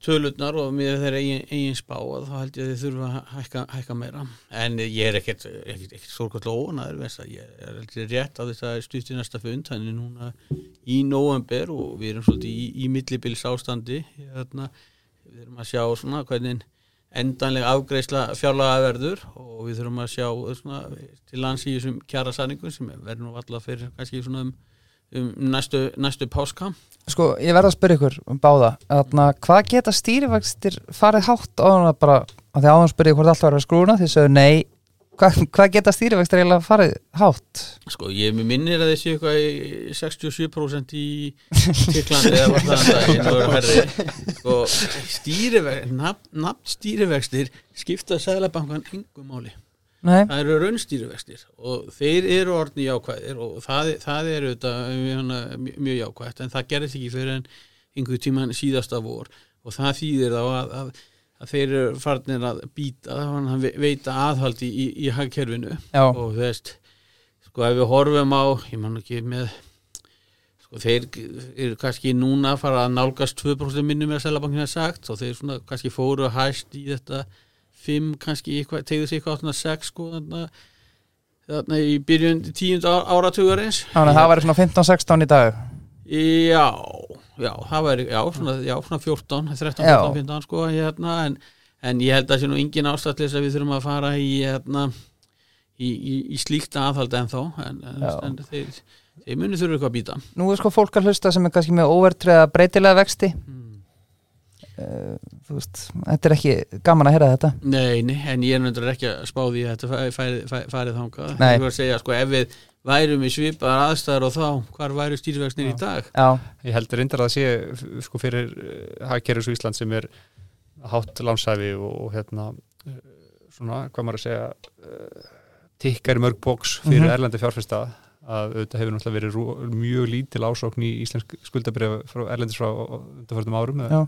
tölurnar og með þeirra eigin, eigin spá þá held ég að þið þurfa að hækka, hækka meira. En ég er ekkert, ekkert, ekkert stórkvæmlega ónaður ég er heldur rétt á þess að stutt í næsta fund þannig núna í november og við erum svolítið í, í millibils ástandi hérna, við erum að sjá svona hvernig endanlega afgreisla fjárlaga verður og við þurfum að sjá svona, til lands í þessum kjara sanningum sem verður nú alltaf fyrir kannski svona um, um næstu, næstu páska.
Sko, ég verð að spyrja ykkur um báða. Þarna, Hvað geta stýrivextir farið hátt á hana bara, að því áðan spyrja hvort allt var að skrúna því sögðu nei. Hvað, hvað geta stýrivextir eiginlega farið hátt?
Sko, ég minnir að þessi eitthvað í 67% í Tyrklandi eða var það að herri Sko, stýrivextir nafn, nafn stýrivextir skipta sæðlabankan engum máli
Nei,
Það eru raunstýrivextir og þeir eru orðni jákvæðir og það, það er auðvitað hana, mjög jákvætt en það gerðist ekki fyrir en einhver tíman síðasta vor og það þýðir þá að, að, að þeir eru farnir að býta þannig að veita aðhaldi í, í, í hagkerfinu.
Já,
og veist sko ef við horfum á ég man ekki með sko þeir eru kannski núna að fara að nálgast 2% minnum með að Sælabankin er sagt og þeir svona kannski fóru hæst í þetta 5 kannski tegði sig eitthvað 86 sko þarna, þarna í byrjun tíund áratugarins
Þannig að það væri svona 15-16 í dag
Já, já, það væri, já, svona, já, svona 14, 13,
Já.
14, 15 sko, hérna, en, en ég held að það sé nú engin ástæðlis að við þurfum að fara í, hérna, í, í, í slíkta aðhald en þó, en, en, þeir, þeir muni þurfa eitthvað að býta.
Nú er sko fólk að hlusta sem er kannski með óvertriða breytilega vexti
Mm.
Þú veist, þetta er ekki gaman að heyra þetta
Nei, nei, en ég er náttúrulega ekki að spá því að þetta færi, farið þangað.
Nei.
Ég var að segja, sko, ef við værum í svipaðar aðstæður og þá, hvar væru stýrivexnir í dag?
Já,
Ég heldur reyndar að sé sko fyrir hagkerfis og Ísland sem er hátt lánsæfi og, og hérna eh, svona, hvað maður að segja tikkar í mörg bóks fyrir
Mhm.
erlendi fjárfesta að auðvitað hefur náttúrulega verið rú- mjög lítil ásókn í íslensk skuldabrif frá erlendis frá undanförðum árum
já,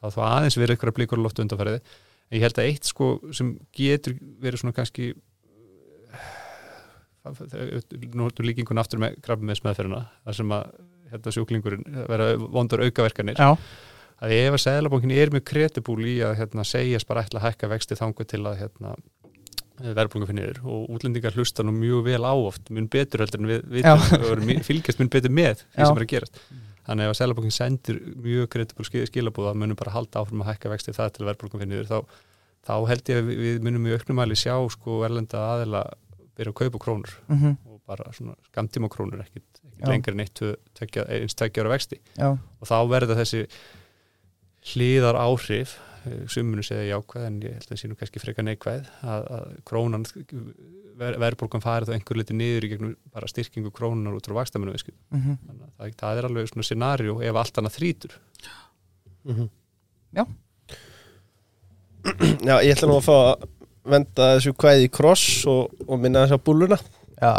það þá aðeins verið eitthvað blíkur á loftu undanfærið en ég held að eitt sko sem getur verið svona kannski nóttu líkingun aftur með krabbi með smeðferðina þar sem að hérna, sjúklingurinn vera vondur aukaverkanir.
Já,
að ef að seðlabókin er með kredibúl í að hérna, segjast bara ætla að hækka vexti þangu til að hérna, verðbólunga finnir og útlendingar hlusta nú mjög vel á oft mun betur heldur en við mi- fylgjast mun betur með því
Já.
sem er að gerast þannig ef að seðlabókin sendir mjög kredibúl skilabúða munum bara halda áfram að hækka vexti það til verðbólunga finnir þá, þá held ég að við, við munum í auknumæli sjá sko erlenda aðila byrja að kaupa krónur
mhm,
og bara svona skamtíma krónur ekkit lengur en eitt, eins tveggja ára vexti.
Já,
og þá verða þessi hlýðar áhrif sumunu segja jákvæð en ég held að það sé nú kannski freka neikvæð að, að krónan ver, verðbólgan farið þá einhver liti niður í gegnum bara styrkingu krónunar út frá vakstaminu
mhm,
þannig að það, það er alveg svona scenarió ef allt annað þrítur.
Já.
Já, ég ætla nú að fá að venda þessu kvæði í kross og, og minna þess að búluna
já,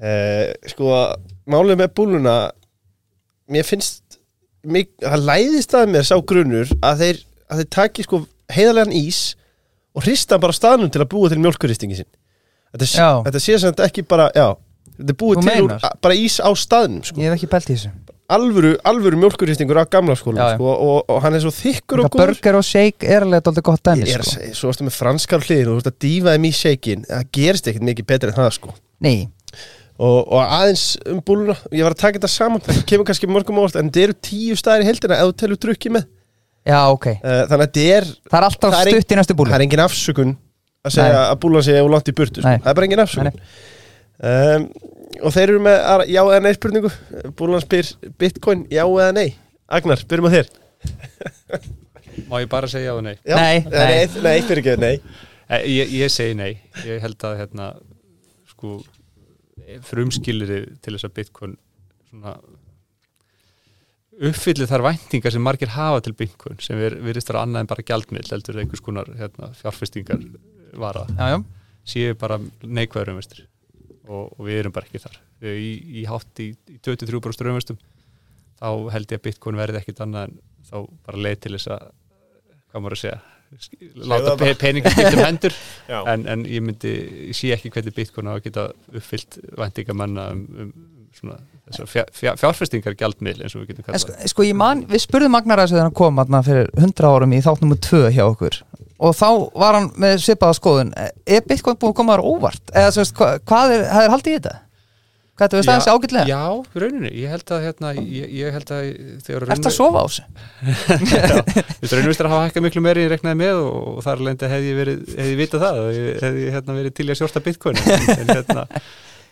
eh, Sko, málið með búluna Mér finnst mig, Það læðist að mér sá grunur að þeir, að þeir taki sko heiðarlegan ís og hrista bara staðnum til að búa til mjólkuristingi sinn Þetta, þetta sé sem þetta ekki bara, já. Þetta er búið
Þú
til úr, bara ís á staðnum sko.
ég hef ekki pælt í þessu.
Alvöru, alvöru mjólkuristingur á gamla skóla sko, og, og hann er svo þykkur og góður.
Burger og shake er alveg dálítið gott dæmi
Ég er
sko.
svo erstu með franskar hliðin og þú ert að þeim í shakein það gerist ekkert mikið betur en það sko.
Nei,
og, og aðeins um búluna ég var að taka þetta saman, það kemur kannski mörgum óvart en þetta eru tíu staðir í heldina ef þú telur drukki með
já ok.
Uh, þannig að þetta er,
Það er alltaf
Það er
stutt í næstu búlu
það er engin afsökun að segja
Nei.
að búlan sé og langt í burtu sko.
Nei.
það er bara engin afsökun. Um, og þeir eru með að, já eða nei spurningu. Búlan spyr bitcoin, já eða nei? Agnar, byrjum á þér.
Má ég bara segja á það nei?
Já,
Nei,
eða
nei.
nei, nei, fyrir ekki, nei.
Eh, ég, ég segi nei. Ég held að hérna sko frumskiliri til þess að Bitcoin svona uppfyllir þar væntingar sem margir hafa til Bitcoin sem er, virðist vera annað en bara gjaldmiðl heldur einhvers konar hérna, fjárfestingar vara. Séu bara neikvæður umvestur og, og við erum bara ekki þar. Í, í hátt í, í 23% umvestum þá held ég að Bitcoin verði ekkit annað en þá bara leið til þess að hvað maður að segja láta pe peningar skiptum hendur. En, en ég myndi, ég sé ekki hvernig Bitcoin á að geta uppfyllt væntingamanna um, um svona fjárfestingar gjaldmiðl eins og við getum kallað
sko, sko ég man, við spurðum Magnar að hann kom atna, fyrir 100 árum í þátt nummer 2 hjá okkur. Og þá var hann með svipaða skoðun. Er Bitcoin búin að koma þar óvart? Eða svo veist, hva, hvað er, það er haldið í þetta? Hvað þetta veist aðeins ágætlega?
Já, í rauninni, ég held að hérna, ég, ég held að þegar
Er þetta að sofa á þessu?
Þú raunvistur að hafa hækkað miklu meiri en ég reknaði með og, og þar lendi hefði ég verið, hefði ég vitað það ég hefði hérna, verið til í að sjórta bitcoin. En hérna,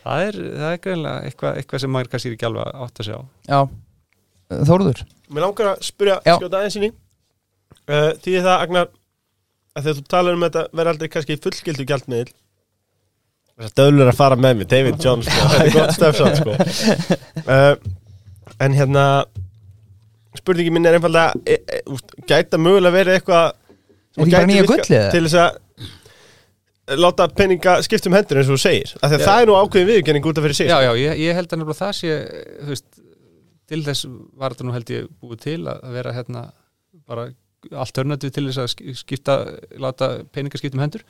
það er, það er greinlega eitthvað, eitthvað sem maður kannski ekki alveg átt að sjá.
Já, Þórður?
Mér langar að spyrja
Já.
skjóta aðeins inn í. Uh, Því það, Agnar að þegar þú talar um þetta verður aldrei kannski fullgildu gjaldmiðil þess að döðlur að fara með mér David Jones, sko, það er gott stöfsat sko. uh, En hérna spurningi minn er einfallega e, e, gæta mögulega verið eitthvað
Er ekki bara nýja gullið, eða?
Til þess að láta peninga skipta um hendur eins og þú segir. Af því að
Já.
það er nú ákveðin viðurkenning út af fyrir sig
Já,
sko.
já, ég, ég held að nefnilega það sé veist, til þess var þetta nú held ég búið til að vera hérna bara alternativ til þess að sk- skipta láta peninga skipta um hendur.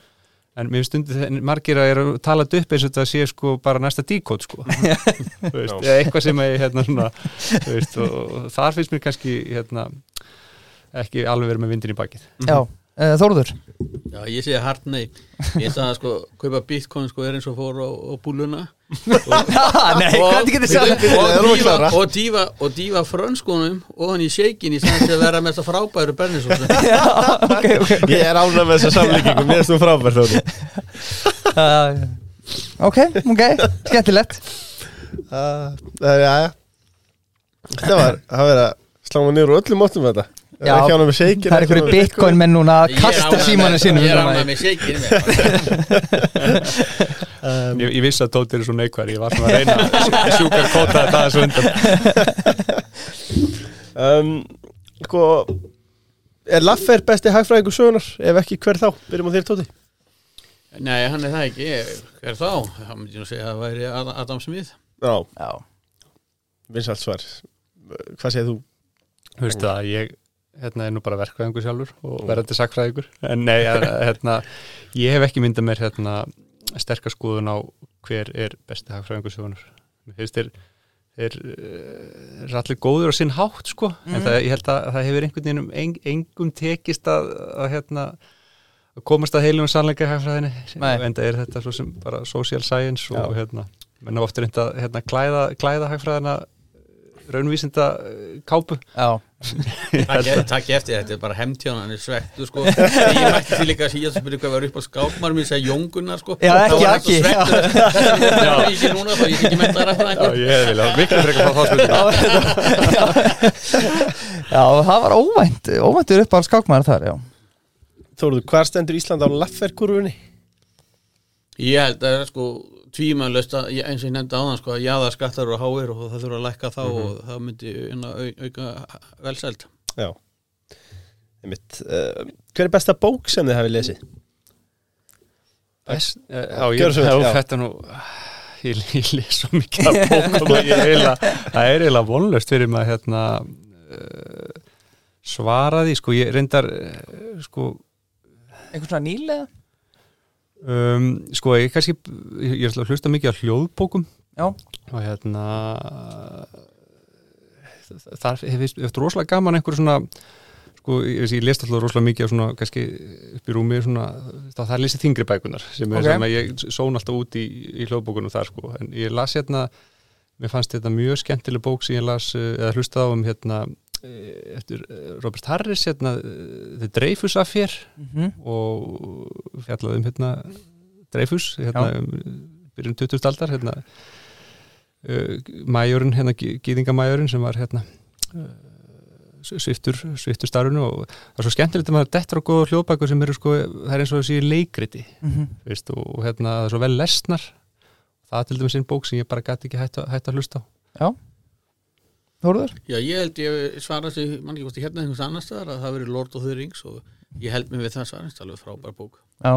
En mér stundi þegar margir að er að tala þetta upp eins og þetta sé sko bara næsta díkót sko. Veist, eitthvað sem er hérna svona veist, og, og þar finnst mér kannski hérna ekki alveg verið með vindin í bakið.
Já, uh, Þórður?
Já, ég segi hart nei Ég ætla að sko, kaupa bitcoin sko er eins og fór á, á búluna.
Nei, hvernig getur
og,
það
og, dífa, og, dífa, og frönskunum og hann í shakin í stæðan til að vera með þetta frábæru bernisósu
Já, ok, ok.
Ég er ánægð með þessa samlíkingu, mér erst þú frábær Þóri
uh, Ok, ok, skemmtilegt.
Uh, Já, já. Það var, það var að slá mig niður úr öllum móttum með þetta
Já,
Ekki ánægð með shaker
Það er einhverju bitcoin menn núna að kasta símanu sínum
Ég er ánægð
að-
með shakin með
um,
Ég, ég vissi að Tóti er svo neikvæður, ég var svona að reyna að sjúkar kóta þetta aðeins á undan
um, Sko Er Laffer besti hagfræðingur sögunar? Ef ekki, hver þá? Byrjum á þér, Tóti.
Nei, hann er það ekki. Hver þá? Það myndi ég nú segja að það væri Ad- Adam Smith.
Já,
Já,
vinsalt svar. Hvað segir þú?
Þú veist það, ég hérna, er nú bara verkvæðingur sjálfur og verðandi sakfræðingur en nei, hérna, ég hef ekki myndað mér hérna, sterkar skoðun á hver er besti hagfræðingur sjónur mér finnst þeir þeir eh, eru allir góður á sinn hátt sko, en það, ég held að það hefur einhvern veginn en, engum tekist að, að hérna að komast að heilum sannleika hagfræðinni. En það er þetta svo sem bara social science og
Já.
hérna, menn ofta reynda hérna, klæða, klæða hagfræðina raunvísinda eh, kápu.
Já,
Takk takk eftir, þetta er bara hemtjána hann er svektu sko. Ég mætti því líka að síðan sem byrja hvað var upp á skápmar mér segja Jóngunnar sko.
Já, ekki, ekki,
vegna er ég ekki núna þá ég ekki með það rætt
Já, ég vil að miklu frekar fá þá spurningu
já, það var óvænt óvæntur upp á skákmaður þar, já.
Þóruður, hvað stendur Ísland á Laffer-kurfunni?
Ég held að sko tvímælust að ég- eins og ég nefndi áðan sko að jaða skattar og háir og það þurfa að lækka þá og það myndi inn að au, auka velsæld
Já Einmitt. Uh, Hver er besta bók sem þið hafið lesið?
Best, já, ég,
svo
já, þetta nú ég, ég les svo mikið af bókum og ég eiginlega, það er eiginlega vonlöst fyrir maður hérna uh, svara því, sko, ég reyndar uh, sko,
Einhvern svona nýlega?
Um, sko, ég kannski ég, ég er að hlusta mikið á hljóðbókum
Já,
og hérna þar hefur eftir rosalega gaman einhver svona sko, ég, ég lest alltaf rosalega mikið á svona, kannski upp í rúmi svona, það er lesið þingri bækunar sem,
Ok.
okay. sem ég són alltaf út í, í hljóðbókunum þar sko, en ég las hérna mér fannst þetta mjög skemmtileg bók sem ég las uh, eða hlustaði á um hérna eh, eftir eh, Robert Harris hérna, eh, The Dreyfus Affair.
Mhm,
og fjallaði um hérna Dreyfus hérna,
Já.
um, byrjun 20. aldar hérna, uh, majorinn, hérna gýðingamajorinn sem var hérna sviftur, sviftur starfinu. Og það er svo skemmtilegt að maður dettur á góða hljóðbækur sem eru sko, það er eins og þessi leikriti
mhm.
veist, og, og hérna það er svo vel lesnar. Það er til dæmis einn bók sem ég bara gæti ekki hætt, að- að hlusta á
Þórður?
Já, ég held ég svara þessi, mann ekki ég hérna einhvers annar staðar að það veri Lord of the Rings og ég held mér við það svara, það er alveg frábær bók
Já,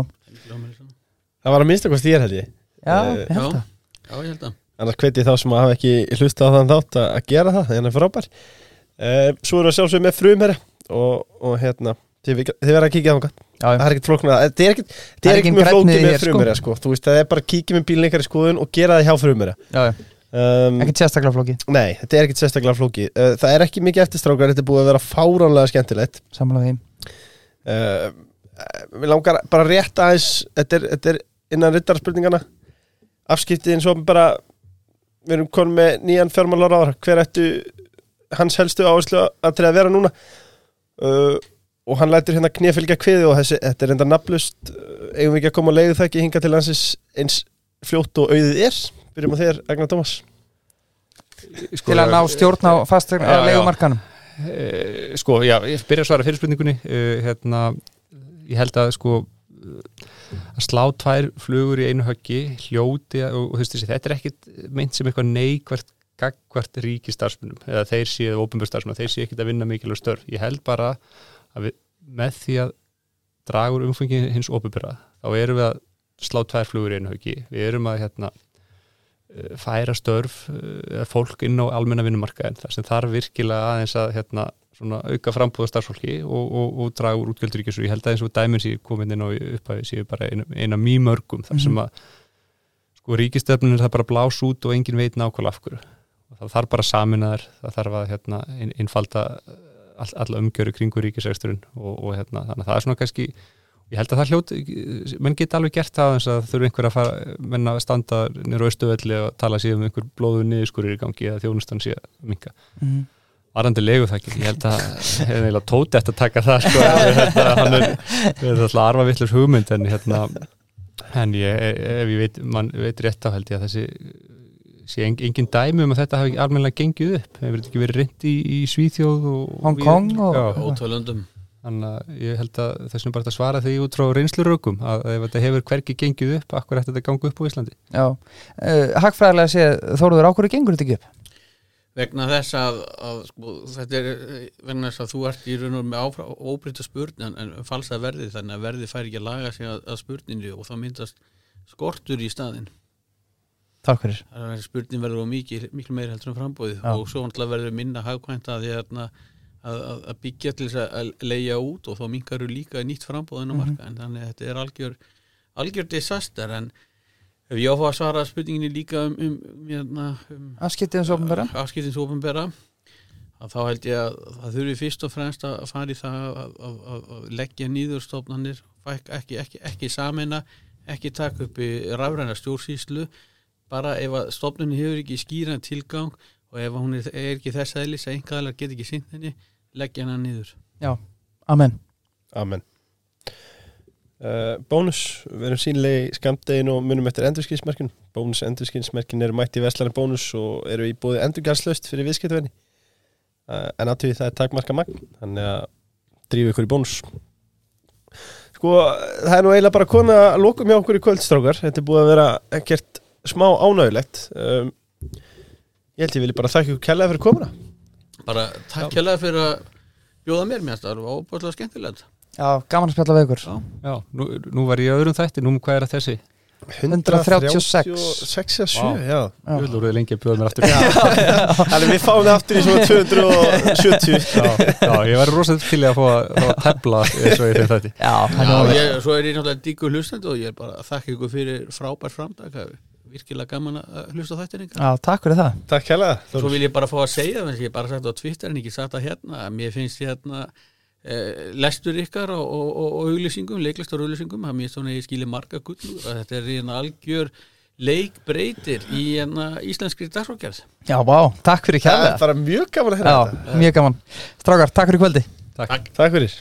Það var að minnsta hvað þér held ég
já,
Eh,
ég held
já.
það
Já, ég held að
Annars hveti þá sem að hafa ekki hlusta á þann þátt að, gera það, þannig að frábær uh, Svo eru að sjálfsögum með frumherra og, og hérna þið, þið verða að kíkja á það
Já,
Það er ekkert flóknara, þetta er ekkert, þetta
Það er
er ekkert mjög flókið með
sko.
frumherra sko. Þú veist, það er bara að kíkja með bílinn ykkar í skoðun og gera það hjá frumherra
já, já.
Um,
ekkert sérstaklega flóki
Nei, þetta er ekkert sérstaklega flókið. Uh, Það er ekki mikið eftirstrákar, þetta er búið að vera fáránlega skemmtilegt.
Sammála því.
Uh, Við langar bara rétt aðeins Þetta er, þetta er innan rittarspurningana Afskiptið eins og bara Við erum konum með nýjan fjármálar ára Hver ættu hans helstu áherslu að til að vera núna? Uh, Og hann lætur hérna knifylgja kviði Og þessi, þetta er enda nafnlust uh, Eigum við ekki að koma og leiðu það ekki hinga til landsins Eins fljótt og auðið er Byrjum á þér, Agnar Tómas.
Sko,
Til að ná stjórn á fastegn
Já,
á
já.
leigumarkanum
Eh, sko, já, ég byrja að svara fyrir spurningunni uh, hérna, ég held að sko að slá tvær flugur í einu höggi hljóti og, og þú veist þessi, þetta er ekkit meint sem eitthvað neikvært gagvart ríkistarfsmunum eða þeir séu ópenbjörnstarfsmunum, þeir séu ekkit að vinna mikilvæg störf, ég held bara að við, með því að dragur umfengi hins ópenbjörða, þá erum við að slá tvær flugur í einu höggi, við erum að hérna færa störf eh, fólk inn á almenna vinnumarkaðin þar sem þarf virkilega aðeins að hérna, svona, auka frambúða starfsfólki og, og, og draga úr útgjöldur ríkis. Og ég held að eins og dæmin séu komin inn á upphæfi séu bara eina, eina mýmörgum þar sem að sko ríkistöfnun er það bara blás út og engin veit nákvæmlega af hverju. Og það þarf bara saminnaðar það þarf að hérna, ein, einfalda all, alla umgjöru kringur ríkisreksturinn og, og hérna, þannig að það er svona kannski ég held að það hljót, menn geta alveg gert það eins að þurfa einhver að fara, menn að standa nýra austuvelli og tala síðan um einhver blóðu niðurskurir í gangi eða þjónustan sé að minka
Mhm.
varandi legu það ekki, ég held að hefði eiginlega tóti eftir að taka það sko, hérna, hann er, er alltaf arfa vittlurs hugmynd en hérna en ég, ef ég veit, man veit rétt á held ég að þessi sé engin, engin dæmi um að þetta hafi almennilega gengið upp, hefur þetta ekki verið reynd í, í Svíþjóð og
Hong? Kong og-
Já,
ótalöndum
þannig að ég held að þessum bara að svara því út frá reynslurökum að ef þetta hefur hverki gengið upp, akkur ætti þetta að ganga upp á Íslandi?
Já, uh, hagfræðilega sé Þóruður ákvörðu gengur þetta ekki upp?
Vegna þess að, að sko, þetta er eh, vegna þess að þú ert í raun og með óbreyta spurn en, en falsa verði þannig að verði fær ekki að laga sig að, að spurninni og þá myndast skortur í staðinn.
Takk fyrir.
Það spurning verður á mikil, miklu meiri heldur en frambóðið
Já.
og svo verður minna hagkvæmt að, því að, að, að, byggja til þess að leia út og þá mingar líka nýtt frambóðin á
Mhm.
marka en þannig að þetta er algjör algjör disaster. En ef ég á að svara spurninginni líka um, um, um, um
Afskiptið eins og ofnbæra
afskiptins ofinbera að þá held ég að það þurfi fyrst og fremst að fara í það að, að, að, leggja nýður stofnanir ekki, ekki, ekki, ekki samina ekki taka upp í rafræna stjórnsýslu. Bara ef að stofnunni hefur ekki skýran tilgang og ef hún er, er ekki þess aðlis að einhverjaðlar get ekki sýnt henni leggja hana nýður
Já, amen.
Amen. Uh, Bónus, við erum sínlega í skamdegin og munum eftir endurskinsmerkin Bónus endurskinsmerkin eru mætti í Vestlari Bónus og eru í bóði endurgarslaust fyrir viðskiptvenni uh, en aðtöði það er takmarka magn þannig að drífa ykkur í bónus. Sko, það er nú eiginlega bara kona að lokum hjá okkur í kvöldstrákar þetta er búið að vera ekkert smá ánægulegt um, Ég held ég vilji bara þakka ykkur kærlega fyrir komuna.
Bara takk hérlega fyrir að bjóða mér mér það var óbúinlega skemmtilegt.
Já, gaman að spjalla við ykkur.
Já, nú, nú var ég í öðrum þætti, nú hvað er að þessi?
136.
136, já, 7,
Vá.
já.
Já.
Ég vil voruð lengi að bjóða mér aftur.
Þannig við fáum það aftur í svona 270
já, já, ég var rosalega til að fá að, tefla eins og í þeim þætti.
Já,
Já,
er
ég, svo er ég náttúrulega díkur hlustandi og ég er bara að þakka ykkur fyrir frábær framdag það er virkilega gaman að hlusta ykkar
Já, takk fyrir það.
Takk hérlega
Svo vil ég bara fá að segja það, ég hef bara sagt á Twitter en ekki sagt það hérna, að mér finnst hérna eh, lestur ykkar og, og, og, og auglýsingum, leiklistar auglýsingum að mér svona ég skilji marga gull að þetta er hérna algjör leikbreytir í hérna íslenskri dagsfólkjærð
Já, vá, takk fyrir
Það
kærlega
er bara mjög gaman að hérna
Já, mjög gaman. Strákar, takk fyrir kvöldi
Takk.
Takk fyrir